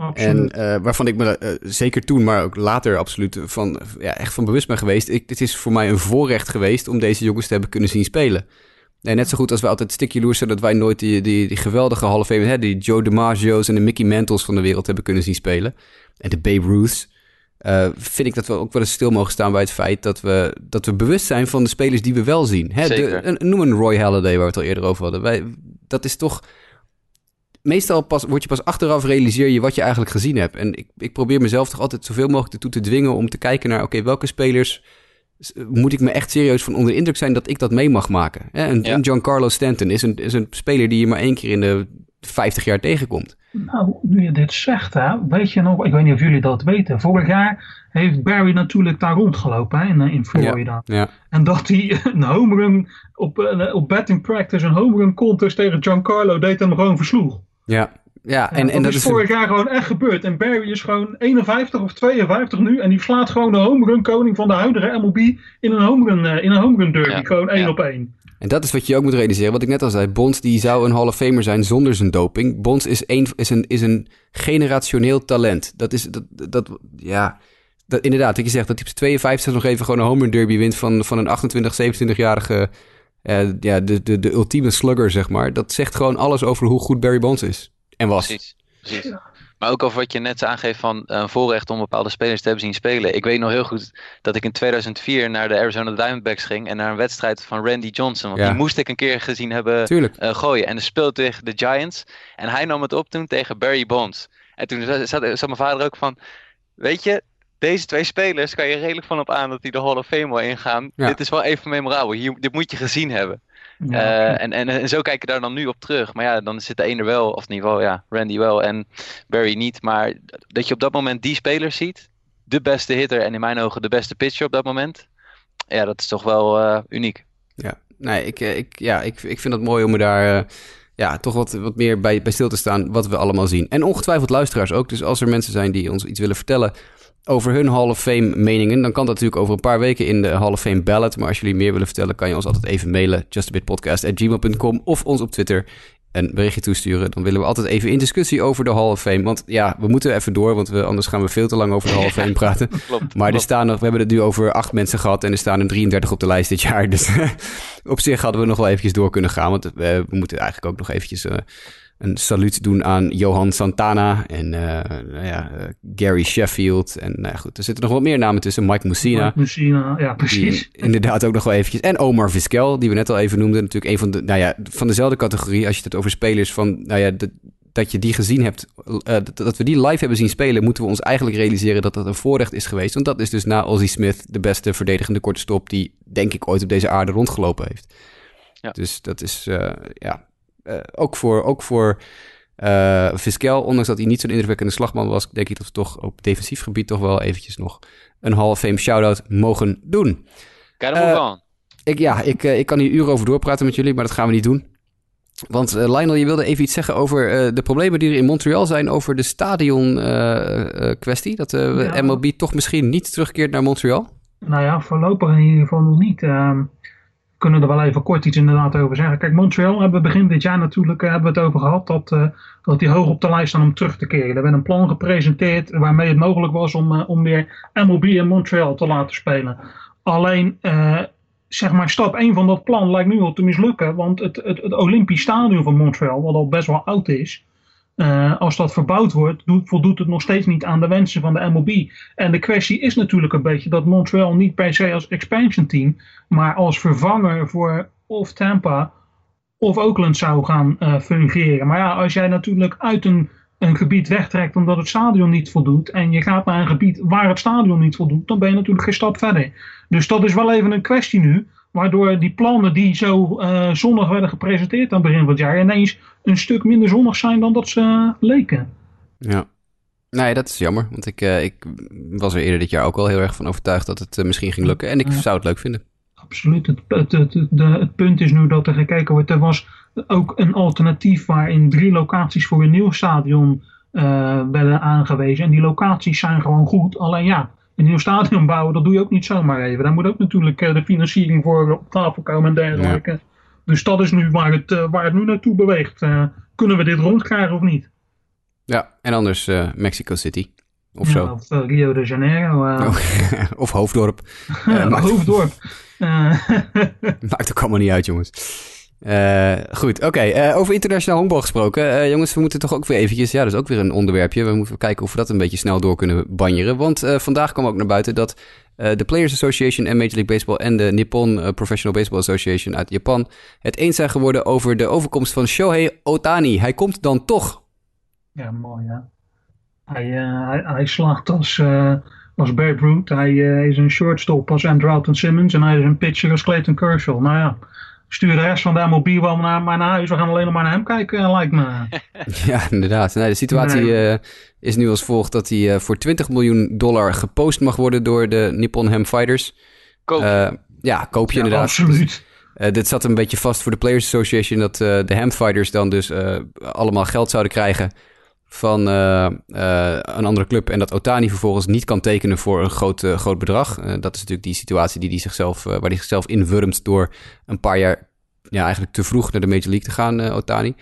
Absoluut. En eh, waarvan ik me eh, zeker toen, maar ook later absoluut van, ja, echt van bewust ben geweest. Ik, het is voor mij een voorrecht geweest om deze jongens te hebben kunnen zien spelen. En net zo goed als we altijd stikje loersen dat wij nooit die, die, die geweldige Hall of Fame, hè, die Joe DiMaggio's en de Mickey Mantles van de wereld hebben kunnen zien spelen. En de Babe Ruths. eh, vind ik dat we ook wel eens stil mogen staan bij het feit dat we, dat we bewust zijn van de spelers die we wel zien. Hè, de, een- noem een Roy Halladay waar we het al eerder over hadden. Wij, dat is toch meestal pas, word je pas achteraf realiseer je wat je eigenlijk gezien hebt. En ik, ik probeer mezelf toch altijd zoveel mogelijk ertoe te dwingen om te kijken naar, oké, welke spelers s- moet ik me echt serieus van onder de indruk zijn dat ik dat mee mag maken. Hè, En, Ja. en Giancarlo Stanton is een, is een speler die je maar één keer in de 50 jaar tegenkomt. Nou, nu je dit zegt, hè, weet je nog, ik weet niet of jullie dat weten. Vorig jaar heeft Barry natuurlijk daar rondgelopen hè, in, eh, in Florida. Ja, En dat hij een home run op, eh, op batting practice, een home run contest tegen Giancarlo deed hem gewoon versloeg. Ja, ja. En, En, en dat, is vorig jaar gewoon echt gebeurd. En Barry is gewoon 51 of 52 nu. En die slaat gewoon de home run koning van de huidige MLB in een home run, eh, in een home run derby. Ja, Gewoon één ja. op één. En dat is wat je ook moet realiseren. Wat ik net al zei. Bonds die zou een Hall of Famer zijn zonder zijn doping. Bonds is een, is een, is een generationeel talent. Dat is, dat, dat ja... Dat, inderdaad, wat je zegt, dat hij op zijn 52 nog even gewoon een home run derby wint van, van een 28, 27-jarige... eh, ja, de, de, de ultieme slugger, zeg maar. Dat zegt gewoon alles over hoe goed Barry Bonds is. En was. Precies. Precies. Maar ook over wat je net aangeeft van een voorrecht om bepaalde spelers te hebben zien spelen. Ik weet nog heel goed dat ik in 2004 naar de Arizona Diamondbacks ging en naar een wedstrijd van Randy Johnson. Want Ja. die moest ik een keer gezien hebben Tuurlijk. eh, gooien. En de speelde tegen de Giants. En hij nam het op toen tegen Barry Bonds. En toen zat, zat zat mijn vader ook van, weet je, deze twee spelers kan je redelijk van op aan dat die de Hall of Fame wel ingaan. Ja. Dit is wel even memorabel. Hier, dit moet je gezien hebben. Ja. Eh, en, en, en zo kijk je daar dan nu op terug. Maar ja, dan zit de ene wel, of geval, ja, Randy wel en Barry niet. Maar dat je op dat moment die spelers ziet, de beste hitter en in mijn ogen de beste pitcher op dat moment. Ja, dat is toch wel eh, uniek. Ja, nee, ik, eh, ik, ja, ik, ik vind het mooi om er daar ja, toch wat, wat meer bij, bij stil te staan wat we allemaal zien. En ongetwijfeld luisteraars ook. Dus als er mensen zijn die ons iets willen vertellen over hun Hall of Fame meningen, dan kan dat natuurlijk over een paar weken in de Hall of Fame ballot. Maar als jullie meer willen vertellen, kan je ons altijd even mailen. justabitpodcast.gmail.com of ons op Twitter een berichtje toesturen. Dan willen we altijd even in discussie over de Hall of Fame. Want ja, we moeten even door, want we, anders gaan we veel te lang over de Hall of Fame praten. Klopt. Maar er staan nog, we hebben het nu over acht mensen gehad en er staan er 33 op de lijst dit jaar. Dus op zich hadden we nog wel eventjes door kunnen gaan. Want we moeten eigenlijk ook nog eventjes eh, een saluut doen aan Johan Santana en eh, nou ja, eh, Gary Sheffield. En nou ja, goed, er zitten nog wat meer namen tussen. Mike Mussina. Mike Mussina, ja, precies. Die inderdaad ook nog wel eventjes. En Omar Vizquel, die we net al even noemden. Natuurlijk een van de, nou ja, van dezelfde categorie. Als je het over spelers van, nou ja, dat, dat je die gezien hebt, eh, dat, dat we die live hebben zien spelen, moeten we ons eigenlijk realiseren dat dat een voorrecht is geweest. Want dat is dus na Ozzie Smith de beste verdedigende korte stop die, denk ik, ooit op deze aarde rondgelopen heeft. Ja. Dus dat is, eh, ja, eh, ook voor, ook voor eh Vizquel, ondanks dat hij niet zo'n indrukwekkende slagman was, denk ik dat we toch op defensief gebied toch wel eventjes nog een Hall of Fame shout-out mogen doen. Move Eh, on. Ik, ja, ik, ik kan hier uren over doorpraten met jullie, maar dat gaan we niet doen. Want eh, Lionel, je wilde even iets zeggen over eh, de problemen die er in Montreal zijn over de stadion-kwestie. dat de Ja. MLB toch misschien niet terugkeert naar Montreal. Nou ja, voorlopig in ieder geval nog niet. Ehm, we kunnen er wel even kort iets inderdaad over zeggen. Kijk, Montreal hebben we begin dit jaar natuurlijk eh, hebben we het over gehad dat, eh, dat die hoog op de lijst staan om terug te keren. Er werd een plan gepresenteerd waarmee het mogelijk was om, eh, om weer MLB in Montreal te laten spelen. Alleen, eh, zeg maar, stap 1 van dat plan lijkt nu al te mislukken. Want het, het, het Olympisch Stadion van Montreal, wat al best wel oud is, eh, als dat verbouwd wordt, doet, voldoet het nog steeds niet aan de wensen van de MLB. En de kwestie is natuurlijk een beetje dat Montreal niet per se als expansion team, maar als vervanger voor of Tampa of Oakland zou gaan eh, fungeren. Maar ja, als jij natuurlijk uit een, een gebied wegtrekt omdat het stadion niet voldoet en je gaat naar een gebied waar het stadion niet voldoet, dan ben je natuurlijk geen stap verder. Dus dat is wel even een kwestie nu, waardoor die plannen die zo eh, zonnig werden gepresenteerd aan het begin van het jaar ineens een stuk minder zonnig zijn dan dat ze eh, leken. Ja. Nee, dat is jammer. Want ik, eh, ik was er eerder dit jaar ook al heel erg van overtuigd dat het misschien ging lukken. En ik zou het leuk vinden. Absoluut. Het, het, het, het- punt is nu dat er gekeken wordt. Er was ook een alternatief waarin drie locaties voor een nieuw stadion werden aangewezen. En die locaties zijn gewoon goed. Alleen ja, een nieuw stadion bouwen, dat doe je ook niet zomaar even. Daar moet ook natuurlijk eh, de financiering voor op tafel komen en dergelijke. Dus dat is nu waar het, eh, waar het nu naartoe beweegt. Eh, kunnen we dit rondkrijgen of niet? Ja, en anders eh, Mexico City. Of Ja, zo. Of eh, Rio de Janeiro. eh, Oh, of Hoofddorp. Eh, Hoofddorp. Eh, maakt ook allemaal niet uit, jongens. Eh, goed, oké. eh, over internationaal honkbal gesproken. Eh, jongens, we moeten toch ook weer eventjes... Ja, dat is ook weer een onderwerpje. We moeten kijken of we dat een beetje snel door kunnen banjeren. Want vandaag kwam ook naar buiten dat de Players Association en Major League Baseball... en de Nippon Professional Baseball Association uit Japan... het eens zijn geworden over de overkomst van Shohei Otani. Hij komt dan toch. Ja, mooi hè. Hij, hij, hij slaagt als, als Babe Ruth. Hij is een shortstop als Andrelton Simmons. En hij is een pitcher als Clayton Kershaw. Nou ja, stuur de rest van de MLB wel naar, naar huis. We gaan alleen nog maar naar hem kijken, eh, lijkt me. Ja, inderdaad. Nee, de situatie Nee. eh, is nu als volgt dat hij eh, voor 20 miljoen dollar gepost mag worden door de Nippon Ham Fighters. Koop. Eh, ja, koop je Ja, inderdaad. absoluut. Eh, dit zat een beetje vast voor de Players Association dat eh, de Ham Fighters dan dus eh, allemaal geld zouden krijgen van eh, eh, een andere club en dat Otani vervolgens niet kan tekenen voor een groot, eh, groot bedrag. Dat is natuurlijk die situatie die die zichzelf, waar hij zichzelf inwurmt door een paar jaar ja, eigenlijk te vroeg naar de Major League te gaan, Otani.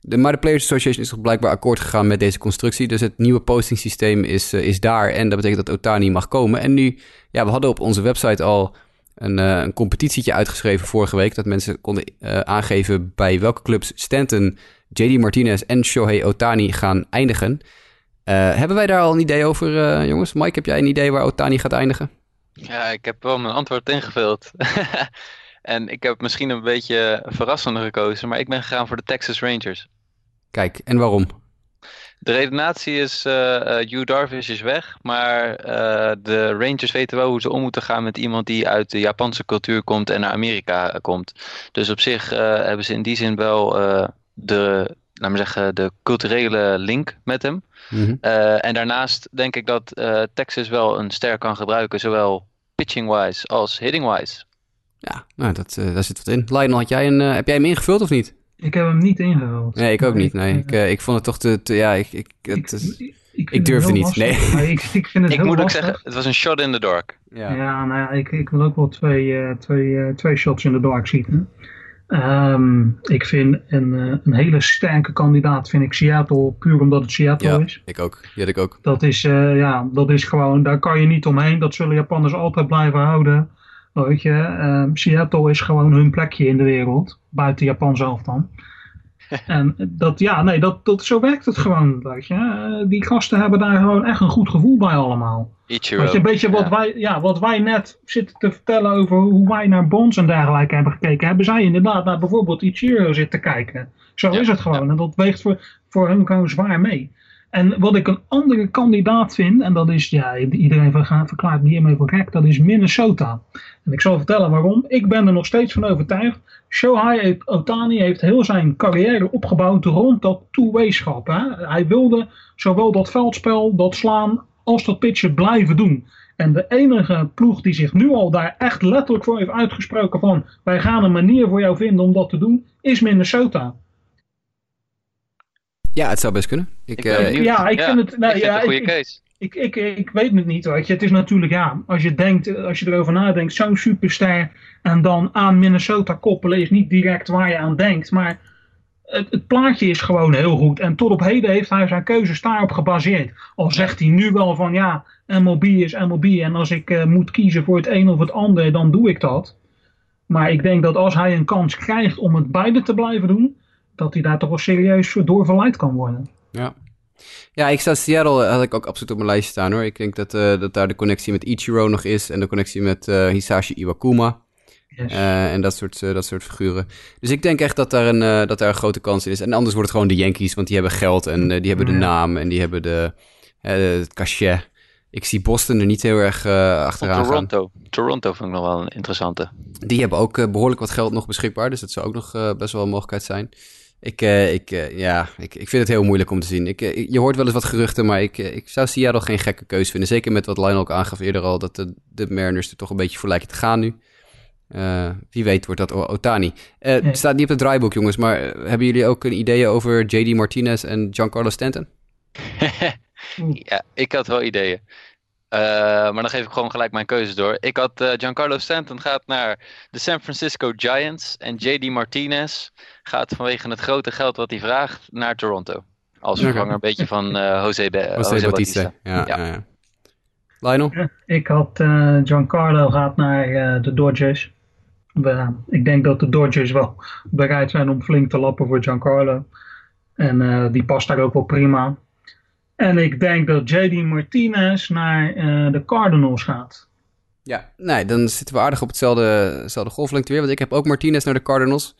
De, maar de Players Association is toch blijkbaar akkoord gegaan met deze constructie. Dus het nieuwe postingsysteem is, is daar. En dat betekent dat Otani mag komen. En nu, ja, we hadden op onze website al een, een competitietje uitgeschreven vorige week. Dat mensen konden aangeven bij welke clubs Stanton, JD Martinez en Shohei Otani gaan eindigen. Eh, hebben wij daar al een idee over, eh, jongens? Mike, heb jij een idee waar Otani gaat eindigen? Ja, ik heb wel mijn antwoord ingevuld. en ik heb misschien een beetje verrassender gekozen, maar ik ben gegaan voor de Texas Rangers. Kijk, en waarom? De redenatie is, uh, Hugh Darvish is weg, maar uh, de Rangers weten wel hoe ze om moeten gaan met iemand die uit de Japanse cultuur komt en naar Amerika komt. Dus op zich hebben ze in die zin wel de, laat maar zeggen, de culturele link met hem. Mm -hmm. en daarnaast denk ik dat Texas wel een ster kan gebruiken, zowel pitching-wise als hitting-wise. Ja, nou, dat, daar zit wat in. Lionel, had jij een, heb jij hem ingevuld of niet? Ik heb hem niet ingevuld. Nee, ik ook niet. Nee, ik, uh, ik vond het toch te... te ja, ik, ik, het is, ik, ik, ik durfde niet. Lastig, nee. ik, ik vind het ik heel moet lastig. ook zeggen, het was een shot in the dark. Ja, ja nou ja, ik, ik wil ook wel twee, uh, twee, uh, twee shots in the dark schieten. Um, ik vind een, een hele sterke kandidaat, vind ik Seattle, puur omdat het Seattle ja, is. ik ook. Ja, ik ook. Dat is, ja, dat is gewoon, daar kan je niet omheen. Dat zullen Japanners altijd blijven houden. Weet je, um, Seattle is gewoon hun plekje in de wereld. Buiten Japan zelf dan. En dat, ja, nee, dat, dat, zo werkt het gewoon, weet je. Die gasten hebben daar gewoon echt een goed gevoel bij allemaal. Ichiro. Weet je, een beetje wat, Ja. wij, ja, wat wij net zitten te vertellen over hoe wij naar Bonds en dergelijke hebben gekeken, hebben zij inderdaad naar bijvoorbeeld Ichiro zitten kijken. Zo Ja, is het gewoon. En dat weegt voor, voor hun gewoon zwaar mee. En wat ik een andere kandidaat vind, en dat is, ja, iedereen verklaart me hiermee voor gek, dat is Minnesota. En ik zal vertellen waarom. Ik ben er nog steeds van overtuigd. Shohei Otani heeft heel zijn carrière opgebouwd rond dat two-way-schap. Hij wilde zowel dat veldspel, dat slaan, als dat pitchen blijven doen. En de enige ploeg die zich nu al daar echt letterlijk voor heeft uitgesproken van wij gaan een manier voor jou vinden om dat te doen, is Minnesota. Ja, het zou best kunnen. Ik, Ik ben eh, ja, ik vind het- nou, ik vind ja, het een goede ik- case. Ik, ik, ik weet het niet, weet je. Het is natuurlijk, ja, als je denkt, als je erover nadenkt, zo'n superster en dan aan Minnesota koppelen is niet direct waar je aan denkt. Maar het, het plaatje is gewoon heel goed. En tot op heden heeft hij zijn keuzes daarop gebaseerd. Al zegt hij nu wel van, ja, MLB is MLB. En als ik eh, moet kiezen voor het een of het ander, dan doe ik dat. Maar ik denk dat als hij een kans krijgt om het beide te blijven doen, dat hij daar toch wel serieus door verleid kan worden. Ja. Ja, ik sta Seattle had ik ook absoluut op mijn lijstje staan hoor. Ik denk dat, eh, dat daar de connectie met Ichiro nog is en de connectie met eh, Hisashi Iwakuma Yes. eh, en dat soort, eh, dat soort figuren. Dus ik denk echt dat daar, een, eh, dat daar een grote kans in is. En anders wordt het gewoon de Yankees, want die hebben geld en eh, die hebben de naam en die hebben de, eh, het cachet. Ik zie Boston er niet heel erg eh, achteraan gaan. Toronto. Toronto vind ik nog wel een interessante. Die hebben ook eh, behoorlijk wat geld nog beschikbaar. Dus dat zou ook nog eh, best wel een mogelijkheid zijn. Ik, eh, ik, eh, ja, ik, ik vind het heel moeilijk om te zien. Ik, eh, je hoort wel eens wat geruchten, maar ik, ik zou Seattle geen gekke keuze vinden. Zeker met wat Lionel ook aangaf eerder al, dat de, de Mariners er toch een beetje voor lijken te gaan nu. Eh, wie weet wordt dat Otani. Eh, Ja. Staat niet op het draaiboek, jongens, maar hebben jullie ook een idee over JD Martinez en Giancarlo Stanton? ja, ik had wel ideeën. Eh, maar dan geef ik gewoon gelijk mijn keuzes door. Ik had eh, Giancarlo Stanton gaat naar de San Francisco Giants. En JD Martinez gaat vanwege het grote geld wat hij vraagt naar Toronto. Als vervanger een beetje van eh Jose, Be- José Jose Bautista. Ja, Ja. ja. ja. Lionel? Ik had eh, Giancarlo gaat naar eh, de Dodgers. Ik denk dat de Dodgers wel bereid zijn om flink te lappen voor Giancarlo. En eh, die past daar ook wel prima. En ik denk dat JD Martinez naar eh, de Cardinals gaat. Ja, nee, dan zitten we aardig op hetzelfde, hetzelfde golflengte weer. Want ik heb ook Martinez naar de Cardinals.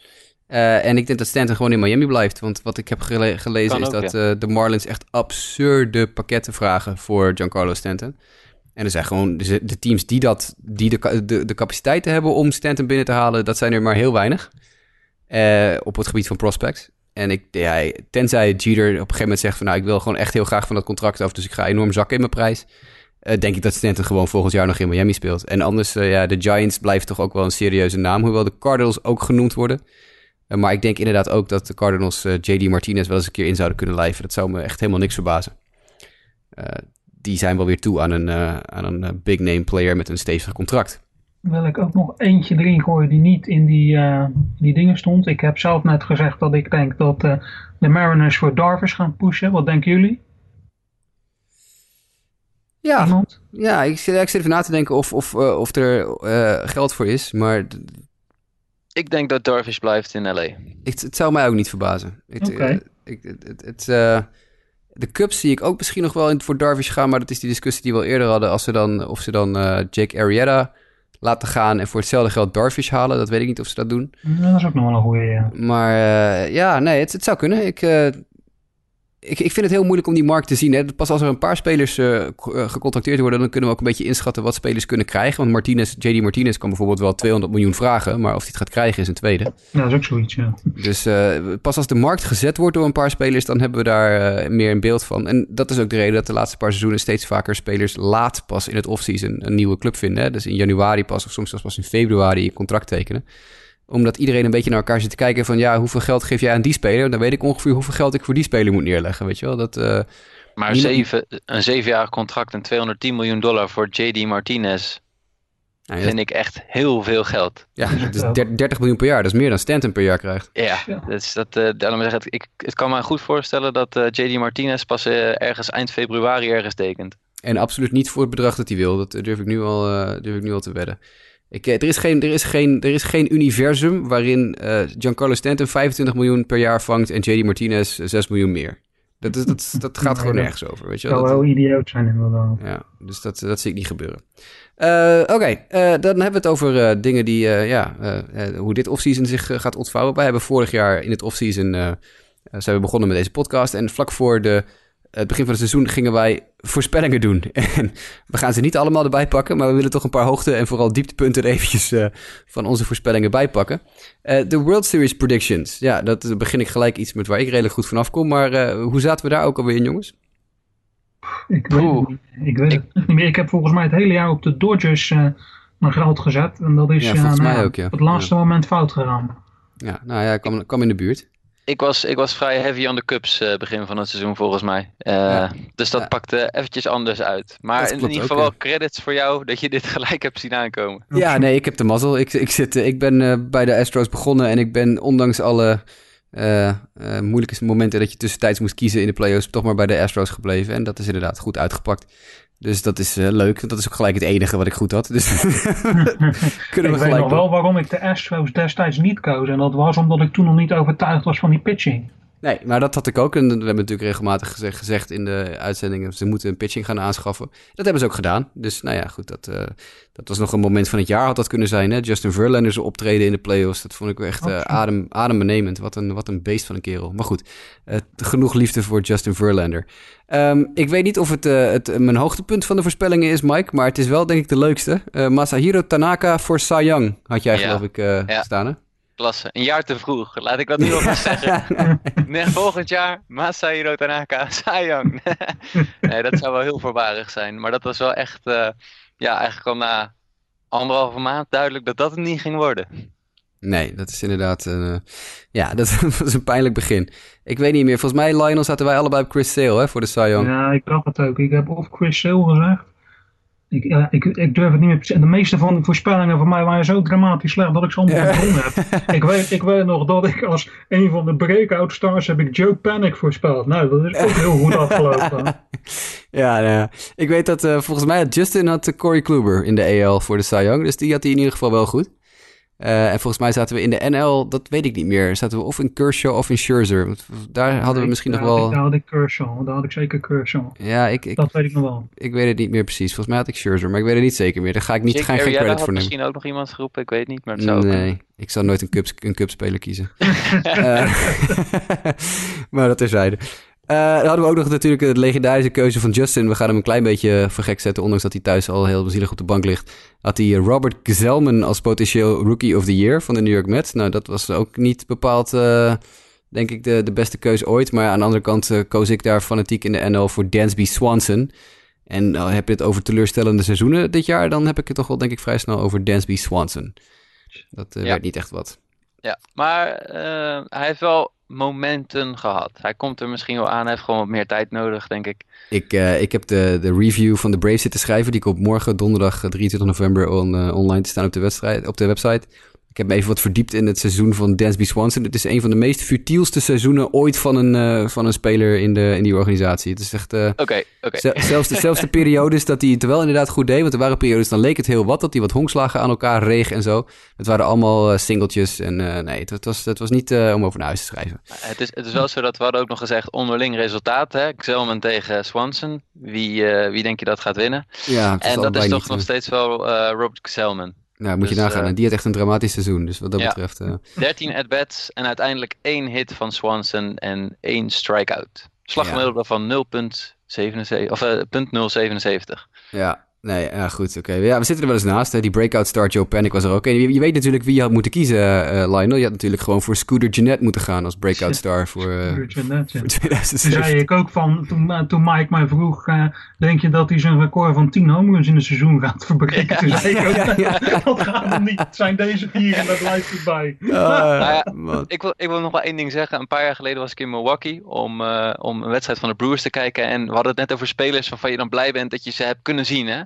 Eh, en ik denk dat Stanton gewoon in Miami blijft. Want wat ik heb gele- gelezen Kan is ook, dat eh, de Marlins echt absurde pakketten vragen voor Giancarlo Stanton. En er zijn gewoon de, de teams die, dat, die de, de, de capaciteiten hebben om Stanton binnen te halen, dat zijn er maar heel weinig. eh, op het gebied van prospects. En ik, ja, tenzij Jeter op een gegeven moment zegt van nou, ik wil gewoon echt heel graag van dat contract af, dus ik ga enorm zakken in mijn prijs. eh, denk ik dat Stanton gewoon volgend jaar nog in Miami speelt. En anders, eh, ja, de Giants blijven toch ook wel een serieuze naam, hoewel de Cardinals ook genoemd worden. Eh, maar ik denk inderdaad ook dat de Cardinals JD Martinez wel eens een keer in zouden kunnen lijven. Dat zou me echt helemaal niks verbazen. Die zijn wel weer toe aan een, aan een eh, big name player met een stevig contract. Wil ik ook nog eentje erin gooien die niet in die, eh, die dingen stond. Ik heb zelf net gezegd dat ik denk dat eh, de Mariners voor Darvish gaan pushen. Wat denken jullie? Ja, Iemand? ja ik, zit, ik zit even na te denken of, of, eh, of er eh, geld voor is. Maar Ik denk dat Darvish blijft in LA. het, het zou mij ook niet verbazen. Oké. ik, het, De Cubs zie ik ook misschien nog wel in voor Darvish gaan, maar dat is die discussie die we al eerder hadden. Als ze dan, of ze dan uh, Jake Arrieta laten gaan en voor hetzelfde geld Darvish halen. Dat weet ik niet of ze dat doen. Dat is ook nog wel een goede, ja. Maar uh, ja, nee, het, het, zou kunnen. Ik, uh, ik, ik vind het heel moeilijk om die markt te zien. Hè. Pas als er een paar spelers uh, gecontracteerd worden, dan kunnen we ook een beetje inschatten wat spelers kunnen krijgen. Want Martinez, JD Martinez kan bijvoorbeeld wel 200 miljoen vragen, maar of hij het gaat krijgen is een tweede. Ja, dat is ook zoiets, ja. Dus uh, pas als de markt gezet wordt door een paar spelers, dan hebben we daar uh, meer een beeld van. En dat is ook de reden dat de laatste paar seizoenen steeds vaker spelers laat pas in het offseason een nieuwe club vinden. Hè. Dus in januari pas, of soms zelfs pas in februari een contract tekenen omdat iedereen een beetje naar elkaar zit te kijken van... ja, hoeveel geld geef jij aan die speler? Dan weet ik ongeveer hoeveel geld ik voor die speler moet neerleggen, weet je wel? Dat, uh, maar niemand... zeven, een zevenjarig contract en 210 miljoen dollar voor JD Martinez... Ja, vind ik echt heel veel geld. Ja, dat is 30 miljoen per jaar. Dat is meer dan Stanton per jaar krijgt. Ja, Dus dat, uh, daarom zeg ik, ik, het kan me goed voorstellen dat uh, JD Martinez pas uh, ergens eind februari ergens tekent. En absoluut niet voor het bedrag dat hij wil. Dat durf ik nu al, durf ik nu al te wedden. Ik, er, is geen, er, is geen, er is geen universum waarin uh, Giancarlo Stanton 25 miljoen per jaar vangt en JD Martinez 6 miljoen meer. Dat, is, dat, dat gaat gewoon nergens over, weet je wel. Dat zou wel idioot zijn inderdaad. Ja, dus dat, dat zie ik niet gebeuren. Uh, Oké, okay, uh, dan hebben we het over dingen die, ja, hoe dit offseason zich gaat ontvouwen. Wij hebben vorig jaar in het offseason, zijn we begonnen met deze podcast. En vlak voor de het begin van het seizoen gingen wij voorspellingen doen. En we gaan ze niet allemaal erbij pakken, maar we willen toch een paar hoogte- en vooral dieptepunten er eventjes uh, van onze voorspellingen bijpakken. Uh, de World Series predictions. Ja, dat begin ik gelijk iets met waar ik redelijk goed vanaf kom. Maar uh, hoe zaten we daar ook alweer in, jongens? Ik weet, het, niet. ik weet het niet meer. Ik heb volgens mij het hele jaar op de Dodgers mijn geld gezet. En dat is ja, volgens nou, mij ook, ja. op het laatste ja. moment fout gegaan. Ja, nou ja, ik kwam, kwam in de buurt. Ik was, ik was vrij heavy on the Cubs uh, begin van het seizoen volgens mij. Uh, ja. Dus dat ja. pakte eventjes anders uit. Maar in ieder geval ook, wel credits voor jou dat je dit gelijk hebt zien aankomen. Ja, nee, ik heb de mazzel. Ik, ik, zit, ik ben uh, bij de Astros begonnen en ik ben ondanks alle moeilijke momenten dat je tussentijds moest kiezen in de playoffs toch maar bij de Astros gebleven. En dat is inderdaad goed uitgepakt. Dus dat is uh, leuk, want dat is ook gelijk het enige wat ik goed had. Dus kunnen we ik gelijk weet nog wel waarom ik de Astros destijds niet koos. En dat was omdat ik toen nog niet overtuigd was van die pitching. Nee, maar dat had ik ook. En we hebben natuurlijk regelmatig gezegd, gezegd in de uitzendingen... ze moeten een pitching gaan aanschaffen. Dat hebben ze ook gedaan. Dus nou ja, goed, dat, uh, dat was nog een moment van het jaar had dat kunnen zijn. Hè? Justin Verlander optreden in de playoffs. Dat vond ik echt uh, adem, adembenemend. Wat een, wat een beest van een kerel. Maar goed, uh, genoeg liefde voor Justin Verlander. Um, ik weet niet of het, het mijn hoogtepunt van de voorspellingen is, Mike. Maar het is wel denk ik de leukste. Masahiro Tanaka voor Cy Young had jij Ja. geloof ik ja. staan, hè? Klasse. Een jaar te vroeg. Laat ik dat nu alvast zeggen. nee, volgend jaar Masahiro Tanaka, Sayang. nee, dat zou wel heel voorbarig zijn. Maar dat was wel echt, uh, ja, eigenlijk al na anderhalve maand duidelijk dat dat het niet ging worden. Nee, dat is inderdaad, uh, ja, dat was een pijnlijk begin. Ik weet niet meer, volgens mij, Lionel, zaten wij allebei op Chris Sale, hè, voor de Young. Ja, ik dacht het ook. Ik heb of Chris Sale gezegd. Ik, ik, ik, durf het niet meer te De meeste van de voorspellingen van mij waren zo dramatisch slecht dat ik ze allemaal gewonnen heb. ik, weet, ik weet nog dat ik als een van de breakout stars heb ik Joe Panic voorspeld. Nou, dat is ook heel goed afgelopen. ja, nou ja, ik weet dat uh, volgens mij Justin had Corey Kluber in de AL voor de Cy Young. Dus die had hij in ieder geval wel goed. Uh, en volgens mij zaten we in de NL, dat weet ik niet meer. Zaten we of in Kershaw of in Scherzer. Want daar hadden we misschien nog wel... Ik, daar had ik Kershaw, daar had ik zeker Kershaw. Ja, ik, ik, dat weet ik nog wel. Ik weet het niet meer precies. Volgens mij had ik Scherzer, maar ik weet het niet zeker meer. Daar ga ik niet, geen, geen credit voor nemen. misschien ook nog iemand geroepen, ik weet het niet. Maar het zou nee, ook... ik zal nooit een Cubs, een Cubs speler kiezen. uh, maar dat terzijde. Uh, dan hadden we ook nog natuurlijk de legendarische keuze van Justin. We gaan hem een klein beetje vergek zetten, ondanks dat hij thuis al heel zielig op de bank ligt. Had hij Robert Gezelman als potentieel Rookie of the Year van de New York Mets. Nou, dat was ook niet bepaald, uh, denk ik, de, de beste keuze ooit. Maar aan de andere kant uh, koos ik daar fanatiek in de NL voor Dansby Swanson. En heb je het over teleurstellende seizoenen dit jaar, dan heb ik het toch wel, denk ik, vrij snel over Dansby Swanson. Dat ja. werd niet echt wat. Ja, maar hij heeft wel momenten gehad. Hij komt er misschien wel aan, hij heeft gewoon wat meer tijd nodig, denk ik. Ik, uh, ik heb de, de review van de Braves zitten schrijven, die komt morgen donderdag 23 november uh, online te staan op de, wedstrijd, op de website. Ik heb me even wat verdiept in het seizoen van Dansby Swanson. Het is een van de meest futielste seizoenen ooit van een, eh, van een speler in, de, in die organisatie. Het is echt... eh, zelfs, de, zelfs de periodes dat hij het wel inderdaad goed deed. Want er waren periodes, dan leek het heel wat. Dat hij wat honkslagen aan elkaar reeg en zo. Het waren allemaal eh, singeltjes. En nee, het, het was, het was niet om over naar huis te schrijven. Het is, het is wel zo dat we hadden ook nog gezegd onderling resultaat. Hè? Xelman tegen Swanson. Wie, wie denk je dat gaat winnen? Ja, En dat is toch nog steeds wel Robert Xelman. Nou, moet je dus, nagaan. eh, En die had echt een dramatisch seizoen. Dus wat dat Ja. betreft... eh, 13 at-bats en uiteindelijk één hit van Swanson en één strikeout. Slaggemiddelde van 0,77 of eh, punt 0,77. Ja, nee, ja, goed, oké. Ja, we zitten er wel eens naast. Hè. Die breakout start Joe Panic was er ook. En je, je weet natuurlijk wie je had moeten kiezen, eh, Lionel. Je had natuurlijk gewoon voor Scooter Jeanette moeten gaan als breakout star voor, eh, Beetje net, ja. Toen 2007. zei ik ook van, toen, eh, toen Mike mij vroeg, eh, denk je dat hij zijn record van 10 home runs in een seizoen gaat verbreken? Toen zei ik ook, Ja, ja, ja. dat gaat hem niet. Het zijn deze vier en dat blijft erbij. Ah, ja, man. Ik wil, ik wil nog wel één ding zeggen. Een paar jaar geleden was ik in Milwaukee om, eh, om een wedstrijd van de Brewers te kijken. En we hadden het net over spelers waarvan je dan blij bent dat je ze hebt kunnen zien. Hè?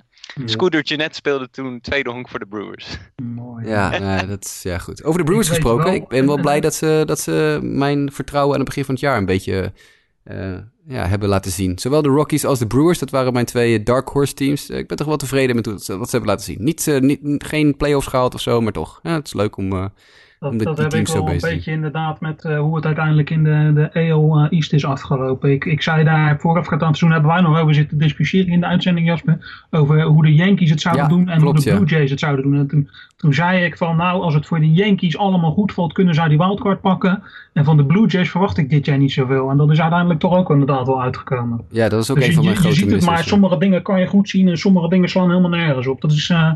Scooter Jeanette speelde toen tweede honk voor de Brewers. Mooi. Ja, nee, dat is ja goed. Over de Brewers Ik gesproken. wel- ik ben wel blij dat ze, dat ze mijn vertrouwen aan het begin van het jaar een beetje eh, ja, hebben laten zien. Zowel de Rockies als de Brewers, dat waren mijn twee dark horse teams. Eh, Ik ben toch wel tevreden met hoe- wat ze hebben laten zien. Niet, eh, niet, geen playoffs gehaald of zo, maar toch. Ja, het is leuk om... eh, Dat, Omdat dat die heb ik teams zo wel een zijn. beetje inderdaad met eh, hoe het uiteindelijk in de, de AL eh, East is afgelopen. Ik, ik zei daar voorafgaand aan het seizoen hebben wij nog over zitten discussiëren in de uitzending Jasper. Over hoe de Yankees het zouden Ja, doen en klopt, hoe de. Blue Jays het zouden doen. En toen, toen zei ik van nou als het voor de Yankees allemaal goed valt kunnen zij die wildcard pakken. En van de Blue Jays verwacht ik dit jaar niet zoveel. En dat is uiteindelijk toch ook inderdaad wel uitgekomen. ja, dat is ook Dus een je, van je, mijn je grote ziet het maar, sommige dingen kan je goed zien en sommige dingen slaan helemaal nergens op. Dat is... eh,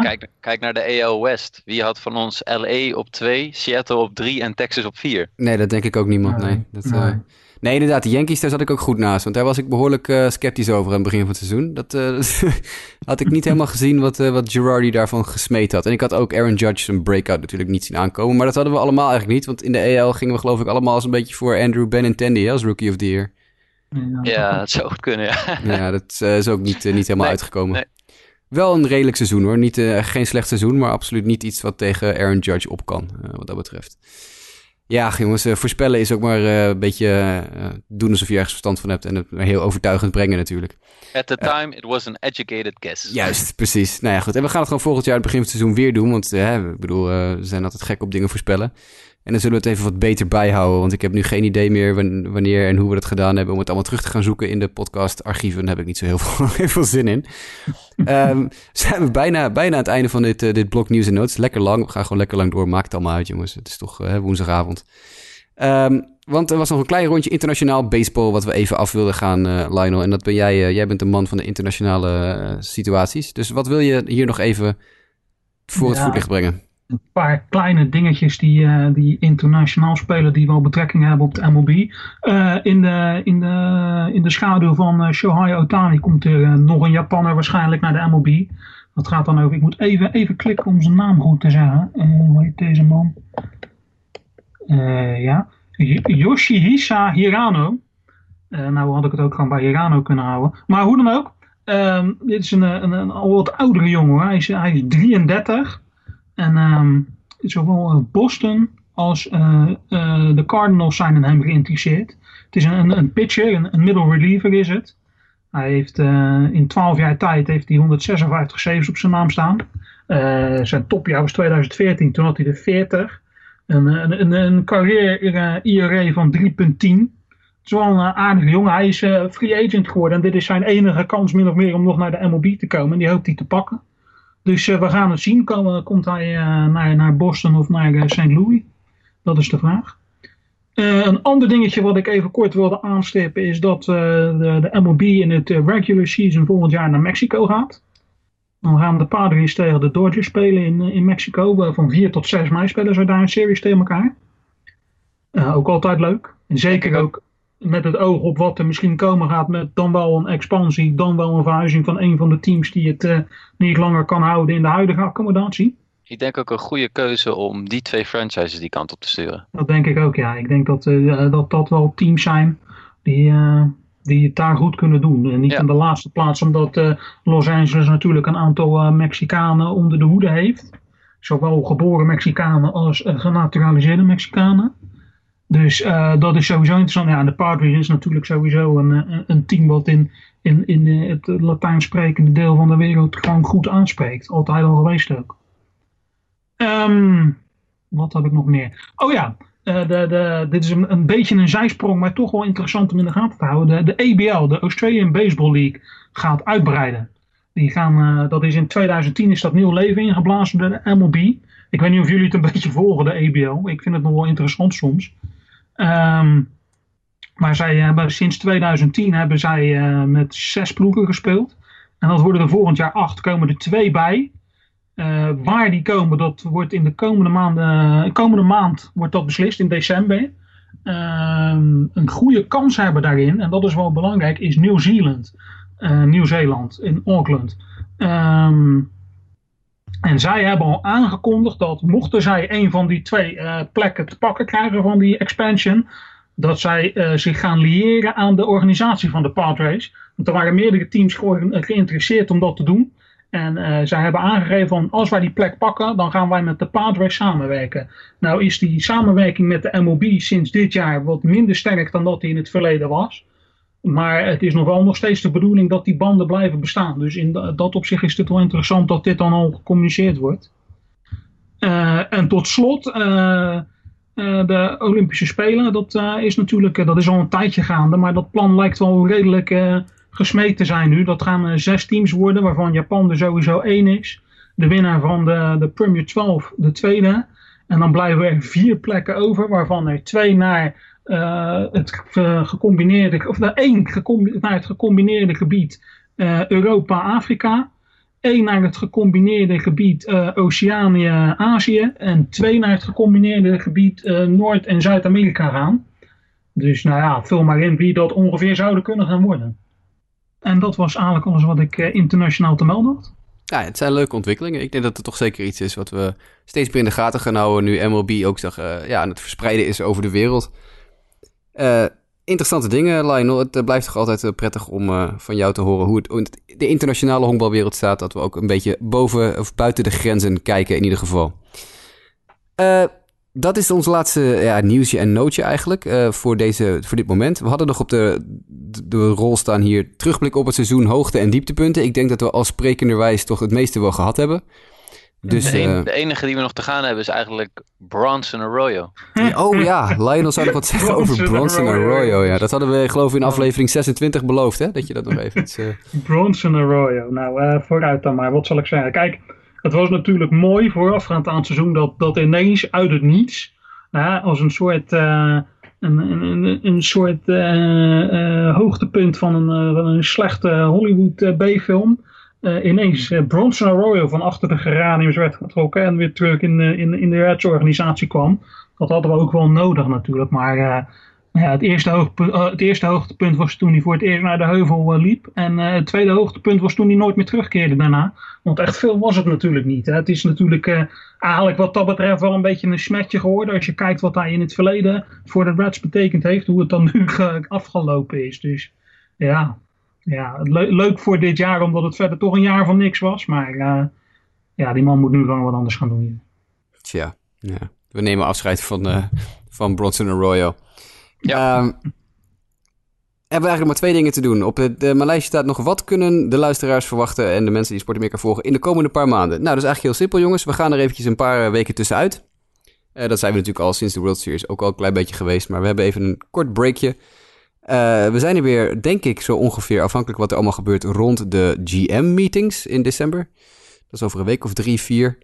Kijk, kijk naar de AL West. Wie had van ons LA op 2, Seattle op 3 en Texas op 4? Nee, dat denk ik ook niemand. Nee, Nee, dat, nee. eh, nee inderdaad, de Yankees, daar zat ik ook goed naast. Want daar was ik behoorlijk eh, sceptisch over aan het begin van het seizoen. Dat eh, had ik niet helemaal gezien wat, eh, wat Girardi daarvan gesmeed had. En ik had ook Aaron Judge zijn breakout natuurlijk niet zien aankomen. Maar dat hadden we allemaal eigenlijk niet. Want in de AL gingen we geloof ik allemaal als een beetje voor Andrew Benintendi hè, als Rookie of the Year. Ja, dat zou goed kunnen, ja. Ja, dat is ook niet, niet helemaal Nee, uitgekomen. nee. Wel een redelijk seizoen hoor. Niet, eh, geen slecht seizoen, maar absoluut niet iets wat tegen Aaron Judge op kan, eh, wat dat betreft. Ja, jongens, eh, voorspellen is ook maar een beetje doen alsof je ergens verstand van hebt en het heel overtuigend brengen natuurlijk. At the time, it was an educated guess. Juist, precies. Nou ja, goed. En we gaan het gewoon volgend jaar, het begin van het seizoen, weer doen. Want ik bedoel, we zijn altijd gek op dingen voorspellen. En dan zullen we het even wat beter bijhouden. Want ik heb nu geen idee meer wan- wanneer en hoe we dat gedaan hebben. Om het allemaal terug te gaan zoeken in de podcast-archieven. Daar heb ik niet zo heel veel, heel veel zin in. Ehm, zijn we bijna, bijna aan het einde van dit, eh, dit blok nieuws en notes. Lekker lang. We gaan gewoon lekker lang door. Maakt het allemaal uit, jongens. Het is toch eh, woensdagavond. Ehm, want er was nog een klein rondje internationaal baseball wat we even af wilden gaan, eh, Lionel. En dat ben jij. jij bent de man van de internationale situaties. Dus wat wil je hier nog even voor het voetlicht brengen? Een paar kleine dingetjes die, eh, die internationaal spelen, die wel betrekking hebben op de MLB. Eh, in, de, in, de, in de schaduw van eh, Shohei Otani komt er nog een Japanner waarschijnlijk naar de MLB. Dat gaat dan over, ik moet even, even klikken om zijn naam goed te zeggen. Hoe heet deze man? Ja, Yoshihisa Hirano. Nou had ik het ook gewoon bij Hirano kunnen houden. Maar hoe dan ook. ehm, dit is een, een, een al wat oudere jongen. Hij is, hij is 33. En ehm, zowel eh, Boston als eh, eh, de Cardinals zijn in hem geïnteresseerd. Het is een, een, pitcher, een, middle reliever is het. Hij heeft in 12 jaar tijd heeft hij 156 saves op zijn naam staan. Zijn topjaar was 2014, toen had hij er 40. Een, een, een, een carrière IRA van 3.10. Het is wel een aardige jongen. Hij is free agent geworden. En dit is zijn enige kans min of meer om nog naar de MLB te komen. En die hoopt hij te pakken. Dus eh, we gaan het zien. Komt hij eh, naar, naar Boston of naar eh, St. Louis? Dat is de vraag. Een ander dingetje wat ik even kort wilde aanstippen is dat de, de MLB in het regular season volgend jaar naar Mexico gaat. Dan gaan de Padres tegen de Dodgers spelen in, in Mexico. Van 4 tot 6 mei spelen ze daar een series tegen elkaar. Ook altijd leuk. En zeker ook met het oog op wat er misschien komen gaat met dan wel een expansie, dan wel een verhuizing van een van de teams die het eh, niet langer kan houden in de huidige accommodatie. Ik denk ook een goede keuze om die twee franchises die kant op te sturen. Dat denk ik ook, ja. Ik denk dat eh, dat, dat wel teams zijn die, eh, die het daar goed kunnen doen. En niet Ja. in de laatste plaats omdat eh, Los Angeles natuurlijk een aantal eh, Mexicanen onder de hoede heeft. Zowel geboren Mexicanen als genaturaliseerde Mexicanen. Dus uh, dat is sowieso interessant. Ja, en de Padres is natuurlijk sowieso een, een, een team wat in, in, in het Latijn sprekende deel van de wereld gewoon goed aanspreekt. Altijd al geweest ook. Um, wat heb ik nog meer? Oh ja, de, de, dit is een, een beetje een zijsprong, maar toch wel interessant om in de gaten te houden. De, de ABL, de Australian Baseball League, gaat uitbreiden. Die gaan, dat is in 2010 is dat nieuw leven ingeblazen door de MLB. Ik weet niet of jullie het een beetje volgen, de ABL. Ik vind het nog wel interessant soms. Um, maar zij hebben sinds 2010 hebben zij uh, met zes ploegen gespeeld. En dat worden er volgend jaar acht. Komen er twee bij. Uh, waar die komen, dat wordt in de komende, maanden, komende maand wordt dat beslist in december. Uh, een goede kans hebben daarin, en dat is wel belangrijk, is Nieuw-Zeeland. Nieuw-Zeeland in Auckland. Um, en zij hebben al aangekondigd dat mochten zij een van die twee plekken te pakken krijgen van die expansion, dat zij uh, zich gaan liëren aan de organisatie van de Padres. Want er waren meerdere teams ge geïnteresseerd om dat te doen. En uh, zij hebben aangegeven van als wij die plek pakken, dan gaan wij met de Padres samenwerken. Nou is die samenwerking met de MLB sinds dit jaar wat minder sterk dan dat die in het verleden was. Maar het is nog wel nog steeds de bedoeling dat die banden blijven bestaan. Dus in dat opzicht is het wel interessant dat dit dan al gecommuniceerd wordt. Uh, en tot slot, uh, de Olympische Spelen, dat is natuurlijk dat is al een tijdje gaande. Maar dat plan lijkt wel redelijk gesmeed te zijn nu. Dat gaan zes teams worden, waarvan Japan er sowieso één is. De winnaar van de, de Premier 12, de tweede. En dan blijven er vier plekken over, waarvan er twee naar het uh, gecombineerde, of naar één gecombi naar het gecombineerde gebied Europa-Afrika. één naar het gecombineerde gebied Oceanië-Azië. En twee naar het gecombineerde gebied Noord- en Zuid-Amerika gaan. Dus nou ja, vul maar in wie dat ongeveer zouden kunnen gaan worden. En dat was eigenlijk alles wat ik internationaal te melden had. Ja, het zijn leuke ontwikkelingen. Ik denk dat het toch zeker iets is wat we steeds meer in de gaten gaan houden. Nu MLB ook uh, ja, aan het verspreiden is over de wereld. Uh, interessante dingen, Lionel. Het blijft toch altijd prettig om van jou te horen hoe het de internationale honkbalwereld staat. Dat we ook een beetje boven of buiten de grenzen kijken in ieder geval dat is ons laatste ja, nieuwsje en nootje eigenlijk uh, voor, deze, voor dit moment. We hadden nog op de, de rol staan hier terugblik op het seizoen, hoogte- en dieptepunten. Ik denk dat we als sprekenderwijs toch het meeste wel gehad hebben. Dus, de, uh, de, enige die we nog te gaan hebben is eigenlijk Bronson Arroyo. Oh ja, Lionel zou nog wat zeggen over Bronson Arroyo. Ja, dat hadden we geloof ik in aflevering 26 beloofd, hè? Dat je dat nog even iets... Uh... Bronson Arroyo. Nou, vooruit dan maar. Wat zal ik zeggen? Kijk, het was natuurlijk mooi voorafgaand aan het seizoen dat, dat ineens uit het niets, uh, als een soort, uh, een, een, een soort uh, hoogtepunt van een, van een slechte Hollywood B-film, ineens Bronson Arroyo van achter de geraniums werd getrokken en weer terug in, in, in de Reds-organisatie kwam. Dat hadden we ook wel nodig natuurlijk, maar ja, het, eerste hoogtepunt, uh, het eerste hoogtepunt was toen hij voor het eerst naar de heuvel uh, liep. En uh, het tweede hoogtepunt was toen hij nooit meer terugkeerde daarna. Want echt veel was het natuurlijk niet. Het is natuurlijk eigenlijk wat dat betreft wel een beetje een smetje geworden. Als je kijkt wat hij in het verleden voor de Reds betekend heeft. Hoe het dan nu afgelopen is. Dus ja, ja le leuk voor dit jaar omdat het verder toch een jaar van niks was. Maar ja, die man moet nu gewoon wat anders gaan doen. Tja, ja. we nemen afscheid van, van Bronson Arroyo. Ja. Um, hebben we eigenlijk maar twee dingen te doen. Op het, uh, mijn lijstje staat nog wat kunnen de luisteraars verwachten en de mensen die Sporten volgen in de komende paar maanden. Nou, dat is eigenlijk heel simpel jongens. We gaan er eventjes een paar weken tussenuit. Uh, dat zijn we natuurlijk al sinds de World Series ook al een klein beetje geweest. Maar we hebben even een kort breakje. Uh, we zijn er weer, denk ik, zo ongeveer afhankelijk wat er allemaal gebeurt rond de GM-meetings in december. Dat is over een week of drie, vier.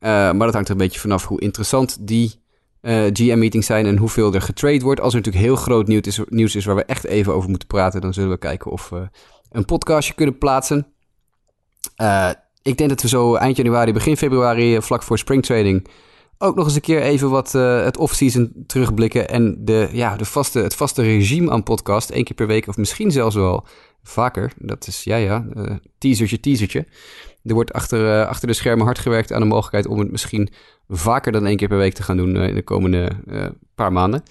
maar dat hangt er een beetje vanaf hoe interessant die uh, GM-meetings zijn en hoeveel er getrade wordt. Als er natuurlijk heel groot nieuws is, nieuws is waar we echt even over moeten praten, dan zullen we kijken of we een podcastje kunnen plaatsen. Ik denk dat we zo eind januari, begin februari, vlak voor springtrading, ook nog eens een keer even wat uh, het off-season terugblikken. En de, ja, de vaste, het vaste regime aan podcast, één keer per week of misschien zelfs wel vaker. Dat is, ja ja, uh, teasertje, teasertje. Er wordt achter, uh, achter de schermen hard gewerkt aan de mogelijkheid om het misschien vaker dan één keer per week te gaan doen uh, in de komende uh, paar maanden.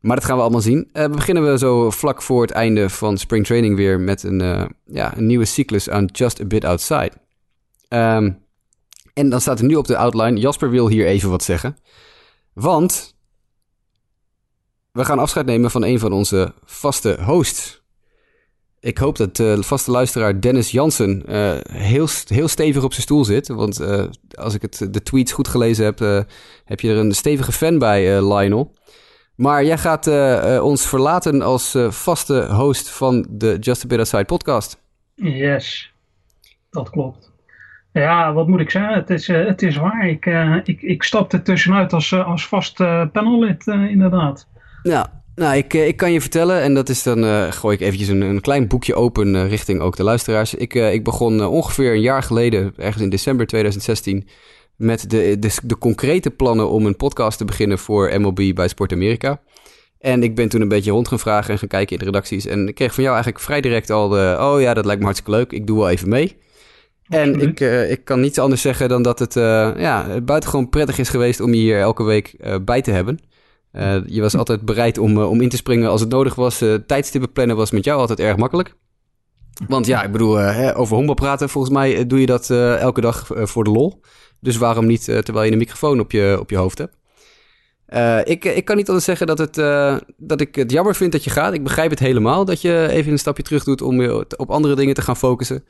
Maar dat gaan we allemaal zien. we beginnen we zo vlak voor het einde van spring training weer met een, ja, een nieuwe cyclus aan Just a Bit Outside. Um, En dan staat er nu op de outline, Jasper wil hier even wat zeggen. Want we gaan afscheid nemen van een van onze vaste hosts. Ik hoop dat de vaste luisteraar Dennis Jansen uh, heel, heel stevig op zijn stoel zit. Want uh, als ik het, de tweets goed gelezen heb, heb je er een stevige fan bij, Lionel. Maar jij gaat ons verlaten als vaste host van de Just a Bit Aside podcast. Yes, dat klopt. Ja, wat moet ik zeggen? Het is, het is waar. Ik, ik, ik stap tussenuit als, als vast panellid, inderdaad. Ja, nou, ik, ik kan je vertellen, en dat is dan, uh, gooi ik eventjes een, een klein boekje open uh, richting ook de luisteraars. Ik, uh, ik begon ongeveer een jaar geleden, ergens in december 2016, met de, de, de, concrete plannen om een podcast te beginnen voor MLB bij Sport Amerika. En ik ben toen een beetje rond gaan vragen en gaan kijken in de redacties. En ik kreeg van jou eigenlijk vrij direct al de, oh ja, dat lijkt me hartstikke leuk, ik doe wel even mee. En ik, ik kan niets anders zeggen dan dat het ja, buitengewoon prettig is geweest om je hier elke week bij te hebben. Uh, je was altijd bereid om, uh, om in te springen als het nodig was. Uh, tijdstippen plannen was met jou altijd erg makkelijk. Want ja, ik bedoel, hè, over honkbal praten, volgens mij doe je dat elke dag voor de lol. Dus waarom niet terwijl je een microfoon op je, op je hoofd hebt? ik, ik kan niet anders zeggen dat, het, dat ik het jammer vind dat je gaat. Ik begrijp het helemaal dat je even een stapje terug doet om op andere dingen te gaan focussen.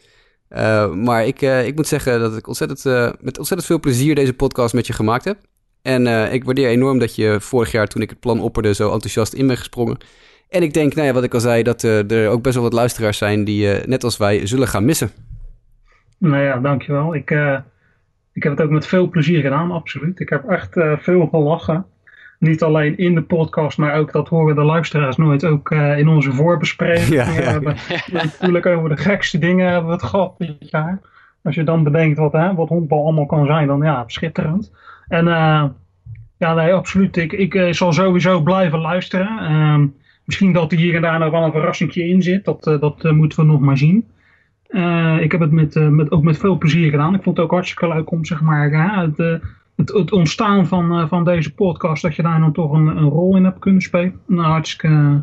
Maar ik, ik moet zeggen dat ik ontzettend, met ontzettend veel plezier deze podcast met je gemaakt heb. En ik waardeer enorm dat je vorig jaar, toen ik het plan opperde, zo enthousiast in bent gesprongen. En ik denk, nou ja, wat ik al zei, dat er ook best wel wat luisteraars zijn die, net als wij, zullen gaan missen. Nou ja, dankjewel. Ik, ik heb het ook met veel plezier gedaan, absoluut. Ik heb echt veel gelachen. Niet alleen in de podcast, maar ook dat horen de luisteraars nooit. Ook in onze voorbespreking. Ja, ja. We hebben natuurlijk over de gekste dingen hebben we het gehad dit jaar. Als je dan bedenkt wat, hè, wat honkbal allemaal kan zijn, dan ja, schitterend. En uh, ja, nee, absoluut. Ik, ik uh, zal sowieso blijven luisteren. Uh, misschien dat er hier en daar nog wel een verrassingje in zit. Dat, dat moeten we nog maar zien. ik heb het met, met, ook met veel plezier gedaan. Ik vond het ook hartstikke leuk om zeg maar, het, het, ontstaan van, van deze podcast, dat je daar dan toch een, een rol in hebt kunnen spelen. Nou, hartstikke,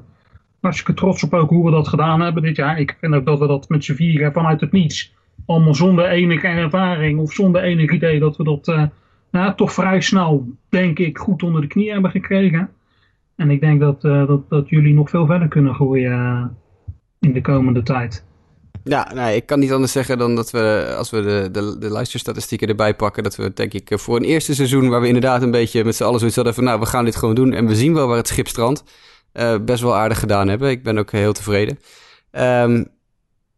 hartstikke trots op ook hoe we dat gedaan hebben dit jaar. Ik vind ook dat we dat met z'n vieren vanuit het niets, allemaal zonder enige ervaring of zonder enig idee dat we dat nou, toch vrij snel, denk ik, goed onder de knie hebben gekregen. En ik denk dat, dat, dat jullie nog veel verder kunnen groeien in de komende tijd. Ja, nee, ik kan niet anders zeggen dan dat we, als we de, de, de luisterstatistieken erbij pakken, dat we denk ik voor een eerste seizoen waar we inderdaad een beetje met z'n allen zoiets hadden van, nou, we gaan dit gewoon doen en we zien wel waar het schip strandt, uh, best wel aardig gedaan hebben. Ik ben ook heel tevreden. Um,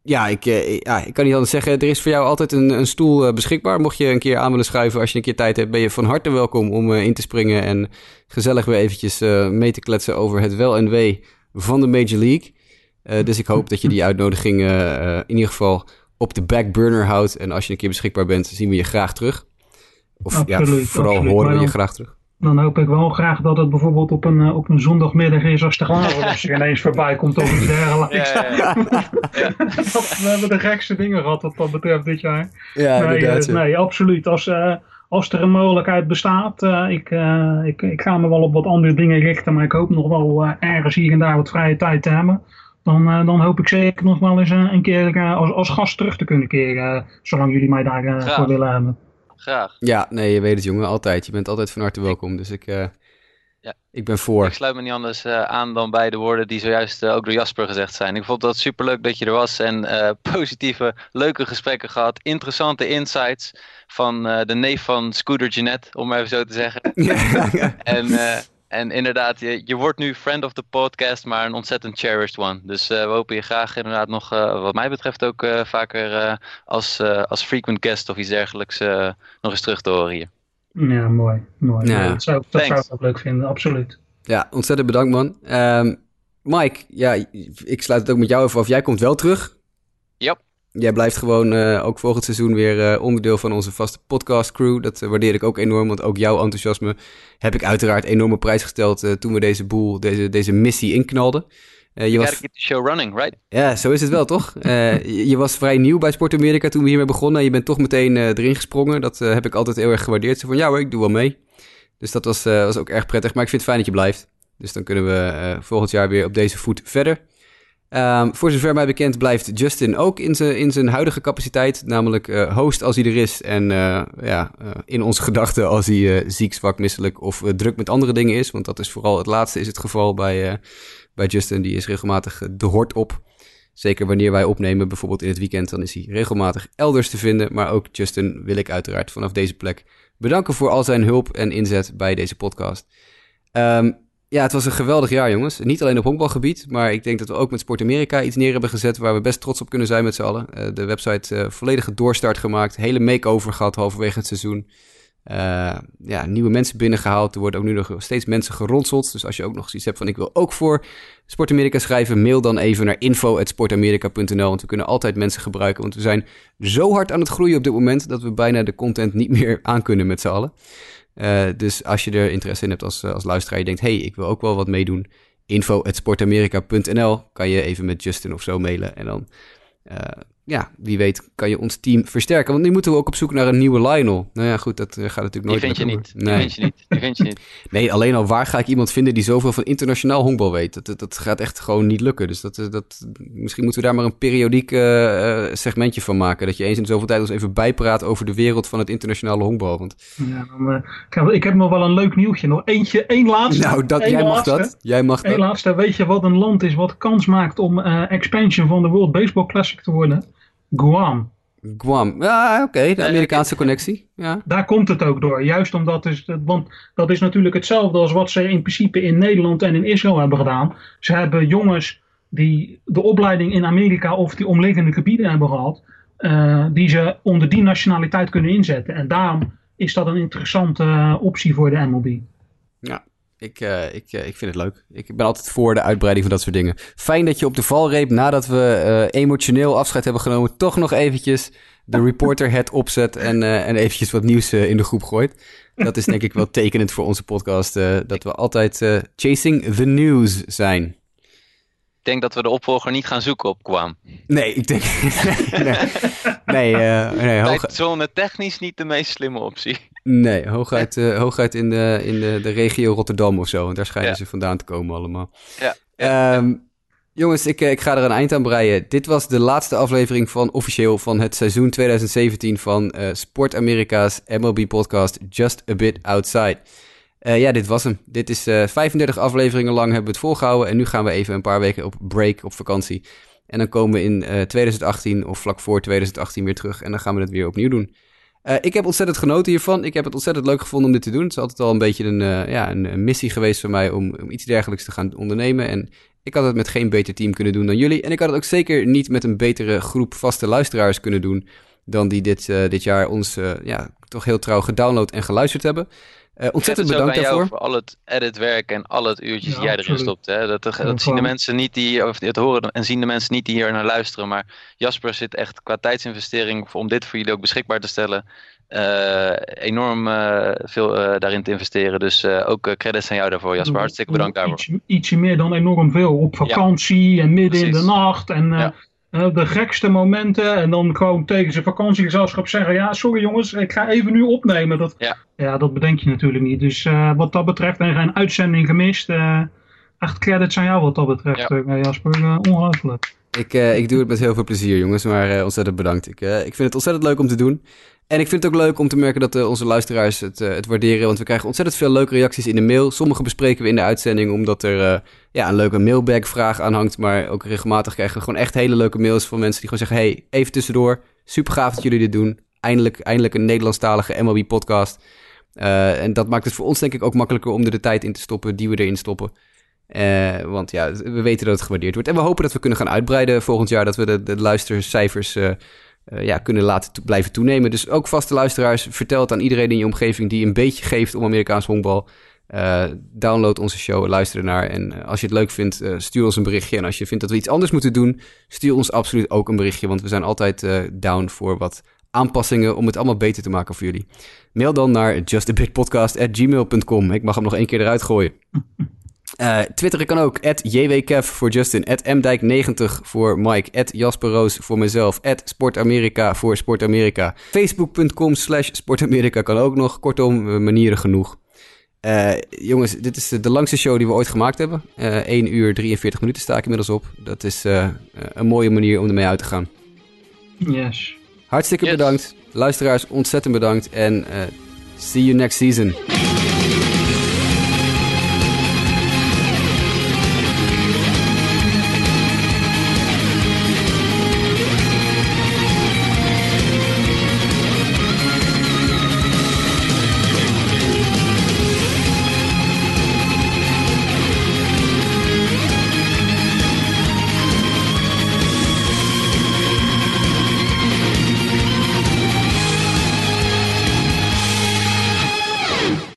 ja, ik, eh, ja, ik kan niet anders zeggen. Er is voor jou altijd een, een stoel eh, beschikbaar. Mocht je een keer aan willen schuiven, als je een keer tijd hebt, ben je van harte welkom om in te springen en gezellig weer eventjes mee te kletsen over het wel en wee van de Major League. Dus ik hoop dat je die uitnodiging in ieder geval op de backburner houdt. En als je een keer beschikbaar bent, zien we je graag terug. Of ja, vooral horen we je graag terug dan hoop ik wel graag dat het bijvoorbeeld op een, eh, op een zondagmiddag is als de als er ineens voorbij komt of iets dergelijks. Ja, ja, ja. we hebben de gekste dingen gehad wat dat betreft dit jaar. Ja, nee, nee absoluut. Als, uh, als er een mogelijkheid bestaat, uh, ik, ik, ik ga me wel op wat andere dingen richten, maar ik hoop nog wel ergens hier en daar wat vrije tijd te hebben. Dan, dan hoop ik zeker nog wel eens een keer als, als gast terug te kunnen keren, zolang jullie mij daarvoor voor willen hebben graag. Ja, nee, je weet het jongen, altijd. Je bent altijd van harte welkom, dus ik, uh, ja. ik ben voor. Ik sluit me niet anders uh, aan dan bij de woorden die zojuist uh, ook door Jasper gezegd zijn. Ik vond dat superleuk dat je er was en positieve, leuke gesprekken gehad. Interessante insights van de neef van Scooter Jeanette, om maar even zo te zeggen. Ja, ja. En en inderdaad, je, je wordt nu friend of the podcast, maar een ontzettend cherished one. Dus uh, we hopen je graag inderdaad nog, uh, wat mij betreft, ook uh, vaker als, als frequent guest of iets dergelijks nog eens terug te horen hier. Ja, mooi. mooi. Ja. Dat, zou, dat zou ik ook leuk vinden, absoluut. Ja, ontzettend bedankt man. Um, Mike, ja, ik sluit het ook met jou even af. Jij komt wel terug. Jij blijft gewoon uh, ook volgend seizoen weer uh, onderdeel van onze vaste podcast crew. Dat uh, waardeer ik ook enorm, want ook jouw enthousiasme heb ik uiteraard enorme prijs gesteld toen we deze boel, deze, deze missie inknalden. je was... keep the show running, right? Ja, zo is het wel, toch? je, je, was vrij nieuw bij Sport Amerika toen we hiermee begonnen. En je bent toch meteen erin gesprongen. Dat heb ik altijd heel erg gewaardeerd. Zo van, ja hoor, ik doe wel mee. Dus dat was, was ook erg prettig. Maar ik vind het fijn dat je blijft. Dus dan kunnen we volgend jaar weer op deze voet verder. Ehm, voor zover mij bekend blijft Justin ook in zijn, in zijn huidige capaciteit, namelijk uh, host als hij er is en uh, ja, uh, in onze gedachten als hij ziek, zwak, misselijk of druk met andere dingen is. Want dat is vooral het laatste is het geval bij, bij Justin. Die is regelmatig de hort op. Zeker wanneer wij opnemen, bijvoorbeeld in het weekend, dan is hij regelmatig elders te vinden. Maar ook Justin wil ik uiteraard vanaf deze plek bedanken voor al zijn hulp en inzet bij deze podcast. Um, ja, het was een geweldig jaar, jongens. Niet alleen op honkbalgebied, maar ik denk dat we ook met Sport Amerika iets neer hebben gezet waar we best trots op kunnen zijn met z'n allen. Uh, de website uh, volledige doorstart gemaakt, hele make-over gehad halverwege het seizoen. Uh, ja, nieuwe mensen binnengehaald. Er worden ook nu nog steeds mensen geronseld. Dus als je ook nog zoiets hebt van ik wil ook voor Sport Amerika schrijven, mail dan even naar info.sportamerika.nl. Want we kunnen altijd mensen gebruiken. Want we zijn zo hard aan het groeien op dit moment dat we bijna de content niet meer aankunnen met z'n allen. Uh, dus als je er interesse in hebt als, als luisteraar, je denkt, hey, ik wil ook wel wat meedoen. info.sportamerika.nl kan je even met Justin of zo mailen. En dan uh, ja, wie weet kan je ons team versterken. Want nu moeten we ook op zoek naar een nieuwe Lionel. Nou ja, goed, dat uh, gaat natuurlijk nooit Die vind je niet. Nee. Die vind je niet. Die vind je niet. nee, alleen al waar ga ik iemand vinden die zoveel van internationaal honkbal weet? Dat, dat, dat gaat echt gewoon niet lukken. Dus dat, dat, misschien moeten we daar maar een periodiek uh, segmentje van maken. Dat je eens in zoveel tijd ons even bijpraat over de wereld van het internationale honkbal. Want... Ja, uh, ik heb nog wel een leuk nieuwtje. Nog eentje, één laatste. Nou, dat, jij laatste, mag dat. Jij mag Eén laatste. Weet je wat een land is wat kans maakt om expansion van de World Baseball Classic te worden? Guam. Guam, ja, oké, okay. de Amerikaanse connectie. Ja. Daar komt het ook door. Juist omdat, is, want dat is natuurlijk hetzelfde als wat ze in principe in Nederland en in Israël hebben gedaan. Ze hebben jongens die de opleiding in Amerika of die omliggende gebieden hebben gehad, uh, die ze onder die nationaliteit kunnen inzetten. En daarom is dat een interessante uh, optie voor de MLB. Ja, ik, uh, ik, uh, ik vind het leuk. Ik ben altijd voor de uitbreiding van dat soort dingen. Fijn dat je op de valreep, nadat we uh, emotioneel afscheid hebben genomen, toch nog eventjes de reporter het opzet en, en eventjes wat nieuws in de groep gooit. Dat is denk ik wel tekenend voor onze podcast, dat we altijd chasing the news zijn. Ik denk dat we de opvolger niet gaan zoeken op Kwam. Nee, ik denk... nee, nee, nee hoog... Zone technisch niet de meest slimme optie. Nee, hooguit, uh, hooguit in, de, in de, de regio Rotterdam of zo. Want daar schijnen ja. ze vandaan te komen allemaal. Ja. Um, jongens, ik, ik ga er een eind aan breien. Dit was de laatste aflevering van officieel van het seizoen 2017 van uh, Sport Amerika's MLB podcast Just a Bit Outside. Uh, ja, dit was hem. Dit is 35 afleveringen lang hebben we het volgehouden. En nu gaan we even een paar weken op break, op vakantie. En dan komen we in 2018 of vlak voor 2018 weer terug. En dan gaan we het weer opnieuw doen. Ik heb ontzettend genoten hiervan. Ik heb het ontzettend leuk gevonden om dit te doen. Het is altijd al een beetje een, ja, een, missie geweest voor mij om, om, iets dergelijks te gaan ondernemen. En ik had het met geen beter team kunnen doen dan jullie. En ik had het ook zeker niet met een betere groep vaste luisteraars kunnen doen dan die dit, dit jaar ons ja, toch heel trouw gedownload en geluisterd hebben. Uh, ontzettend bedankt jou daarvoor. voor al het editwerk en al het uurtjes ja, die jij erin stopt. Hè? Dat, dat, dat zien de mensen niet die, of het horen en zien de mensen niet die hier naar luisteren. Maar Jasper zit echt qua tijdsinvestering om dit voor jullie ook beschikbaar te stellen. Uh, enorm uh, veel uh, daarin te investeren. Dus ook credits aan jou daarvoor, Jasper. Hartstikke bedankt daarvoor. Iets, ietsje meer dan enorm veel. Op vakantie ja. en midden Precies. in de nacht. En ja. De gekste momenten. En dan gewoon tegen zijn vakantiegezelschap zeggen: Ja, sorry jongens, ik ga even nu opnemen. Dat, ja. ja dat bedenk je natuurlijk niet. Dus wat dat betreft, en geen uitzending gemist. echt credits aan jou wat dat betreft, ja. Jasper. ongelooflijk. Ik, ik doe het met heel veel plezier, jongens. Maar ontzettend bedankt. Ik, ik vind het ontzettend leuk om te doen. En ik vind het ook leuk om te merken dat uh, onze luisteraars het, uh, het, waarderen. Want we krijgen ontzettend veel leuke reacties in de mail. Sommige bespreken we in de uitzending omdat er uh, ja, een leuke mailbag-vraag aan hangt. Maar ook regelmatig krijgen we gewoon echt hele leuke mails van mensen die gewoon zeggen... hey, even tussendoor, super gaaf dat jullie dit doen. Eindelijk, eindelijk een Nederlandstalige MLB-podcast. en dat maakt het voor ons denk ik ook makkelijker om er de tijd in te stoppen die we erin stoppen. want ja, we weten dat het gewaardeerd wordt. En we hopen dat we kunnen gaan uitbreiden volgend jaar. Dat we de, de luistercijfers ja, kunnen laten blijven toenemen. Dus ook vaste luisteraars, vertel het aan iedereen in je omgeving die een beetje geeft om Amerikaans honkbal. Uh, download onze show, luister ernaar. En uh, als je het leuk vindt, stuur ons een berichtje. En als je vindt dat we iets anders moeten doen, stuur ons absoluut ook een berichtje. Want we zijn altijd down voor wat aanpassingen om het allemaal beter te maken voor jullie. Mail dan naar justabitpodcast.gmail.com. Ik mag hem nog één keer eruit gooien. Uh, twitteren kan ook. JWKev voor Justin. Mdijk90 voor Mike. Jasper Roos voor mezelf. Sportamerika voor Sportamerika. Facebook.com slash Sportamerika kan ook nog. Kortom, manieren genoeg. Eh, jongens, dit is de langste show die we ooit gemaakt hebben. Eh 1 uur 43 minuten sta ik inmiddels op. Dat is eh, een mooie manier om ermee uit te gaan. Yes. Hartstikke Yes. bedankt. Luisteraars, ontzettend bedankt. En eh, see you next season.